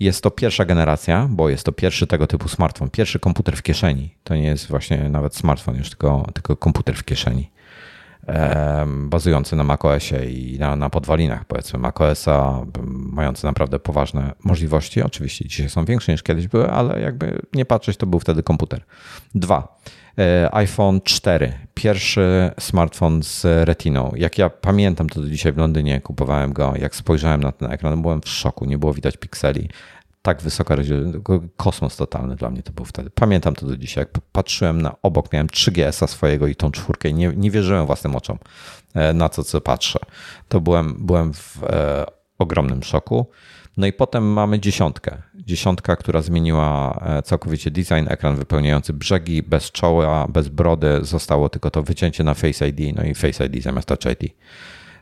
Jest to pierwsza generacja, bo jest to pierwszy tego typu smartfon, pierwszy komputer w kieszeni. To nie jest właśnie nawet smartfon, już tylko, tylko komputer w kieszeni bazujący na macOSie i na, na podwalinach, powiedzmy, macOSa, mające naprawdę poważne możliwości. Oczywiście dzisiaj są większe niż kiedyś były, ale jakby nie patrzeć, to był wtedy komputer. Dwa. iPhone 4, pierwszy smartfon z retiną. Jak ja pamiętam, to do dzisiaj w Londynie kupowałem go. Jak spojrzałem na ten ekran, byłem w szoku, nie było widać pikseli tak wysoka rozdzielczość, kosmos totalny dla mnie to był wtedy. Pamiętam to do dzisiaj, jak patrzyłem na obok, miałem 3GS-a swojego i tą czwórkę i nie, nie wierzyłem własnym oczom e, na to, co patrzę. To byłem, byłem w e, ogromnym szoku. No i potem mamy dziesiątkę. Dziesiątka, która zmieniła e, całkowicie design, ekran wypełniający brzegi, bez czoła, bez brody, zostało tylko to wycięcie na Face ID, no i Face ID zamiast Touch ID.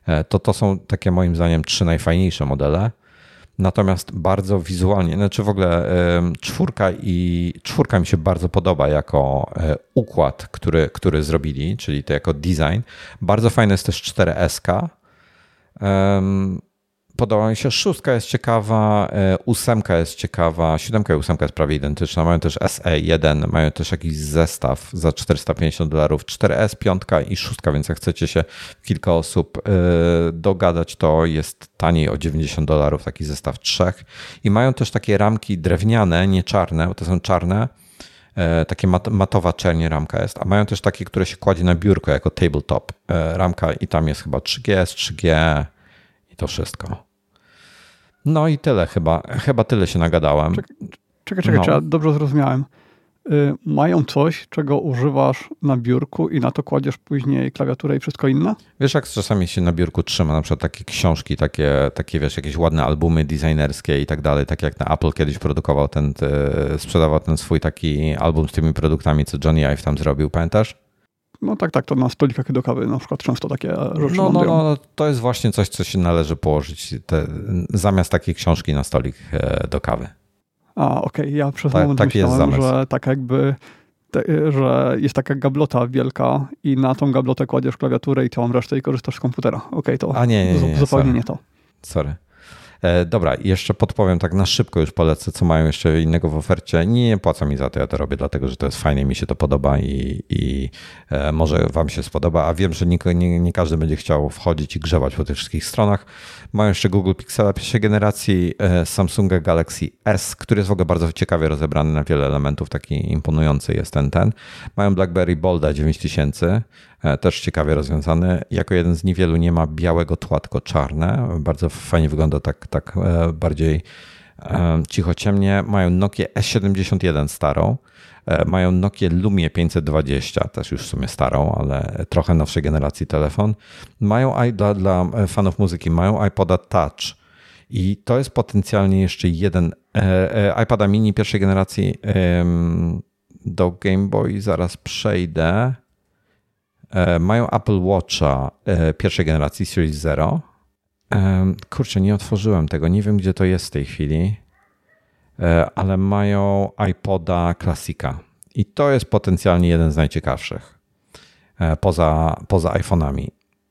E, to, to są takie moim zdaniem trzy najfajniejsze modele. Natomiast bardzo wizualnie, znaczy w ogóle czwórka i czwórka mi się bardzo podoba jako e, układ, który, który zrobili, czyli to jako design. Bardzo fajne jest też 4SK podoba mi się. Szóstka jest ciekawa, e, ósemka jest ciekawa, siódemka i ósemka jest prawie identyczna. Mają też SE1, mają też jakiś zestaw za 450 dolarów, 4S, piątka i szóstka, więc jak chcecie się kilka osób e, dogadać, to jest taniej o 90 dolarów taki zestaw trzech. I mają też takie ramki drewniane, nie czarne, bo to są czarne, e, takie mat, matowa czernie ramka jest, a mają też takie, które się kładzie na biurko jako tabletop ramka i tam jest chyba 3G, 3G i to wszystko. No i tyle chyba. Chyba tyle się nagadałem. Czekaj, czekaj, czekaj no. czy ja dobrze zrozumiałem. Y, mają coś, czego używasz na biurku i na to kładziesz później klawiaturę i wszystko inne? Wiesz, jak czasami się na biurku trzyma na przykład takie książki, takie, takie wiesz, jakieś ładne albumy designerskie i tak dalej, tak jak na Apple kiedyś produkował ten, sprzedawał ten swój taki album z tymi produktami, co Johnny Ive tam zrobił, pamiętasz? No tak, tak, to na stolikach do kawy na przykład często takie rzeczy no, no, no, to jest właśnie coś, co się należy położyć te, zamiast takiej książki na stolik e, do kawy. A, okej, okay. ja przez tak, moment taki myślałem, że tak jakby te, że jest taka gablota wielka i na tą gablotę kładziesz klawiaturę i całą resztę i korzystasz z komputera. Okej, okay, to A nie, nie, nie, zupełnie sorry. nie to. Sorry. E, dobra, jeszcze podpowiem tak na szybko już polecę, co mają jeszcze innego w ofercie. Nie, nie płacą mi za to, ja to robię, dlatego że to jest fajnie, mi się to podoba i, i e, może Wam się spodoba, a wiem, że nie, nie, nie każdy będzie chciał wchodzić i grzewać po tych wszystkich stronach. Mają jeszcze Google Pixela pierwszej generacji, e, Samsunga Galaxy S, który jest w ogóle bardzo ciekawie rozebrany na wiele elementów, taki imponujący jest ten, ten. Mają BlackBerry Bolda 9000, E, też ciekawie rozwiązany. Jako jeden z niewielu nie ma białego tła, tylko czarne. Bardzo fajnie wygląda tak, tak e, bardziej e, cicho ciemnie. Mają Nokia S71 starą. Mają Nokia Lumie 520, też już w sumie starą, ale trochę nowszej generacji telefon. Mają dla, dla fanów muzyki, mają iPoda Touch. I to jest potencjalnie jeszcze jeden iPada mini pierwszej generacji do Game Boy. Zaraz przejdę. E, mają Apple Watcha e, pierwszej generacji Series Zero. E, kurczę, nie otworzyłem tego, nie wiem gdzie to jest w tej chwili, ale mają iPoda Classica i to jest potencjalnie jeden z najciekawszych poza, poza iPhone'ami.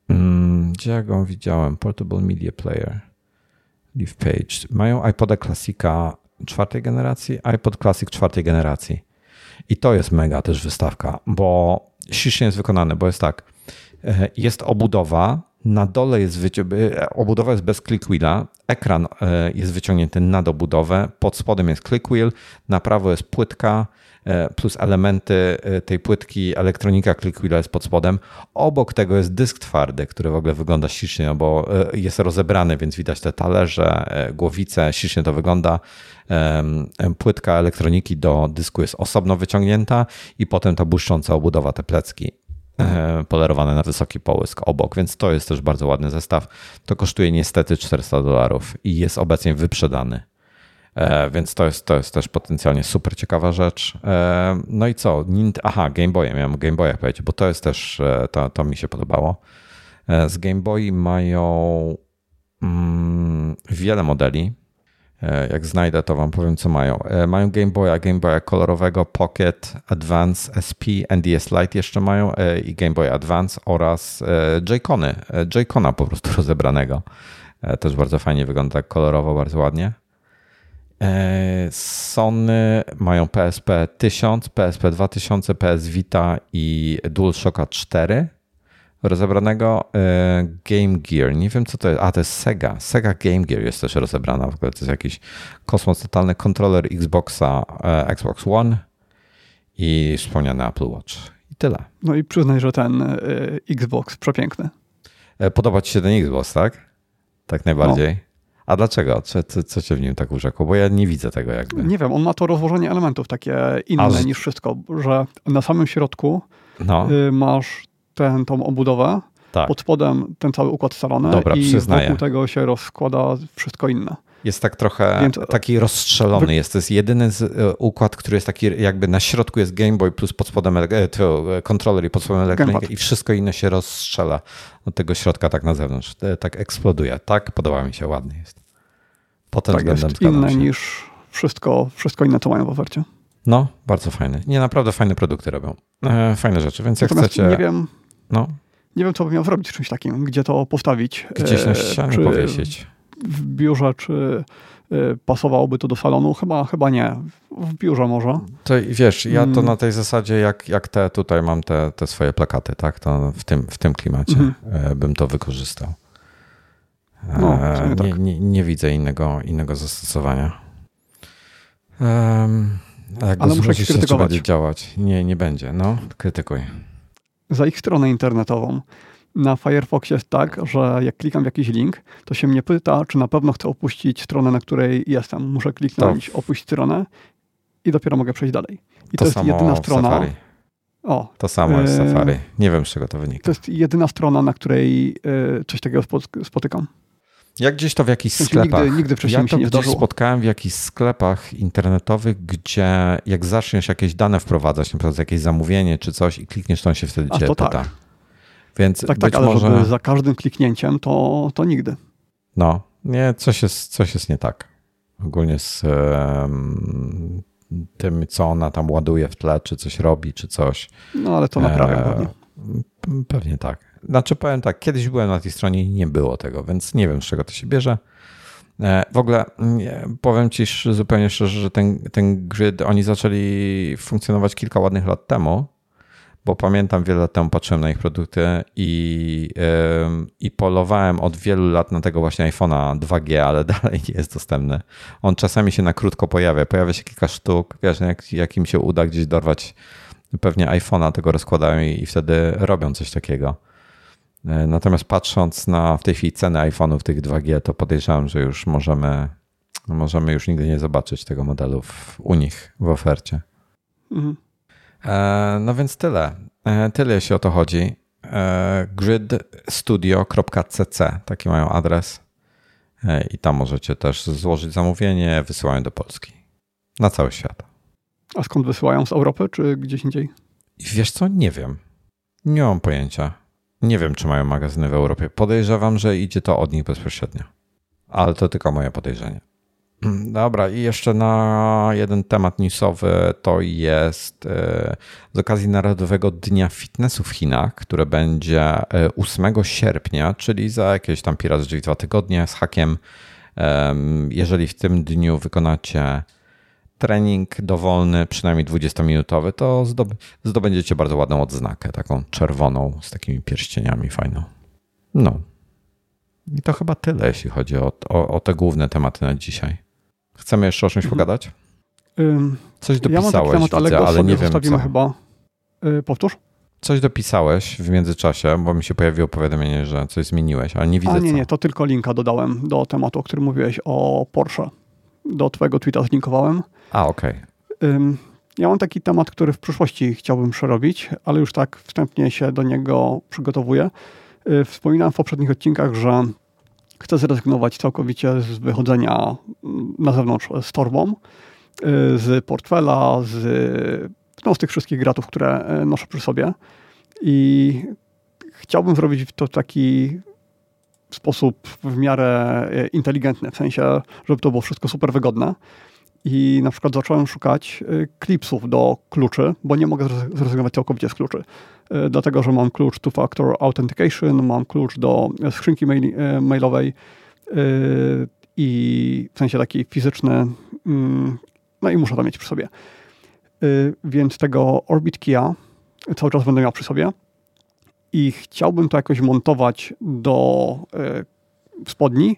Mm, gdzie ja go widziałem? Portable Media Player. Leaf Page. Mają iPoda Classica czwartej generacji, iPod Classic czwartej generacji. I to jest mega też wystawka, bo ślicznie jest wykonane, bo jest tak, e, jest obudowa, na dole jest e, obudowa jest bez click wheela, ekran e, jest wyciągnięty nad obudowę, pod spodem jest click wheel, na prawo jest płytka, plus elementy tej płytki, elektronika wheela jest pod spodem. Obok tego jest dysk twardy, który w ogóle wygląda ślicznie, no bo jest rozebrany, więc widać te talerze, głowice, ślicznie to wygląda. Płytka elektroniki do dysku jest osobno wyciągnięta i potem ta błyszcząca obudowa, te plecki e, polerowane na wysoki połysk obok, więc to jest też bardzo ładny zestaw. To kosztuje niestety 400 dolarów i jest obecnie wyprzedany. E, więc to jest, to jest też potencjalnie super ciekawa rzecz. E, no i co? Aha, Game Boy, miałem Game Boya powiedzieć, bo to jest też, to, to mi się podobało. Z Game Boy mają mm, wiele modeli. E, jak znajdę, to wam powiem, co mają. E, mają Game Boya, Game Boya kolorowego, Pocket, Advance, SP, NDS Lite jeszcze mają e, i Game Boy Advance oraz J-Cony, J-Cona po prostu rozebranego. Też bardzo fajnie wygląda tak kolorowo, bardzo ładnie. Sony mają PSP 1000, PSP 2000, PS Vita i DualShocka 4 rozebranego e, Game Gear. Nie wiem, co to jest. A, to jest Sega. Sega Game Gear jest też rozebrana. W ogóle to jest jakiś kosmos totalny kontroler Xboxa, e, Xbox One i wspomniany Apple Watch. I tyle. No i przyznaj, że ten e, Xbox przepiękny. Podoba ci się ten Xbox, tak? Tak najbardziej. No. A dlaczego? Co, co, co cię w nim tak urzekło? Bo ja nie widzę tego jakby. Nie wiem, on ma to rozłożenie elementów takie inne A, niż wszystko, że na samym środku no. Y, masz ten, tą obudowę, tak. pod spodem ten cały układ scalony Dobra, i przyznaję. wokół tego się rozkłada wszystko inne. Jest tak trochę Więc, taki rozstrzelony wy... jest. To jest jedyny z, y, układ, który jest taki jakby na środku jest Game Boy plus pod spodem e, e, kontroler i pod spodem elektronika i wszystko inne się rozstrzela od tego środka tak na zewnątrz. Tak eksploduje. Tak, podoba mi się, ładny jest. Potem tak jest inne się. niż wszystko, wszystko inne, co mają w ofercie. No, bardzo fajny. Nie, naprawdę fajne produkty robią. E, fajne rzeczy, więc jak Natomiast chcecie... Nie wiem, no. nie wiem, co bym miał zrobić czymś takim, gdzie to postawić. Gdzieś na ścianie czy powiesić. W biurze, czy e, pasowałoby to do salonu? Chyba, chyba nie. W biurze może. To wiesz, ja to mm. na tej zasadzie, jak, jak te tutaj mam te, te swoje plakaty, tak? To w tym, w tym klimacie mm -hmm. bym to wykorzystał. No, nie, tak. nie, nie, widzę innego, innego zastosowania. Um, jak Ale muszę krytykować. będzie działać. Nie, nie będzie. No, krytykuj. Za ich stronę internetową. Na Firefoxie jest tak, że jak klikam w jakiś link, to się mnie pyta, czy na pewno chcę opuścić stronę, na której jestem. Muszę kliknąć to. opuść stronę i dopiero mogę przejść dalej. I to, to jest jedyna strona. Safari. O, to samo jest e, Safari. Nie wiem, z czego to wynika. To jest jedyna strona, na której e, coś takiego spotykam. Jak gdzieś to w jakichś sklepach. Nigdy, nigdy wcześniej ja to gdzieś spotkałem w jakichś sklepach internetowych, gdzie jak zaczniesz jakieś dane wprowadzać, na przykład jakieś zamówienie czy coś i klikniesz, to on się wtedy A, cię pyta. Tak. Więc tak, tak, ale może... żeby za każdym kliknięciem, to, to nigdy. No, nie, coś jest, coś jest nie tak. Ogólnie z um, tym, co ona tam ładuje w tle, czy coś robi, czy coś. No, ale to naprawia e. Pewnie tak. Znaczy powiem tak, kiedyś byłem na tej stronie i nie było tego, więc nie wiem z czego to się bierze. E, w ogóle powiem ci zupełnie szczerze, że ten, ten grid, oni zaczęli funkcjonować kilka ładnych lat temu, bo pamiętam wiele lat temu patrzyłem na ich produkty i, i polowałem od wielu lat na tego właśnie iPhone'a 2G, ale dalej nie jest dostępny. On czasami się na krótko pojawia, pojawia się kilka sztuk, wiesz, jak, jak im się uda gdzieś dorwać pewnie iPhone'a, tego rozkładają i, i wtedy robią coś takiego. E, natomiast patrząc na w tej chwili ceny iPhone'ów tych 2G, to podejrzewam, że już możemy, możemy już nigdy nie zobaczyć tego modelu w, u nich w ofercie. Mhm. E, no więc tyle. E, tyle jeśli o to chodzi. gridstudio.cc taki mają adres i tam możecie też złożyć zamówienie, wysyłają do Polski. Na cały świat. A skąd wysyłają? Z Europy czy gdzieś indziej? Wiesz co? Nie wiem. Nie mam pojęcia. Nie wiem, czy mają magazyny w Europie. Podejrzewam, że idzie to od nich bezpośrednio. Ale to tylko moje podejrzenie. Dobra, i jeszcze na jeden temat newsowy to jest e, z okazji Narodowego Dnia Fitnessu w Chinach, które będzie 8 e, sierpnia, czyli za jakieś tam drzwi dwa tygodnie z hakiem. Jeżeli w tym dniu wykonacie trening dowolny, przynajmniej 20-minutowy, to zdobędziecie bardzo ładną odznakę, taką czerwoną z takimi pierścieniami fajną. No. I to chyba tyle, jeśli chodzi o, o, o te główne tematy na dzisiaj. Chcemy jeszcze o czymś mhm. pogadać? Coś dopisałeś, ja mam temat, widzę, ale nie wiem co. chyba. Yy, powtórz? Coś dopisałeś w międzyczasie, bo mi się pojawiło powiadomienie, że coś zmieniłeś, ale nie widzę A nie, co. nie, to tylko linka dodałem do tematu, o którym mówiłeś, o Porsche. Do twojego tweeta zlinkowałem. A, okej. Okay. Ja mam taki temat, który w przyszłości chciałbym przerobić, ale już tak wstępnie się do niego przygotowuję. Y, wspominałem w poprzednich odcinkach, że chcę zrezygnować całkowicie z wychodzenia mm, na zewnątrz z torbą, y, z portfela, z, no, z tych wszystkich gratów, które y, noszę przy sobie. I chciałbym zrobić to w taki sposób w miarę inteligentny, w sensie, żeby to było wszystko super wygodne. I na przykład zacząłem szukać klipsów do kluczy, bo nie mogę zrezygnować całkowicie z kluczy. Dlatego, że mam klucz two-factor authentication, mam klucz do skrzynki mail, mailowej i w sensie taki fizyczny, no i muszę to mieć przy sobie. Więc tego Orbit Kia cały czas będę miał przy sobie. I chciałbym to jakoś montować do spodni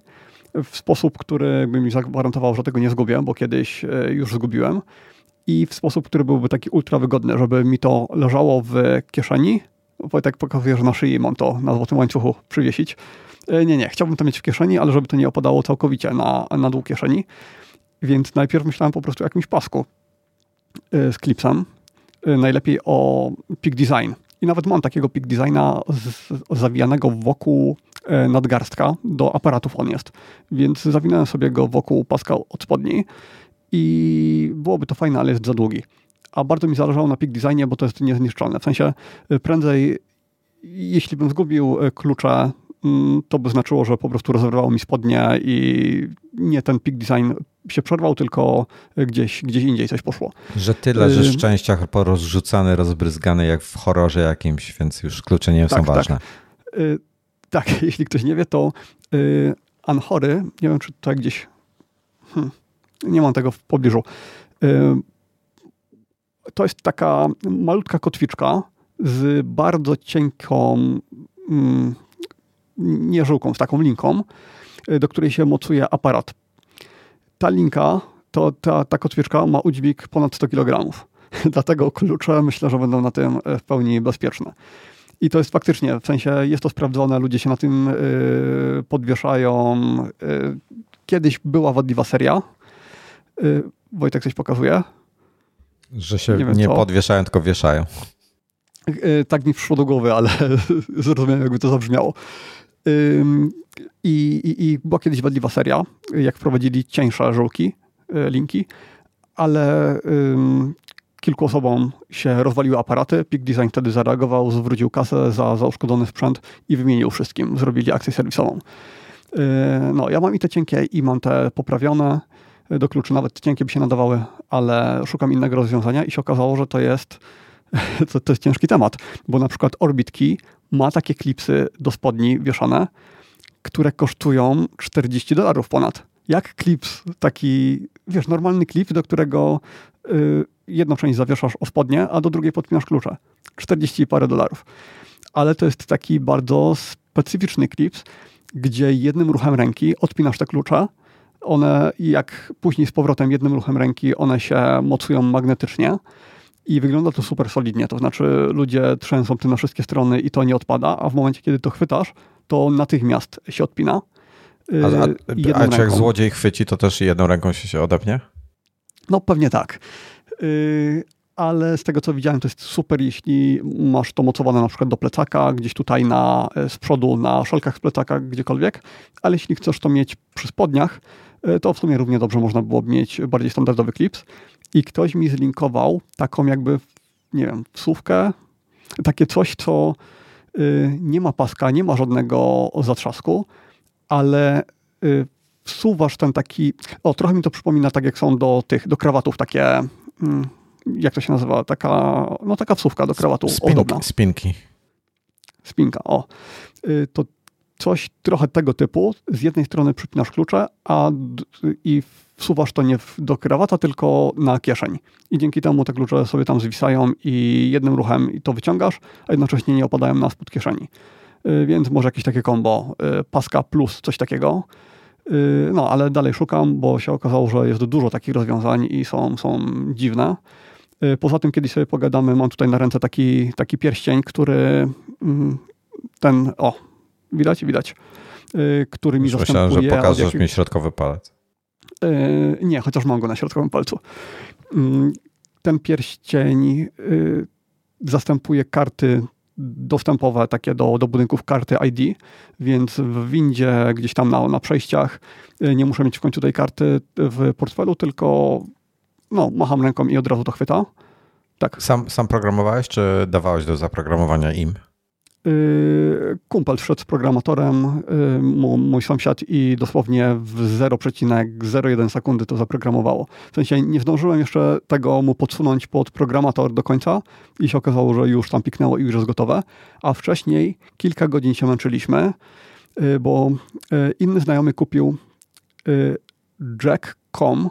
w sposób, który by mi zagwarantował, że tego nie zgubię, bo kiedyś już zgubiłem i w sposób, który byłby taki ultra wygodny, żeby mi to leżało w kieszeni. Wojtek pokazuje, że na szyi mam to na złotym łańcuchu przywiesić. E, nie, nie, chciałbym to mieć w kieszeni, ale żeby to nie opadało całkowicie na, na dół kieszeni. Więc najpierw myślałem po prostu o jakimś pasku e, z klipsem. E, najlepiej o peak design. I nawet mam takiego peak designa z, zawijanego wokół nadgarstka. Do aparatów on jest. Więc zawinąłem sobie go wokół paska od spodni i byłoby to fajne, ale jest za długi. A bardzo mi zależało na peak designie, bo to jest niezniszczalne. W sensie y, prędzej, jeśli bym zgubił y, klucze, to by znaczyło, że po prostu rozerwało mi spodnie i nie ten peak design się przerwał, tylko gdzieś, gdzieś indziej coś poszło. Że tyle, że y, szczęściach porozrzucane, rozbryzgane jak w horrorze jakimś, więc już klucze nie tak, są tak. ważne. Tak. tak, jeśli ktoś nie wie, to Anchory, nie wiem, czy tutaj gdzieś... Hmm nie mam tego w pobliżu. To jest taka malutka kotwiczka z bardzo cienką mm, nie żyłką, z taką linką, y, do której się mocuje aparat. Ta linka, to ta, ta kotwiczka ma udźwig ponad 100 kg. Dlatego klucze myślę, że będą na tym e, w pełni bezpieczne. I to jest faktycznie, w sensie jest to sprawdzone, ludzie się na tym y, podwieszają. Y, kiedyś była wadliwa seria, Y, Wojtek coś pokazuje? Że się nie, nie podwieszają, tylko wieszają. Tak mi przyszło do głowy, ale zrozumiałem, jakby to zabrzmiało. I, i, I była kiedyś wadliwa seria, jak wprowadzili cieńsze żółki, y, linki, ale kilku osobom się rozwaliły aparaty. Peak Design wtedy zareagował, zwrócił kasę za, za uszkodzony sprzęt i wymienił wszystkim. Zrobili akcję serwisową. No, ja mam i te cienkie, i mam te poprawione do kluczy. Nawet cienkie by się nadawały, ale szukam innego rozwiązania i się okazało, że to jest, to, to jest ciężki temat, bo na przykład Orbit Key ma takie klipsy do spodni wieszane, które kosztują 40 dolarów ponad. Jak klips, taki, wiesz, normalny klip, do którego y, jedną część zawieszasz o spodnie, a do drugiej podpinasz klucze. 40 parę dolarów. Ale to jest taki bardzo specyficzny klips, gdzie jednym ruchem ręki odpinasz te klucze, one, jak później z powrotem jednym ruchem ręki, one się mocują magnetycznie i wygląda to super solidnie. To znaczy, ludzie trzęsą tym na wszystkie strony i to nie odpada, a w momencie, kiedy to chwytasz, to natychmiast się odpina. A, a, y, a czy jak złodziej chwyci, to też jedną ręką się, się odepnie? No pewnie tak. Yy, ale z tego co widziałem, to jest super, jeśli masz to mocowane na przykład do plecaka, gdzieś tutaj na, e, z przodu, na szelkach z plecaka, gdziekolwiek, ale jeśli chcesz to mieć przy spodniach, to w sumie równie dobrze można byłoby mieć bardziej standardowy klips. I ktoś mi zlinkował taką jakby, nie wiem, wsówkę, takie coś, co y, nie ma paska, nie ma żadnego zatrzasku, ale y, wsuwasz ten taki, o trochę mi to przypomina tak jak są do tych, do krawatów takie, mm, jak to się nazywa, taka, no taka wsówka do krawatu. Spinki. Spinki. Spinka, o. Y, to coś trochę tego typu. Z jednej strony przypinasz klucze, a i wsuwasz to nie do krawata, tylko na kieszeń. I dzięki temu te klucze sobie tam zwisają i jednym ruchem to wyciągasz, a jednocześnie nie opadają na spód kieszeni. Y, więc może jakieś takie kombo, y, paska plus coś takiego. Y, no, ale dalej szukam, bo się okazało, że jest dużo takich rozwiązań i są, są dziwne. Poza tym, kiedyś sobie pogadamy, mam tutaj na ręce taki, taki pierścień, który mm, ten, o, widać, widać, y, który mi Już zastępuje. Myślałem, że pokażesz jakich... mi środkowy palec. Y, nie, chociaż mam go na środkowym palcu. Mm, ten pierścień y, zastępuje karty dostępowe takie do, do budynków karty ID, więc w windzie, gdzieś tam na, na przejściach nie muszę mieć w końcu tej karty w portfelu, tylko no, macham ręką i od razu to chwyta. Tak. Sam, sam programowałeś, czy dawałeś do zaprogramowania im? Y, kumpel wszedł z programatorem, y, mój sąsiad i dosłownie w 0,01 sekundy to zaprogramowało. W sensie nie zdążyłem jeszcze tego mu podsunąć pod programator do końca i się okazało, że już tam piknęło i już jest gotowe, a wcześniej kilka godzin się męczyliśmy, y, bo inny znajomy kupił Jack.com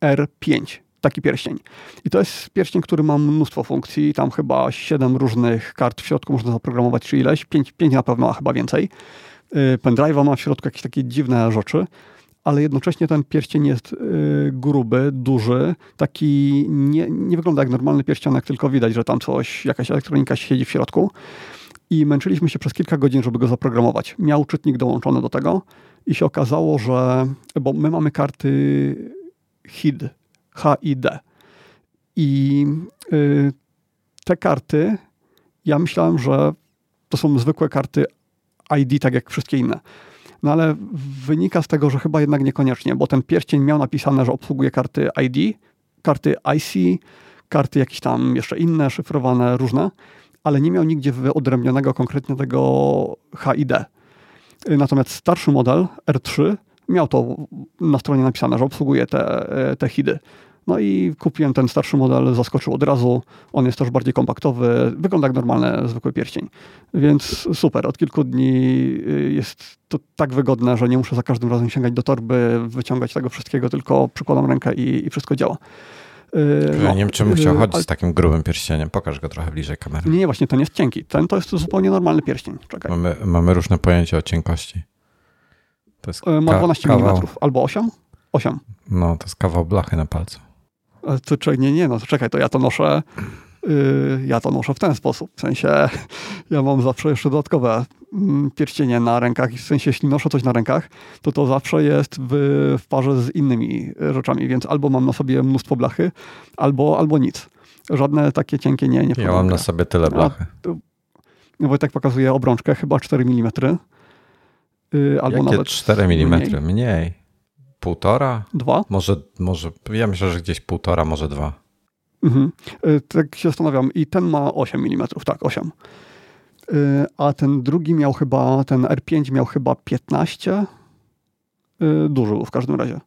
R5 taki pierścień. I to jest pierścień, który ma mnóstwo funkcji, tam chyba 7 różnych kart w środku można zaprogramować, czy ileś, 5, 5 na pewno, a chyba więcej. Y, pendrive'a ma w środku jakieś takie dziwne rzeczy, ale jednocześnie ten pierścień jest y, gruby, duży, taki nie, nie wygląda jak normalny pierścionek, tylko widać, że tam coś, jakaś elektronika siedzi w środku. I męczyliśmy się przez kilka godzin, żeby go zaprogramować. Miał czytnik dołączony do tego i się okazało, że, bo my mamy karty HID, HID. I y, te karty, ja myślałem, że to są zwykłe karty ID, tak jak wszystkie inne. No ale wynika z tego, że chyba jednak niekoniecznie, bo ten pierścień miał napisane, że obsługuje karty ID, karty IC, karty jakieś tam jeszcze inne, szyfrowane, różne, ale nie miał nigdzie wyodrębnionego konkretnie tego HID. Natomiast starszy model R3 miał to na stronie napisane, że obsługuje te, te HIDy. No i kupiłem ten starszy model, zaskoczył od razu. On jest też bardziej kompaktowy, wygląda jak normalny, zwykły pierścień. Więc super, od kilku dni y, jest to tak wygodne, że nie muszę za każdym razem sięgać do torby, wyciągać tego wszystkiego, tylko przykładam rękę i, i wszystko działa. Y, no, nie wiem, czy bym chciał y, chodzić ale... z takim grubym pierścieniem. Pokaż go trochę bliżej kamery. Nie, nie, właśnie ten jest cienki. Ten to jest zupełnie normalny pierścień. Czekaj. Mamy, mamy różne pojęcia o cienkości. To jest Ma 12 kawał... mm albo 8? 8. No, to jest kawał blachy na palcu. To, czy, nie, nie, no to czekaj, to ja to noszę yy, ja to noszę w ten sposób. W sensie ja mam zawsze jeszcze dodatkowe mm, pierścienie na rękach w sensie jeśli noszę coś na rękach, to to zawsze jest w, w parze z innymi rzeczami, więc albo mam na sobie mnóstwo blachy, albo, albo nic. Żadne takie cienkie nie, nie Ja mam na sobie tyle blachy. No bo tak pokazuje obrączkę, chyba 4 mm. Yy, albo Jakie nawet 4 mm? Mniej. mniej. Półtora? Dwa? Może, może, ja myślę, że gdzieś półtora, może dwa. Mhm. Y, tak się zastanawiam. I ten ma 8 mm, tak, 8. Y, a ten drugi miał chyba, ten R5 miał chyba 15. Y, duży w każdym razie.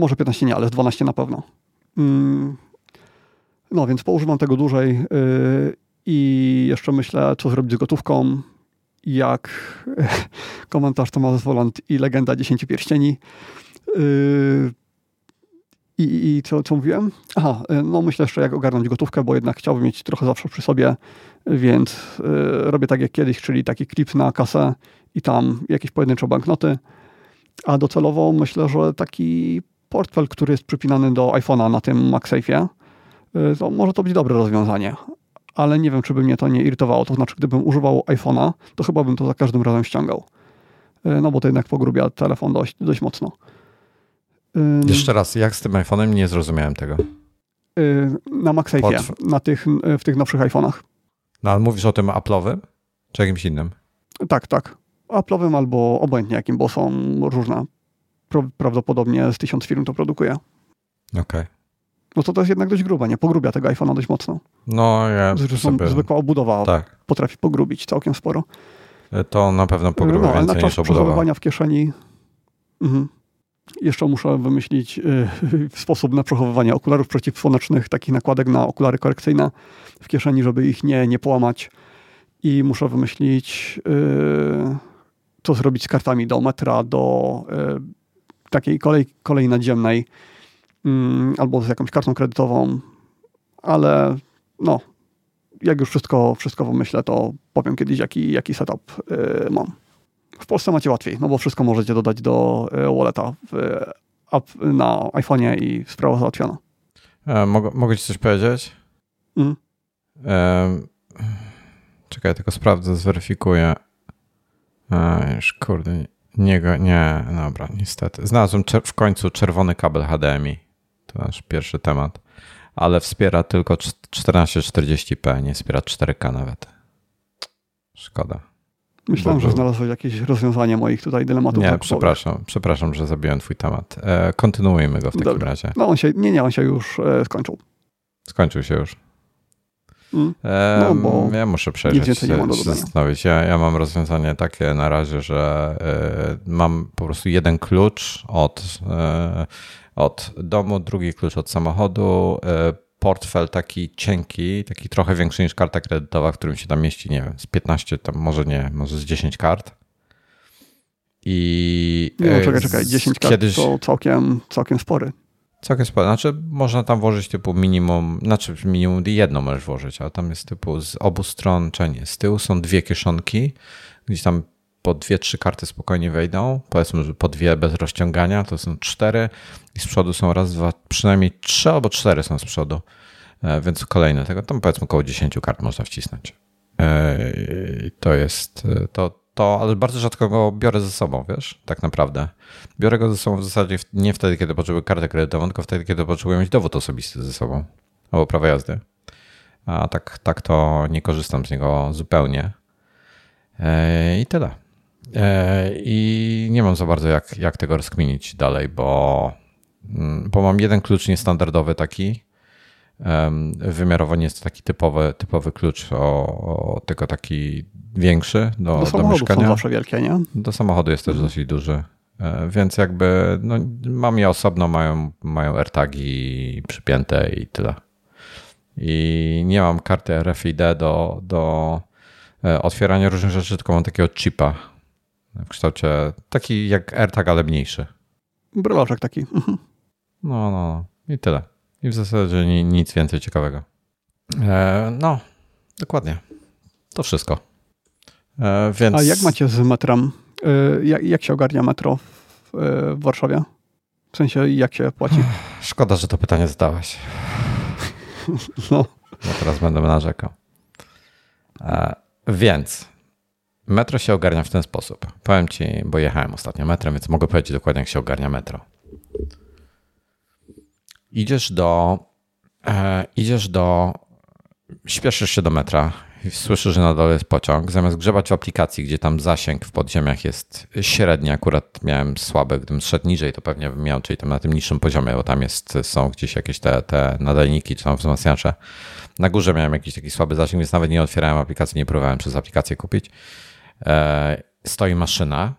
Może 15 nie, ale 12 na pewno. Mm. No więc poużywam tego dłużej i jeszcze myślę, co zrobić z gotówką. Jak komentarz Tomasz Woland i legenda 10 pierścieni. I, i co, co mówiłem? Aha, y, no myślę jeszcze jak ogarnąć gotówkę, bo jednak chciałbym mieć trochę zawsze przy sobie, więc y, robię tak jak kiedyś, czyli taki klip na kasę i tam jakieś pojedyncze banknoty. A docelowo myślę, że taki portfel, który jest przypinany do iPhone'a na tym MagSafe'ie, y, to może to być dobre rozwiązanie. Ale nie wiem, czy by mnie to nie irytowało. To znaczy, gdybym używał iPhone'a, to chyba bym to za każdym razem ściągał. No bo to jednak pogrubia telefon dość, dość mocno. Jeszcze raz, jak z tym iPhone'em? Nie zrozumiałem tego. Na MagSafe'ie, na tych, w tych nowszych iPhone'ach. No, ale mówisz o tym Apple'owym, czy jakimś innym? Tak, tak. Apple'owym albo obojętnie jakim, bo są różne. Prawdopodobnie z tysiąc firm to produkuje. Okej. Okay. No to to jest jednak dość grube, nie? Pogrubia tego iPhone'a dość mocno. No, ja Zresztą sobie... zwykła obudowa tak. potrafi pogrubić całkiem sporo. To na pewno pogrubia no, więcej na czas niż obudowa. w kieszeni... Mhm. Jeszcze muszę wymyślić y, sposób na przechowywanie okularów przeciwsłonecznych, takich nakładek na okulary korekcyjne w kieszeni, żeby ich nie, nie połamać. I muszę wymyślić, y, co zrobić z kartami do metra, do y, takiej kolej, kolei nadziemnej albo z jakąś kartą kredytową, ale no, jak już wszystko, wszystko wymyślę, to powiem kiedyś, jaki, jaki setup mam. W Polsce macie łatwiej, no bo wszystko możecie dodać do e, walleta w, na iPhone'ie i sprawa załatwiona. E, mogę, mogę ci coś powiedzieć? Mm. E, czekaj, tylko sprawdzę, zweryfikuję. E, już kurde, nie, nie, dobra, niestety. Znalazłem w końcu czerwony kabel HDMI. To nasz pierwszy temat. Ale wspiera tylko 1440p, nie wspiera 4K nawet. Szkoda. Myślałem, że znalazłeś jakieś rozwiązanie moich tutaj dylematów. Nie, przepraszam, przepraszam, że zabiłem twój temat. E, kontynuujmy go w takim razie. No on się, nie, nie, on się już e, skończył. Skończył się już. Mm. E, no, bo ja muszę przejrzeć, się, się zastanowić. Ja, ja mam rozwiązanie takie na razie, że e, mam po prostu jeden klucz od, e, od domu, drugi klucz od samochodu, e, portfel taki cienki, taki trochę większy niż karta kredytowa, w którym się tam mieści, nie wiem, z 15, tam może nie, może z 10 kart. I no, czekaj, czekaj, 10 kart kiedyś... to całkiem, całkiem spory. Całkiem sporo. Znaczy, można tam włożyć typu minimum, znaczy minimum jedno możesz włożyć, ale tam jest typu z obu stron, czy nie. Z tyłu są dwie kieszonki, gdzieś tam po dwie, trzy karty spokojnie wejdą. Powiedzmy, że po dwie bez rozciągania to są cztery i z przodu są raz, dwa, przynajmniej trzy albo cztery są z przodu. E, więc kolejne tego, tam powiedzmy około 10 kart można wcisnąć. E, to jest to, to, ale bardzo rzadko go biorę ze sobą, wiesz, tak naprawdę. Biorę go ze sobą w zasadzie nie wtedy, kiedy potrzebuję kartę kredytową, tylko wtedy, kiedy potrzebuję mieć dowód osobisty ze sobą albo prawo jazdy. A tak, tak to nie korzystam z niego zupełnie. E, I tyle. I nie mam za bardzo jak, jak tego rozkminić dalej, bo, mm, bo mam jeden klucz niestandardowy taki, Wymiarowo nie jest to taki typowy, typowy klucz, o, o, tylko taki większy do, do, do mieszkania. są zawsze wielkie, nie? Do samochodu jest też mhm. dosyć duży. E, więc jakby no, mam je osobno, mają, mają AirTagi przypięte i tyle. I nie mam karty RFID do, do e, otwierania różnych rzeczy, tylko mam takiego chipa w kształcie taki jak AirTag, ale mniejszy. Bryloczek taki. Mhm. No, no, no. I tyle. I w zasadzie nic więcej ciekawego. E, no, dokładnie. To wszystko. E, więc... A jak macie z metrem? E, jak, się ogarnia metro w, w Warszawie? W sensie, jak się płaci? Szkoda, że to pytanie zadałeś. No. Bo teraz będę narzekał. Więc metro się ogarnia w ten sposób. Powiem ci, bo jechałem ostatnio metrem, więc mogę powiedzieć dokładnie, jak się ogarnia metro. Idziesz do, e, idziesz do, śpieszysz się do metra, słyszysz, że na dole jest pociąg, zamiast grzebać w aplikacji, gdzie tam zasięg w podziemiach jest średni, akurat miałem słaby, gdybym szedł niżej, to pewnie bym miał, czyli tam na tym niższym poziomie, bo tam jest, są gdzieś jakieś te, te nadajniki, czy tam wzmacniacze. Na górze miałem jakiś taki słaby zasięg, więc nawet nie otwierałem aplikacji, nie próbowałem przez aplikację kupić. E, stoi maszyna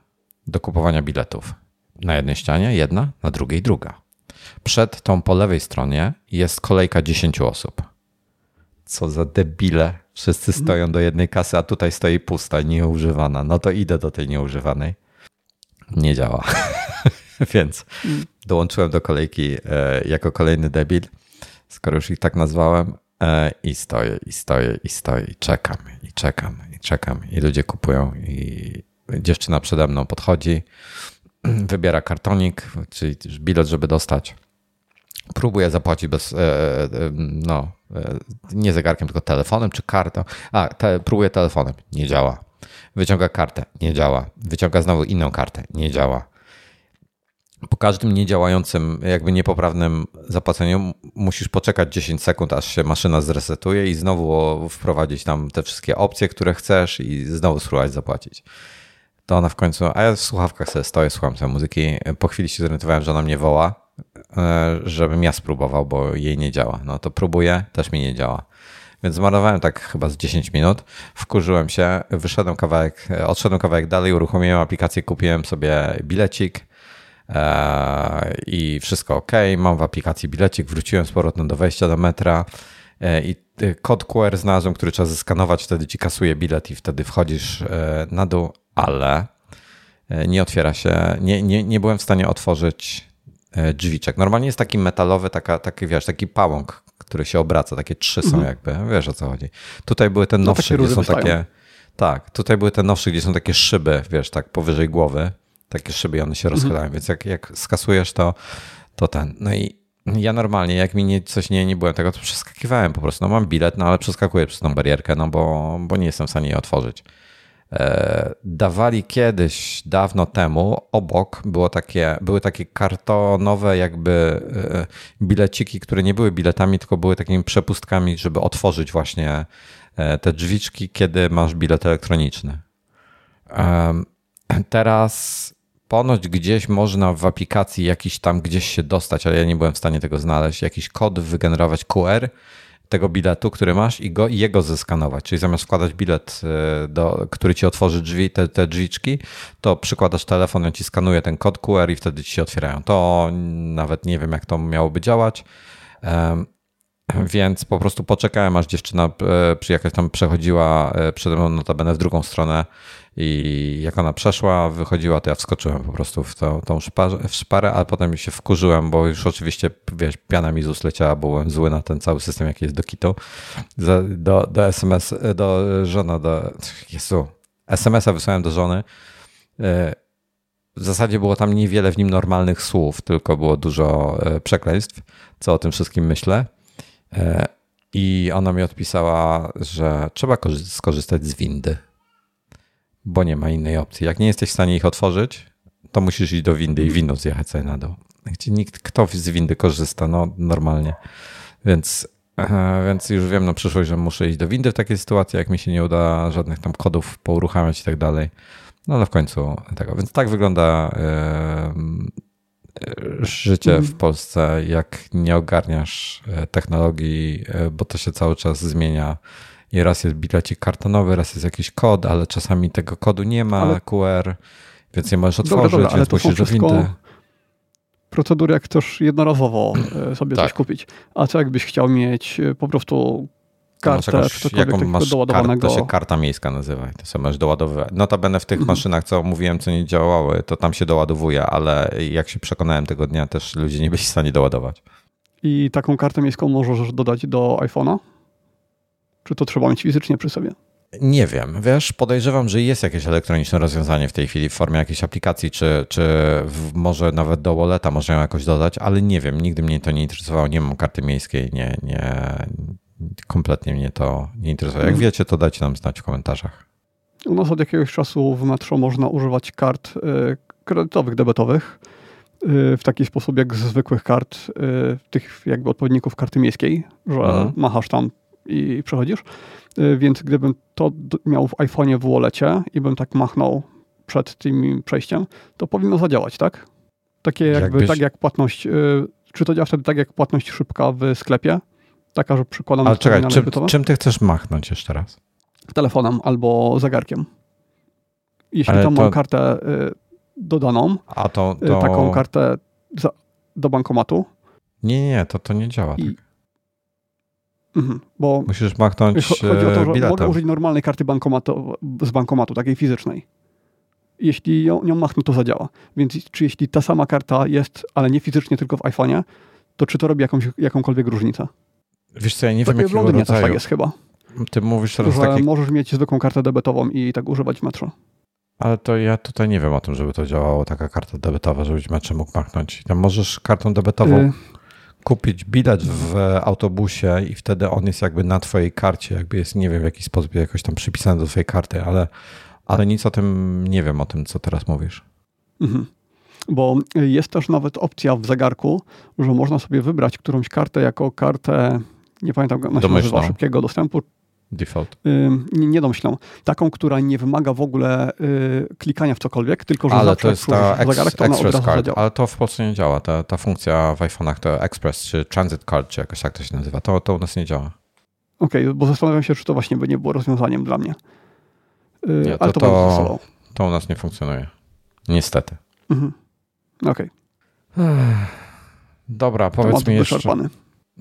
do kupowania biletów. Na jednej ścianie jedna, na drugiej druga. Przed tą po lewej stronie jest kolejka 10 osób. Co za debile. Wszyscy mhm. stoją do jednej kasy, a tutaj stoi pusta, nieużywana. No to idę do tej nieużywanej. Nie działa. Więc mm. dołączyłem do kolejki e, jako kolejny debil, skoro już ich tak nazwałem. E, I stoję, i stoję, i stoję, i czekam, i czekam, czekam. I ludzie kupują, i dziewczyna przede mną podchodzi, wybiera kartonik, czyli bilet, żeby dostać próbuję zapłacić bez, e, e, no, e, nie zegarkiem, tylko telefonem czy kartą. A, te, próbuję telefonem, nie działa. Wyciąga kartę, nie działa. Wyciąga znowu inną kartę, nie działa. Po każdym niedziałającym, jakby niepoprawnym zapłaceniu musisz poczekać 10 sekund, aż się maszyna zresetuje i znowu wprowadzić tam te wszystkie opcje, które chcesz i znowu spróbować zapłacić. To ona w końcu, a ja w słuchawkach sobie stoję, słucham sobie muzyki. Po chwili się zorientowałem, że ona mnie woła E, żebym ja spróbował, bo jej nie działa. No to próbuję, też mi nie działa. Więc zmarnowałem tak chyba z 10 minut, wkurzyłem się, wyszedłem kawałek, odszedłem kawałek dalej, uruchomiłem aplikację, kupiłem sobie bilecik i wszystko ok. Mam w aplikacji bilecik, wróciłem z powrotem do wejścia do metra e, i kod QR znalazłem, który trzeba zeskanować, wtedy ci kasuje bilet i wtedy wchodzisz na dół, ale nie otwiera się, nie, nie, nie byłem w stanie otworzyć E, drzwiczek. Normalnie jest taki metalowy, taka, taki, wiesz, taki pałąk, który się obraca, takie trzy są mhm. jakby, wiesz o co chodzi. Tutaj były te no, nowsze, no, gdzie są wystają. takie, tak, tutaj były te nowsze, gdzie są takie szyby, wiesz, tak powyżej głowy, takie szyby one się rozchylają, więc jak, jak skasujesz to, to ten, no i ja normalnie, jak mi nie, coś nie, nie byłem tego, to przeskakiwałem po prostu. No mam bilet, no ale przeskakuję przez tą barierkę, no bo, bo nie jestem w stanie jej otworzyć. E, dawali kiedyś, dawno temu, obok było takie, były takie kartonowe jakby e, bileciki, które nie były biletami, tylko były takimi przepustkami, żeby otworzyć właśnie e, te drzwiczki, kiedy masz bilet elektroniczny. Teraz ponoć gdzieś można w aplikacji jakiś tam gdzieś się dostać, ale ja nie byłem w stanie tego znaleźć, jakiś kod wygenerować QR tego biletu, który masz i, go, i jego zeskanować. Czyli zamiast wkładać bilet, e, do, który ci otworzy drzwi, te, te drzwiczki, to przykładasz telefon, on ci skanuje ten kod QR i wtedy ci się otwierają. To nawet nie wiem, jak to miałoby działać. Więc po prostu poczekałem, aż dziewczyna e, przy jakaś tam przechodziła e, przede mną notabene w drugą stronę i jak ona przeszła, wychodziła, to ja wskoczyłem po prostu w tą, tą szparę, w szparę, ale potem się wkurzyłem, bo już oczywiście, wiesz, piana mi z bo byłem zły na ten cały system, jaki jest do Kitu. Do, do SMS, do żona, do... Jezu, SMS-a wysłałem do żony. E, w zasadzie było tam niewiele w nim normalnych słów, tylko było dużo przekleństw, co o tym wszystkim myślę. E, I ona mi odpisała, że trzeba skorzystać z windy, bo nie ma innej opcji. Jak nie jesteś w stanie ich otworzyć, to musisz iść do windy i windą zjechać sobie na dół. Gdzie nikt, kto z windy korzysta, no normalnie. Więc, więc już wiem na przyszłość, że muszę iść do windy w takiej sytuacji, jak mi się nie uda żadnych tam kodów pouruchamiać i tak dalej. No ale w końcu tego. Więc tak wygląda życie w mhm. Polsce, jak nie ogarniasz e, technologii, e, bo to się cały czas zmienia. I raz jest bilecik kartonowy, raz jest jakiś kod, ale czasami tego kodu nie ma, ale... QR, więc nie możesz otworzyć, dobra, dobra, więc musisz do windy. Procedury, jak chcesz jednorazowo e, sobie tak. coś kupić. A co jakbyś chciał mieć po prostu kartę, jakąś, czy jaką masz doładowanego. to się karta miejska nazywa. To sobie masz doładowywać. Notabene w tych mhm. maszynach, co mówiłem, co nie działały, to tam się doładowuje, ale jak się przekonałem tego dnia, też ludzie nie byli w stanie doładować. I taką kartę miejską możesz dodać do iPhone'a? Czy to trzeba mieć fizycznie przy sobie? Nie wiem, wiesz, podejrzewam, że jest jakieś elektroniczne rozwiązanie w tej chwili w formie jakiejś aplikacji, czy, czy w, może nawet do walleta można ją jakoś dodać, ale nie wiem, nigdy mnie to nie interesowało, nie mam karty miejskiej, nie, nie, kompletnie mnie to nie interesuje. Jak mhm. wiecie, to dajcie nam znać w komentarzach. U nas od jakiegoś czasu w Metro można używać kart y, kredytowych, debetowych y, w taki sposób jak zwykłych kart, y, tych jakby odpowiedników karty miejskiej, że mhm. machasz tam i przechodzisz. Więc gdybym to miał w iPhone'ie w wallecie i bym tak machnął przed tym przejściem, to powinno zadziałać, tak? Takie jakby, Jakbyś... tak jak płatność, czy to działa wtedy tak jak płatność szybka w sklepie? taka, że przykładam... Ale czekaj, czym, czym ty chcesz machnąć jeszcze raz? Telefonem albo zegarkiem. Jeśli Ale tam to... mam kartę y, dodaną, A to, y, to... taką kartę za, do bankomatu. Nie, nie, to, to nie działa I... tak. Mhm, bo Musisz machnąć Chodzi o to, że biletem. mogę użyć normalnej karty bankomatu, z bankomatu, takiej fizycznej. Jeśli ją, nią machnę, to zadziała. Więc czy jeśli ta sama karta jest, ale nie fizycznie, tylko w iPhone'ie, to czy to robi jakąś, jakąkolwiek różnicę? Wiesz co, ja nie wiem jakiego rodzaju. tak jest chyba. Ty mówisz teraz że taki... możesz mieć zwykłą kartę debetową i tak używać metro. Ale to ja tutaj nie wiem o tym, żeby to działało, taka karta debetowa, żebyś metrze mógł machnąć. Tam możesz kartą debetową y kupić bilet w autobusie i wtedy on jest jakby na twojej karcie, jakby jest, nie wiem, w jaki sposób jakoś tam przypisany do twojej karty, ale, ale nic o tym nie wiem, o tym, co teraz mówisz. Mhm. Bo jest też nawet opcja w zegarku, że można sobie wybrać którąś kartę jako kartę nie pamiętam, jak się nazywa, szybkiego dostępu. Default. nie, nie domyślą. Taką, która nie wymaga w ogóle y, klikania w cokolwiek, tylko że ale to jest ta ex, zegarek, to Express Card, ale to w Polsce nie działa. Ta, ta funkcja w iPhone'ach to Express czy Transit Card, czy jakoś tak to się nazywa. To, to u nas nie działa. Okej, okay, bo zastanawiam się, czy to właśnie by nie było rozwiązaniem dla mnie. Y, nie, to, ale to, to, to u nas nie funkcjonuje. Niestety. Mhm. Okej. Okay. Dobra, powiedz mi jeszcze... Wyczerpany.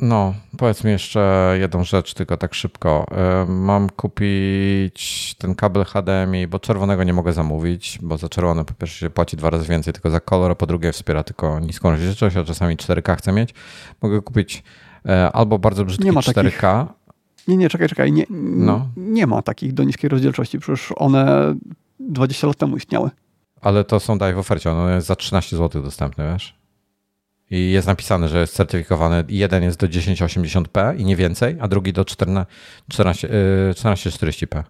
No, powiedz mi jeszcze jedną rzecz, tylko tak szybko. Mam kupić ten kabel HDMI, bo czerwonego nie mogę zamówić, bo za czerwony po pierwsze się płaci dwa razy więcej tylko za kolor, a po drugie wspiera tylko niską rozdzielczość, a czasami 4K chcę mieć. Mogę kupić e, albo bardzo brzydki nie ma 4K. Takich... Nie, nie, czekaj, czekaj. Nie, no. nie ma takich do niskiej rozdzielczości, przecież one 20 lat temu istniały. Ale to są daj w ofercie, one jest za 13 zł dostępne, wiesz? I jest napisane, że jest certyfikowany. Jeden jest do 1080p i nie więcej, a drugi do 14, 14, 1440p.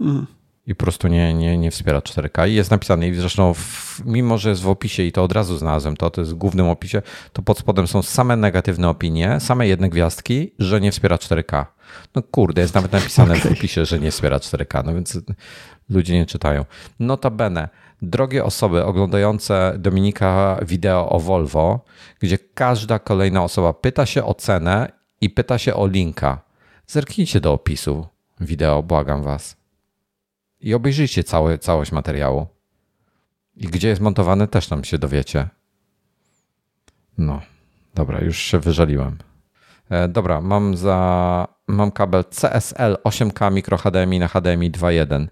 Mm. I po prostu nie, nie, nie wspiera 4K. I jest napisane, i zresztą w, mimo, że jest w opisie i to od razu znalazłem, to, to jest w głównym opisie, to pod spodem są same negatywne opinie, same jedne gwiazdki, że nie wspiera 4K. No kurde, jest nawet napisane okay. w opisie, że nie wspiera 4K, no więc ludzie nie czytają. Notabene, drogie osoby oglądające Dominika wideo o Volvo, gdzie każda kolejna osoba pyta się o cenę i pyta się o linka. Zerknijcie do opisu wideo, błagam was. I obejrzyjcie cały, całość materiału. I gdzie jest montowany, też tam się dowiecie. No, dobra, już się wyżaliłem. E, dobra, mam za mam kabel CSL 8K mikro HDMI na HDMI 2.1.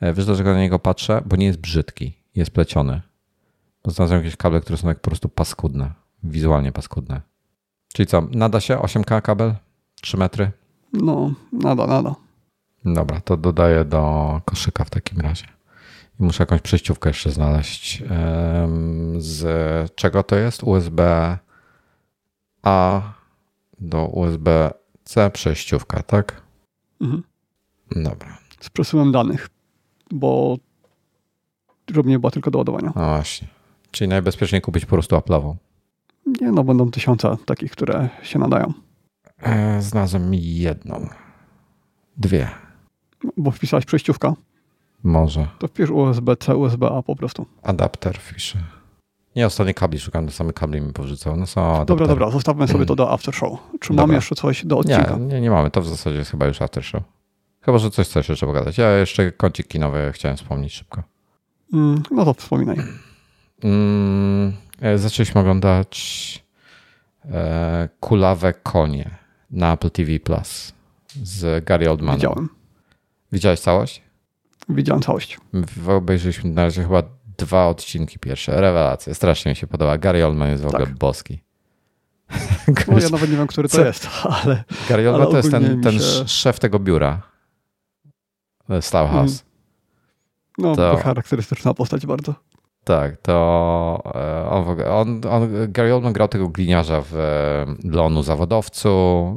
E, wiesz dlaczego na niego patrzę? Bo nie jest brzydki, jest pleciony. Bo znalazłem jakieś kable, które są tak po prostu paskudne, wizualnie paskudne. Czyli co, nada się 8K kabel? 3 metry? No, nada, nada. Dobra, to dodaję do koszyka w takim razie. I muszę jakąś przejściówkę jeszcze znaleźć. Z czego to jest? USB A do USB-C przejściówka, tak? Mhm. Dobra. Z przesyłem danych, bo nie była tylko do ładowania. No właśnie. Czyli najbezpieczniej kupić po prostu Apple'ową. Nie, no będą tysiące takich, które się nadają. E, znalazłem jedną. Dwie. Bo wpisałeś przejściówka? Może. To wpisz USB-C, USB-A po prostu. Adapter wpiszę. Nie, ostatnie kabli szukam, to same kabli mi porzucał. No są dobra, dobra, zostawmy sobie to do after show. Czy dobra. mamy jeszcze coś do odcinka? Nie, nie, nie mamy. To w zasadzie jest chyba już after show. Chyba, że coś chcesz jeszcze pogadać. Ja jeszcze kącik kinowy chciałem wspomnieć szybko. Mm, no to wspominaj. Mm, e, zaczęliśmy oglądać e, Kulawe Konie na Apple TV Plus z Gary Oldmanem. Widziałem. Widziałeś całość? Widziałem całość. Obejrzeliśmy na razie chyba dwa odcinki pierwsze. Rewelacja. Strasznie mi się podoba. Gary Oldman jest w ogóle tak. boski. No, ja nawet nie wiem, który to jest, ale. Gary Oldman to jest ten, ten się... szef tego biura. Stauhouse. Mm. No, to charakterystyczna postać bardzo. Tak, to e, on, on, on, Gary Oldman grał tego gliniarza w e, Lonu Zawodowcu.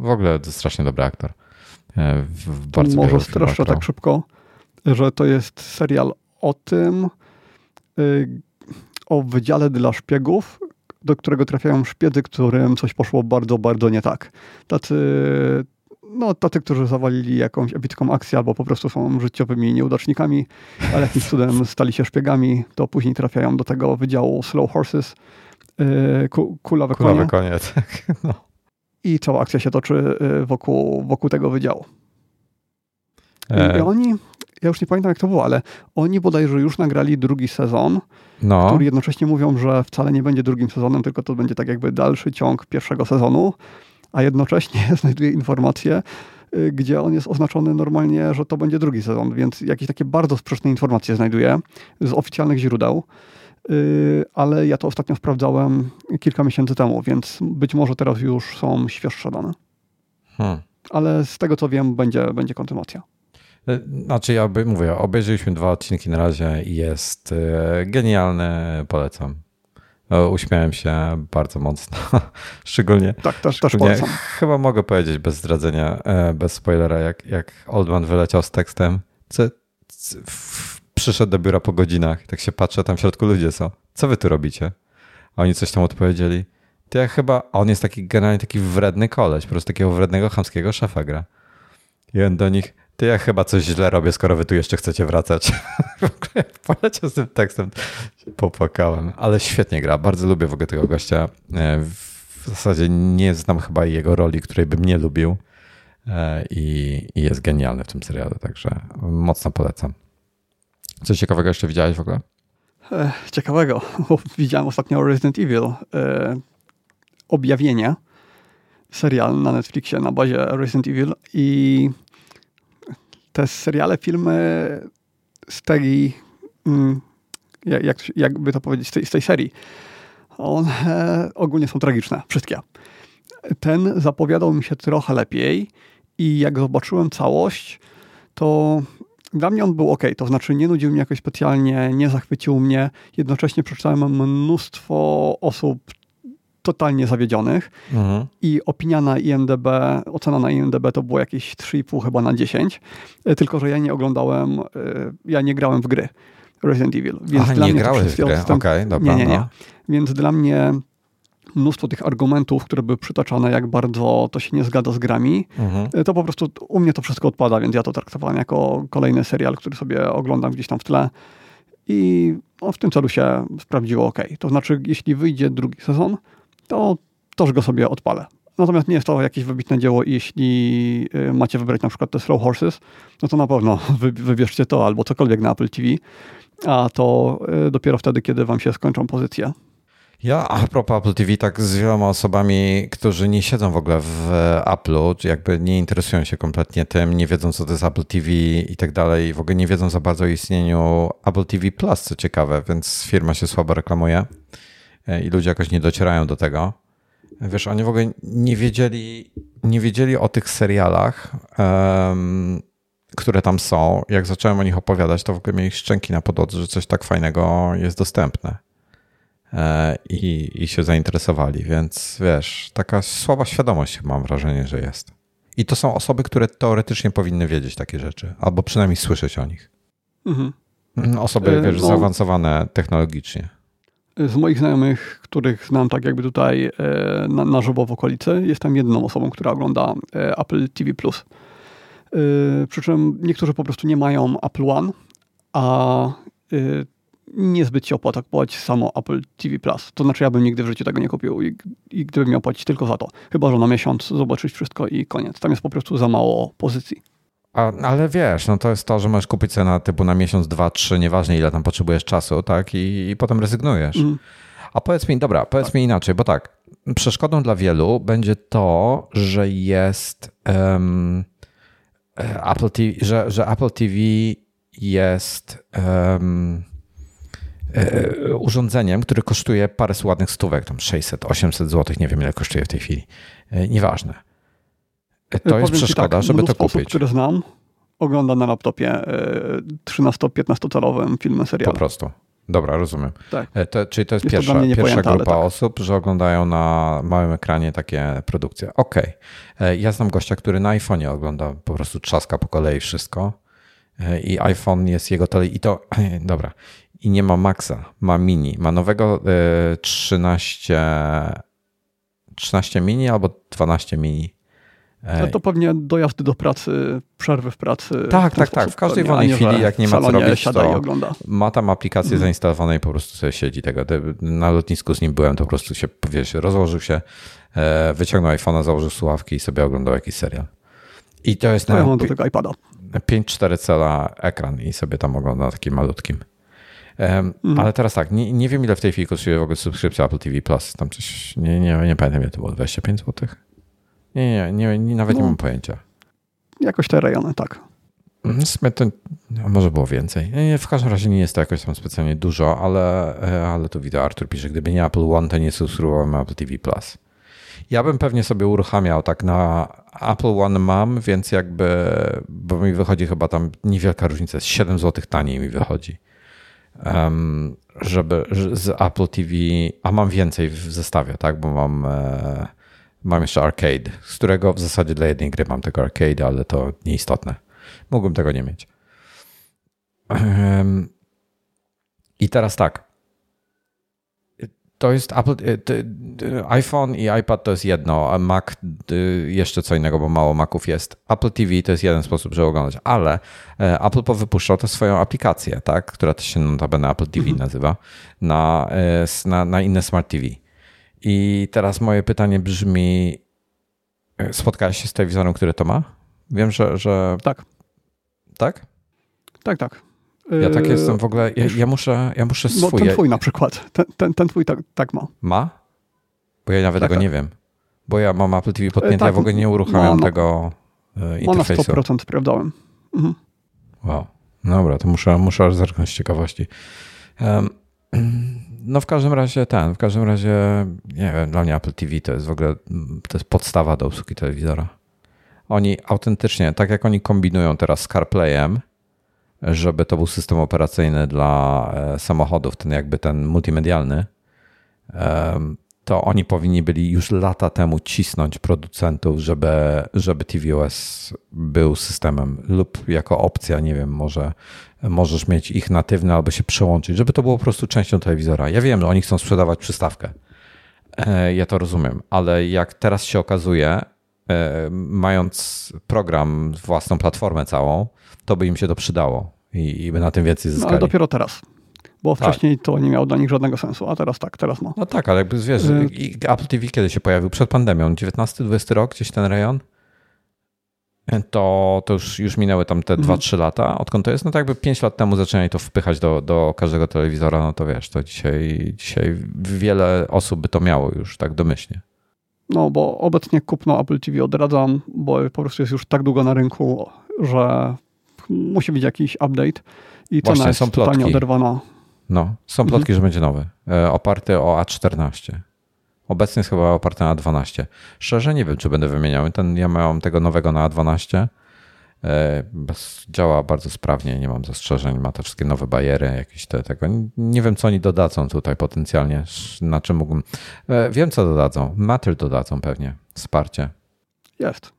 W ogóle to strasznie dobry aktor. E, w bardzo Może streszczę tak szybko, że to jest serial o tym, y, o wydziale dla szpiegów, do którego trafiają szpiedzy, którym coś poszło bardzo, bardzo nie tak. Tacy no, tacy, którzy zawalili jakąś epicką akcję albo po prostu są życiowymi nieudacznikami, ale jakimś cudem stali się szpiegami, to później trafiają do tego wydziału Slow Horses, yy, ku, kulawe, kulawe konie. konie tak. No. I cała akcja się toczy yy, wokół, wokół tego wydziału. E... I oni, ja już nie pamiętam jak to było, ale oni bodajże już nagrali drugi sezon, no. który jednocześnie mówią, że wcale nie będzie drugim sezonem, tylko to będzie tak jakby dalszy ciąg pierwszego sezonu a jednocześnie znajduje informacje, y, gdzie on jest oznaczony normalnie, że to będzie drugi sezon, więc jakieś takie bardzo sprzeczne informacje znajduję z oficjalnych źródeł. Y, ale ja to ostatnio sprawdzałem kilka miesięcy temu, więc być może teraz już są świeższe dane. Hmm. Ale z tego co wiem, będzie, będzie kontynuacja. Y, znaczy, ja by, mówię, obejrzeliśmy dwa odcinki na razie i jest genialny, polecam. Uśmiałem się bardzo mocno. szczególnie. Tak, też, też polecam. Chyba mogę powiedzieć bez zdradzenia, e, bez spoilera, jak, jak Oldman wyleciał z tekstem. Co, co, przyszedł do biura po godzinach, tak się patrzę, tam w środku ludzie są. Co wy tu robicie? A oni coś tam odpowiedzieli. To ja chyba, on jest taki generalnie taki wredny koleś, po prostu takiego wrednego, chamskiego szefa gra. I on do nich, ty ja chyba coś źle robię, skoro wy tu jeszcze chcecie wracać. Poleciał z tym tekstem, popłakałem, ale świetnie gra. Bardzo lubię w ogóle tego gościa. E, w zasadzie nie znam chyba jego roli, której bym nie lubił e, i, i jest genialny w tym serialu, także mocno polecam. Coś ciekawego jeszcze widziałeś w ogóle? E, ciekawego. Widziałem ostatnio Resident Evil. Objawienie. Serial na Netflixie na bazie Resident Evil i te seriale, filmy z tej, mm, jak, jakby to powiedzieć, z tej, z tej serii, one ogólnie są tragiczne, wszystkie. Ten zapowiadał mi się trochę lepiej i jak zobaczyłem całość, to dla mnie on był ok, to znaczy nie nudził mnie jakoś specjalnie, nie zachwycił mnie. Jednocześnie przeczytałem mnóstwo osób totalnie zawiedzionych mhm. i opinia na IMDB, ocena na IMDB to było jakieś 3,5 chyba na 10, e, tylko że ja nie oglądałem, e, ja nie grałem w gry Resident Evil. Więc Aha, dla nie mnie grałeś w gry, okej, okay, dobra. Nie, nie, nie. No. Więc dla mnie mnóstwo tych argumentów, które były przytaczane, jak bardzo to się nie zgadza z grami, mhm. E, to po prostu u mnie to wszystko odpada, więc ja to traktowałem jako kolejny serial, który sobie oglądam gdzieś tam w tle i no, w tym celu się sprawdziło ok. To znaczy, jeśli wyjdzie drugi sezon, to toż go sobie odpalę. Natomiast nie jest to jakieś wybitne dzieło jeśli y, macie wybrać na przykład te Slow Horses, no to na pewno wy, wybierzcie to albo cokolwiek na Apple TV, a to y, dopiero wtedy, kiedy wam się skończą pozycje. Ja a propos Apple TV, tak z wieloma osobami, którzy nie siedzą w ogóle w Apple'u, czy jakby nie interesują się kompletnie tym, nie wiedzą co to jest Apple TV i tak dalej, w ogóle nie wiedzą za bardzo o istnieniu Apple TV Plus, co ciekawe, więc firma się słabo reklamuje i ludzie jakoś nie docierają do tego. Wiesz, oni w ogóle nie wiedzieli, nie wiedzieli o tych serialach, um, które tam są. Jak zacząłem o nich opowiadać, to w ogóle mieli szczęki na podłodze, że coś tak fajnego jest dostępne. E, I, I się zainteresowali, więc wiesz, taka słaba świadomość mam wrażenie, że jest. I to są osoby, które teoretycznie powinny wiedzieć takie rzeczy, albo przynajmniej słyszeć o nich. Mhm. Osoby, e, wiesz, no. zaawansowane technologicznie z moich znajomych, których znam tak jakby tutaj e, na, na żywo w okolicy, jestem jedną osobą, która ogląda e, Apple TV+. E, przy czym niektórzy po prostu nie mają Apple One, a niezbyt się opłaca kupować samo Apple TV+. To znaczy ja bym nigdy w życiu tego nie kupił i, i gdybym miał płacić tylko za to. Chyba, że na miesiąc zobaczyć wszystko i koniec. Tam jest po prostu za mało pozycji. A, ale wiesz, no to jest to, że możesz kupić sobie na typu na miesiąc, dwa, trzy, nieważne ile tam potrzebujesz czasu, tak? I, i potem rezygnujesz. Mm. A powiedz mi, dobra, powiedz tak. mi inaczej, bo tak, przeszkodą dla wielu będzie to, że jest um, Apple TV, że, że Apple TV jest um, urządzeniem, które kosztuje parę ładnych stówek, tam 600, 800 zł, nie wiem ile kosztuje w tej chwili. E, nieważne to jest przeszkoda, tak, żeby to kupić. Osób, które znam, ogląda na laptopie 13-15 e, calowym filmy seriale. Po prostu. Dobra, rozumiem. Tak. E, to, czyli to jest, jest pierwsza, to pierwsza grupa tak. osób, że oglądają na małym ekranie takie produkcje. Okej. Okay. E, ja znam gościa, który na iPhone'ie ogląda, po prostu trzaska po kolei wszystko i iPhone jest jego tele i to, dobra, i nie ma Maxa, ma Mini, ma nowego 13, 13 Mini albo 12 Mini no to pewnie dojazdy do pracy, przerwy w pracy. Tak, w tak, tak. W każdej wolnej chwili, jak nie ma co robić, to ma tam aplikację mm. zainstalowaną i po prostu sobie siedzi tego. Na lotnisku z nim byłem, to po prostu się, wiesz, rozłożył się, e, wyciągnął iPhone'a, założył słuchawki i sobie oglądał jakiś serial. I to jest no, na ja mam do tego iPada. 5-4 cala ekran i sobie tam ogląda takim malutkim. Um, mm. Ale teraz tak, nie, nie wiem ile w tej chwili kosztuje w ogóle subskrypcja Apple TV Plus. Tam coś, nie, nie, nie pamiętam ile to było, 25 złotych? Nie, nie, nie, nawet no, nie mam pojęcia. Jakoś te rejony, tak. Mhm, to no, może było więcej. Nie, w każdym razie nie jest to jakoś tam specjalnie dużo, ale, e, ale tu widzę, Artur pisze, gdyby nie Apple One, to nie subskrybowałem Apple TV+. Plus. Ja bym pewnie sobie uruchamiał tak na Apple One mam, więc jakby, bo mi wychodzi chyba tam niewielka różnica, jest 7 zł taniej mi wychodzi. Um, żeby z Apple TV, a mam więcej w zestawie, tak, bo mam e, Mam jeszcze arcade, z którego w zasadzie dla jednej gry mam tego arcade, ale to nieistotne. Mógłbym tego nie mieć. I teraz tak. To jest Apple, y, iPhone i iPad to jest jedno, a Mac y, jeszcze co innego, bo mało Maców jest. Apple TV to jest jeden sposób, żeby oglądać, ale e, Apple powypuszczał też swoją aplikację, tak, która też się notabene Apple TV nazywa, na, e, na, na inne Smart TV. I teraz moje pytanie brzmi: e, spotkałeś się z telewizorem, który to ma? Wiem, że. że... Tak. Tak? Tak, tak. Ja tak jestem w ogóle. Ja, ja muszę, ja muszę swój. No ten twój na przykład. Ten, ten, ten twój tak, tak ma. Ma? Bo ja nawet tak, tego tak. nie wiem. Bo ja mam Apple TV podpięte, tak, ja w ogóle nie uruchamiam no, no. tego e, interfejsu. Ma na 100% sprawdzałem. Mhm. Wow. Dobra, to muszę, muszę zerknąć z ciekawości. Um, no w każdym razie ten, w każdym razie, nie wiem, dla mnie Apple TV to jest w ogóle, to jest podstawa do obsługi telewizora. Oni autentycznie, tak jak oni kombinują teraz z CarPlayem, żeby to był system operacyjny dla e, samochodów, ten jakby ten multimedialny, to oni powinni byli już lata temu cisnąć producentów, żeby, żeby tvOS był systemem lub jako opcja, nie wiem, może możesz mieć ich natywne albo się przełączyć, żeby to było po prostu częścią telewizora. Ja wiem, że oni chcą sprzedawać przystawkę. E, ja to rozumiem, ale jak teraz się okazuje, e, mając program, własną platformę całą, to by im się to przydało i, i by na tym więcej zyskali. No, ale dopiero teraz bo tak. wcześniej to nie miało dla nich żadnego sensu, a teraz tak, teraz ma. No tak, ale jakby wiesz, y Apple TV kiedy się pojawił? Przed pandemią, 19-20 rok, gdzieś ten rejon? To, to już, już minęły tam te mhm. 2-3 lata, odkąd to jest, no tak jakby 5 lat temu zaczęli to wpychać do, do każdego telewizora, no to wiesz, to dzisiaj, dzisiaj wiele osób by to miało już tak domyślnie. No, bo obecnie kupno Apple TV odradzam, bo po prostu jest już tak długo na rynku, że musi być jakiś update i cena Właśnie, jest są totalnie oderwana. No, są plotki, mhm. że będzie nowy, e, oparty o A14. Obecnie jest chyba oparty na A12. Szczerze nie wiem, czy będę wymieniał. Ten, ja miałem tego nowego na A12. E, działa bardzo sprawnie, nie mam zastrzeżeń, ma te wszystkie nowe bariery, jakieś te, tego. Nie wiem, co oni dodadzą tutaj potencjalnie, na czym mógłbym. E, wiem, co dodadzą. Matter dodadzą pewnie, wsparcie. Jest.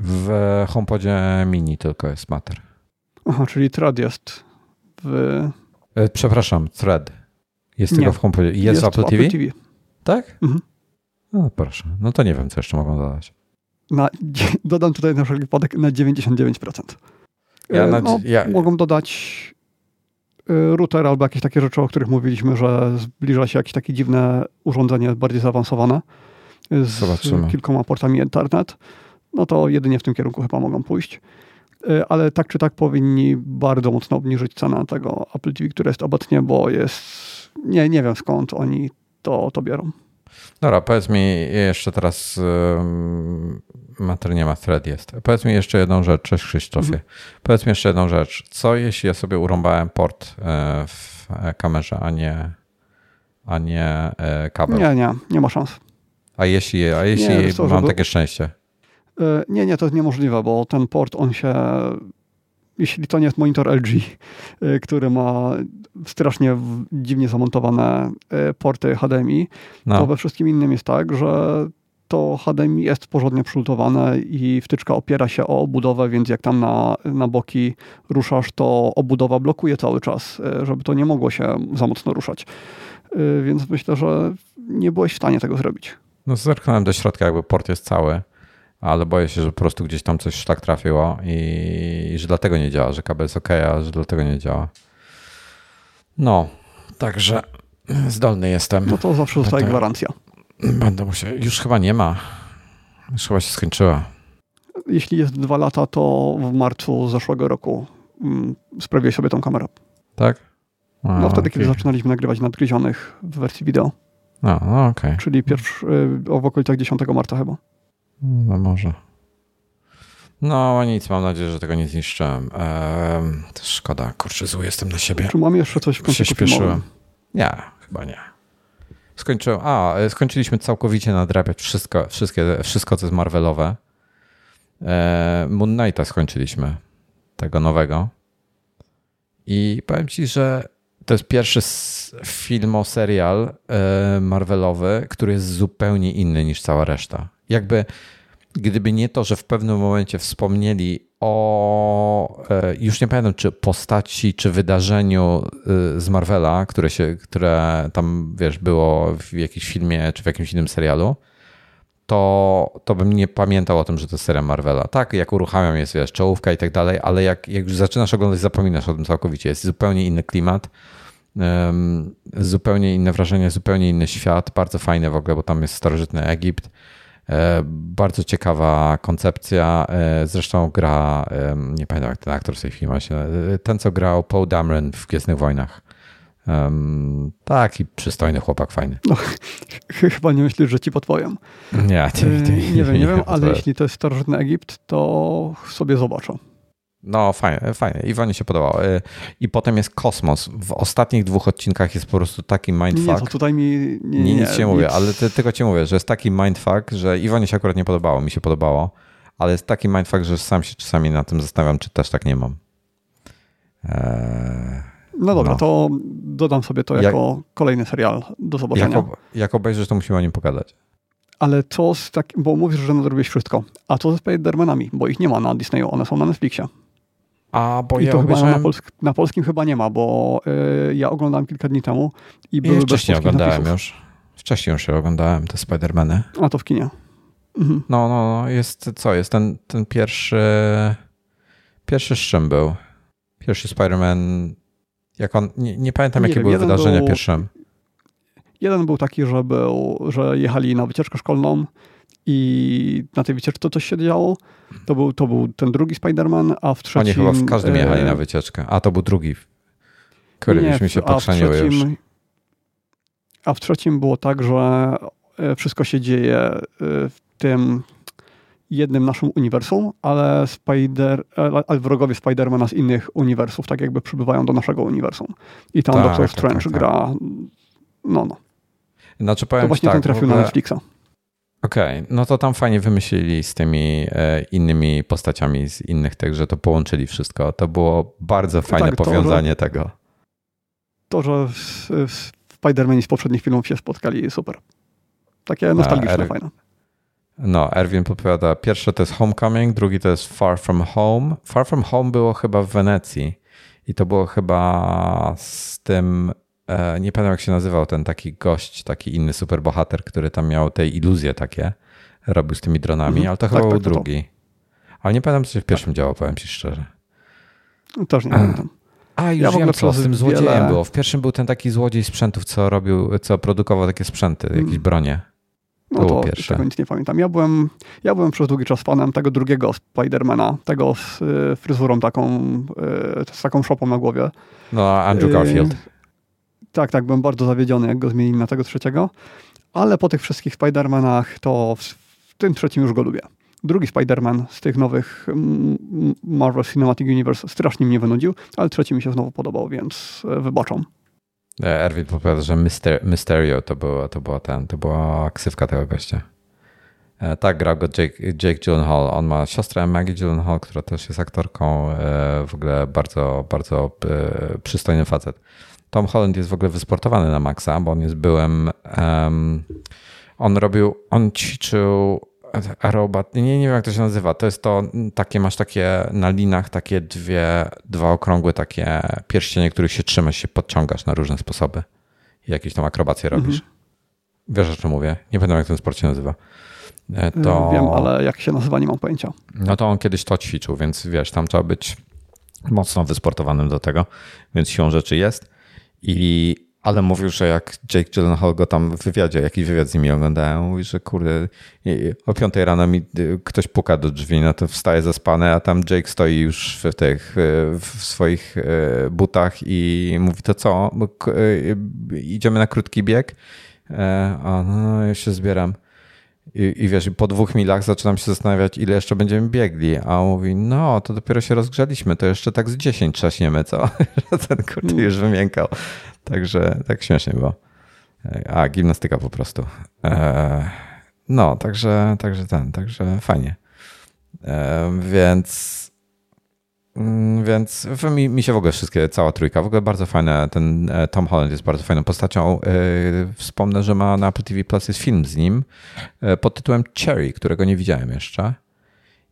W HomePodzie mini tylko jest Matter. Aha, czyli thread jest w... E, przepraszam, thread. Jest nie. tylko w HomePodzie. Jest, jest w Apple, TV? TV? Tak? Mhm. No proszę. No to nie wiem, co jeszcze mogą dodać. Na, dodam tutaj na wszelki wypadek na 99%. Ja e, na, no, ja... Mogą dodać e, router albo jakieś takie rzeczy, o których mówiliśmy, że zbliża się jakieś takie dziwne urządzenie bardziej zaawansowane z Zobaczymy. kilkoma portami internet. No to jedynie w tym kierunku chyba mogą pójść. E, ale tak czy tak powinni bardzo mocno obniżyć cenę tego Apple TV, które jest obecnie, bo jest. Nie, nie wiem skąd oni to, to biorą. Dobra, powiedz mi jeszcze teraz, yy, nie ma, thread jest. Powiedz mi jeszcze jedną rzecz, cześć Krzysztofie. Mhm. Powiedz mi jeszcze jedną rzecz. Co jeśli ja sobie urąbałem port e, w kamerze, a nie, a nie e, kabel? Nie, nie, nie ma szans. A jeśli, a jeśli nie, mam takie szczęście? E, nie, nie, to jest niemożliwe, bo ten port, on się jeśli to nie jest monitor LG, y, który ma strasznie dziwnie zamontowane y, porty HDMI, no. to we wszystkim innym jest tak, że to HDMI jest porządnie przylutowane i wtyczka opiera się o obudowę, więc jak tam na, na boki ruszasz, to obudowa blokuje cały czas, y, żeby to nie mogło się za mocno ruszać. Więc myślę, że nie byłeś w stanie tego zrobić. No zerknąłem do środka, jakby port jest cały ale boję się, że po prostu gdzieś tam coś szlak trafiło i, i że dlatego nie działa, że kabel jest ok, a że dlatego nie działa. No, także zdolny jestem. No to zawsze zostaje gwarancja. Będę musiał. Już chyba nie ma. Już chyba się skończyła. Jeśli jest dwa lata, to w marcu zeszłego roku mm, sprawiłeś sobie tą kamerę. Tak? A, no wtedy, okay. kiedy zaczynaliśmy nagrywać nadgryzionych w wersji wideo. No, no okej. Okay. Czyli pierwszy, w okolicach 10 marca chyba. No może. No nic, mam nadzieję, że tego nie zniszczyłem. Szkoda, kurczę, zły jestem na siebie. Czy mam jeszcze coś w Się śpieszyłem. Nie, chyba nie. Skończyłem, a, skończyliśmy całkowicie nadrabiać wszystko, wszystkie, wszystko co jest Marvelowe. Eee, Moon Knighta skończyliśmy, tego nowego. I powiem ci, że to jest pierwszy film o serial e, Marvelowy, który jest zupełnie inny niż cała reszta jakby gdyby nie to, że w pewnym momencie wspomnieli o, e, już nie pamiętam, czy postaci, czy wydarzeniu e, z Marvela, które, się, które tam, wiesz, było w jakimś filmie, czy w jakimś innym serialu, to, to bym nie pamiętał o tym, że to jest serial Marvela. Tak, jak uruchamiam jest, wiesz, czołówka i tak dalej, ale jak, jak już zaczynasz oglądać, zapominasz o tym całkowicie. Jest zupełnie inny klimat, um, zupełnie inne wrażenie, zupełnie inny świat, bardzo fajne w ogóle, bo tam jest starożytny Egipt, bardzo ciekawa koncepcja. E, zresztą gra, nie pamiętam jak ten aktor z tej filmu się, e, ten co grał Paul Dameron w Gwiezdnych Wojnach. Um, taki przystojny chłopak, fajny. No, chyba nie myślisz, że ci podpowiem. Nie, nie, nie, nie wiem, nie wiem, ale jeśli to jest starożytny Egipt, to sobie zobaczę. No, fajnie, fajnie. Iwonie się podobało. Y, I potem jest kosmos. W ostatnich dwóch odcinkach jest po prostu taki mindfuck. Nie, to tutaj mi... Nie, nie, nic nie mówię, ale ty, tylko ci mówię, że jest taki mindfuck, że Iwonie się akurat nie podobało, mi się podobało, ale jest taki mindfuck, że sam się czasami na tym zastanawiam, czy też tak nie mam. Eee, no dobra, no. to dodam sobie to jako jak, kolejny serial do zobaczenia. Jak, jak obejrzysz, to musimy o nim pogadać. Ale co z tak, bo mówisz, że nadrobiłeś wszystko. A co ze Spider-Manami? Bo ich nie ma na Disneyu, one są na Netflixie. A, bo I ja to chyba na, polsk na, polskim chyba nie ma, bo y, ja oglądałem kilka dni temu i były Wcześniej oglądałem napisów. już. Wcześniej już oglądałem te Spidermany. A to w kinie. Mhm. No, no, no, jest co? Jest ten, ten pierwszy. Pierwszy z czym był? Pierwszy Spider-Man. Jak on. Nie, nie pamiętam, nie jakie wiem, były wydarzenia był, pierwszym. Jeden był taki, że, był, że jechali na wycieczkę szkolną i na tej wycieczce coś się działo. To był, to był ten drugi Spider-Man, a w trzecim... Oni chyba w każdym jechali na wycieczkę, a to był drugi. Który się pokrzeniły już. A w trzecim było tak, że wszystko się dzieje w tym jednym naszym uniwersum, ale, Spider, ale wrogowie Spidermana z innych uniwersów tak jakby przybywają do naszego uniwersum. I tam tak, Doctor Strange tak, tak, tak. gra no, no. Znaczy, powiem to właśnie tak, ten trafił ogóle... na Netflixa. Okej, okay. no to tam fajnie wymyślili z tymi e, innymi postaciami z innych tych, że to połączyli wszystko. To było bardzo fajne tak, powiązanie to, że, tego. To, że Spider-Man z poprzednich filmów się spotkali, super. Takie nostalgiczne, er... fajne. No, Erwin podpowiada, pierwsze to jest Homecoming, drugi to jest Far From Home. Far From Home było chyba w Wenecji i to było chyba z tym nie pamiętam jak się nazywał ten taki gość, taki inny superbohater, który tam miał te iluzje takie, robił z tymi dronami, mhm. ale to tak, chyba tak, był tak, drugi. Ale nie pamiętam, co się w pierwszym tak. działo, powiem ci szczerze. Też nie pamiętam. A, już ja wiem co, z tym złodziejem wiele... było. W pierwszym był ten taki złodziej sprzętów, co robił, co produkował takie sprzęty, jakieś mm. bronie. No to pierwsze. tego nic nie pamiętam. Ja byłem, ja byłem przez długi czas fanem tego drugiego Spidermana, tego z y, fryzurą taką, y, z taką szopą na głowie. No, Andrew Garfield. Y, tak, tak, byłem bardzo zawiedziony, jak go zmienili na tego trzeciego, ale po tych wszystkich Spider-Manach to w, w tym trzecim już go lubię. Drugi Spider-Man z tych nowych Marvel Cinematic Universe strasznie mnie wynudził, ale trzeci mi się znowu podobał, więc e, wybaczam. E, Erwin powiada, że Myster Mysterio to, było, to, była ten, to była ksywka tego gościa. E, tak, grał go Jake, Jake Gyllenhaal. On ma siostrę Maggie Gyllenhaal, która też jest aktorką. W ogóle bardzo, bardzo przystojny facet. Tom Holland jest w ogóle wysportowany na maksa, bo on jest byłem. Um, on robił, on ćwiczył aerobat, nie, nie wiem jak to się nazywa, to jest to takie, masz takie na linach takie dwie, dwa okrągłe takie pierścienie, których się trzymasz, się podciągasz na różne sposoby i jakieś tam akrobacje robisz. Mhm. Wiesz o czym mówię? Nie pamiętam jak ten sport się nazywa. E, to... Wiem, ale jak się nazywa nie mam pojęcia. No to on kiedyś to ćwiczył, więc wiesz, tam trzeba być mocno wysportowanym do tego, więc siłą rzeczy jest. I, ale mówił, że jak Jake Gyllenhaal go tam w wywiadzie, jakiś wywiad z nimi oglądałem, mówi, że kurde, o piątej rano mi y, ktoś puka do drzwi, no to wstaje zaspany, a tam Jake stoi już w tych, y, w swoich y, butach i mówi, to co, idziemy na krótki bieg? E, a no, ja się zbieram. I, I wiesz, po dwóch milach zaczynam się zastanawiać, ile jeszcze będziemy biegli. A on mówi, no, to dopiero się rozgrzeliśmy, to jeszcze tak z 10 trzaśniemy, co? Ten kurde mm. już wymiękał. Także tak śmiesznie było. A, gimnastyka po prostu. E, no, także, także ten, także fajnie. E, więc więc mi, mi się w ogóle wszystkie, cała trójka, w ogóle bardzo fajne, ten e, Tom Holland jest bardzo fajną postacią. E, wspomnę, że ma na Apple TV Plus jest film z nim e, pod tytułem Cherry, którego nie widziałem jeszcze.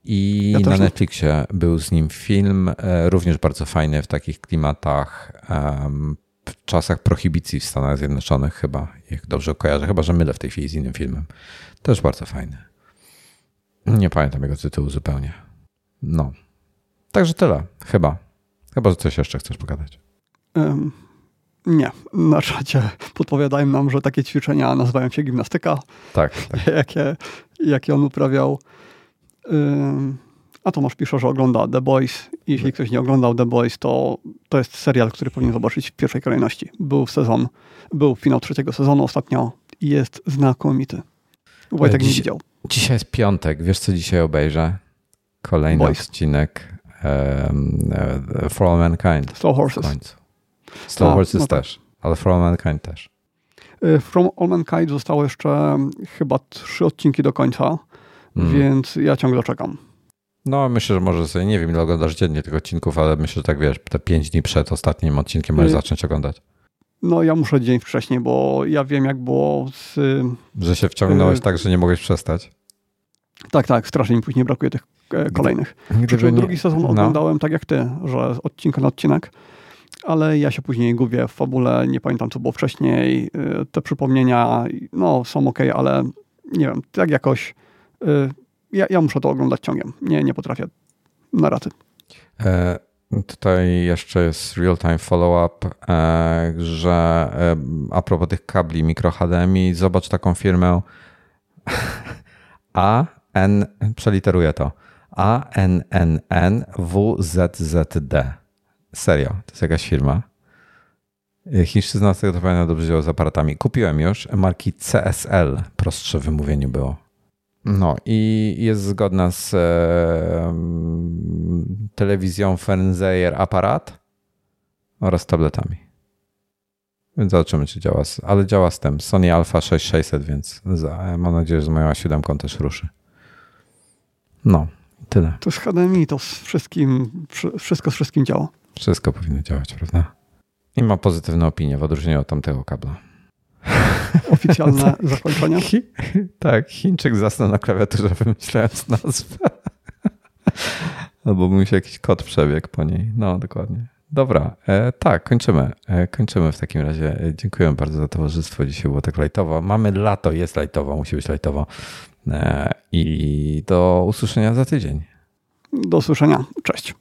I ja na Netflixie był z nim film, również bardzo fajny w takich klimatach, w czasach prohibicji w Stanach Zjednoczonych chyba, jak dobrze kojarzę, chyba że mylę w tej chwili z innym filmem. Też bardzo fajny. Nie pamiętam jego tytułu zupełnie. No. Także tyle, chyba. Chyba, że coś jeszcze chcesz pogadać. Um, nie. Na czacie podpowiadają nam, że takie ćwiczenia nazywają się gimnastyka. Tak. tak. jakie, jakie on uprawiał. Um, a Tomasz pisze, że ogląda The Boys. Jeśli ktoś nie oglądał The Boys, to to jest serial, który powinien zobaczyć w pierwszej kolejności. Był sezon, był finał trzeciego sezonu ostatnio i jest znakomity. Wojtek Dziś, nie widział. Dzisiaj jest piątek. Wiesz, co dzisiaj obejrzę? Kolejny Boys. odcinek E, For All Mankind. Slow Horses. Slow A, Horses no tak. też, ale For All Mankind też. E, From All Mankind zostało jeszcze chyba trzy odcinki do końca, mm. więc ja ciągle czekam. No, myślę, że może sobie, nie wiem ile oglądasz dziennie tych odcinków, ale myślę, że tak wiesz, te pięć dni przed ostatnim odcinkiem możesz y zacząć oglądać. No, ja muszę dzień wcześniej, bo ja wiem, jak było z. Że się wciągnąłeś y tak, że nie mogłeś przestać. Tak, tak, strasznie mi później brakuje tych e, kolejnych. Gdyby nie... drugi sezon no. oglądałem tak jak ty, że odcinka na odcinek, ale ja się później gubię w fabule, nie pamiętam co było wcześniej, e, te przypomnienia no są ok, ale nie wiem, tak jakoś e, ja, ja muszę to oglądać ciągiem, nie, nie potrafię na raty. E, tutaj jeszcze jest real-time follow-up, że a propos tych kabli mikro HDMI, zobacz taką firmę A, N, przeliteruję to. A, N, N, N, W, Z, Z, D. Serio, to jest jakaś firma. Chińszczyzna z tego to dobrze działał z aparatami. Kupiłem już marki CSL, prostsze w wymówieniu było. No i jest zgodna z e, telewizją Fernseher aparat oraz tabletami. Więc zobaczymy, czy działa. Z, ale działa z tym. Sony Alpha 6600, więc za, mam nadzieję, że z moją siódemką też ruszy. No, tyle. To z HDMI, to z wszystkim, wszystko z wszystkim działa. Wszystko powinno działać, prawda? I ma pozytywne opinie w odróżnieniu od tamtego kabla. Oficjalne tak. zakończenie? Chi, tak, Chińczyk zasnął na klawiaturze wymyślając nazwę. Albo mu się jakiś kod przebiegł po niej. No, dokładnie. Dobra, e, tak, kończymy. E, kończymy w takim razie. E, dziękuję bardzo za towarzystwo. Dzisiaj było tak lajtowo. Mamy lato, jest lajtowo, musi być lajtowo. E, I do usłyszenia za tydzień. Do usłyszenia. Cześć.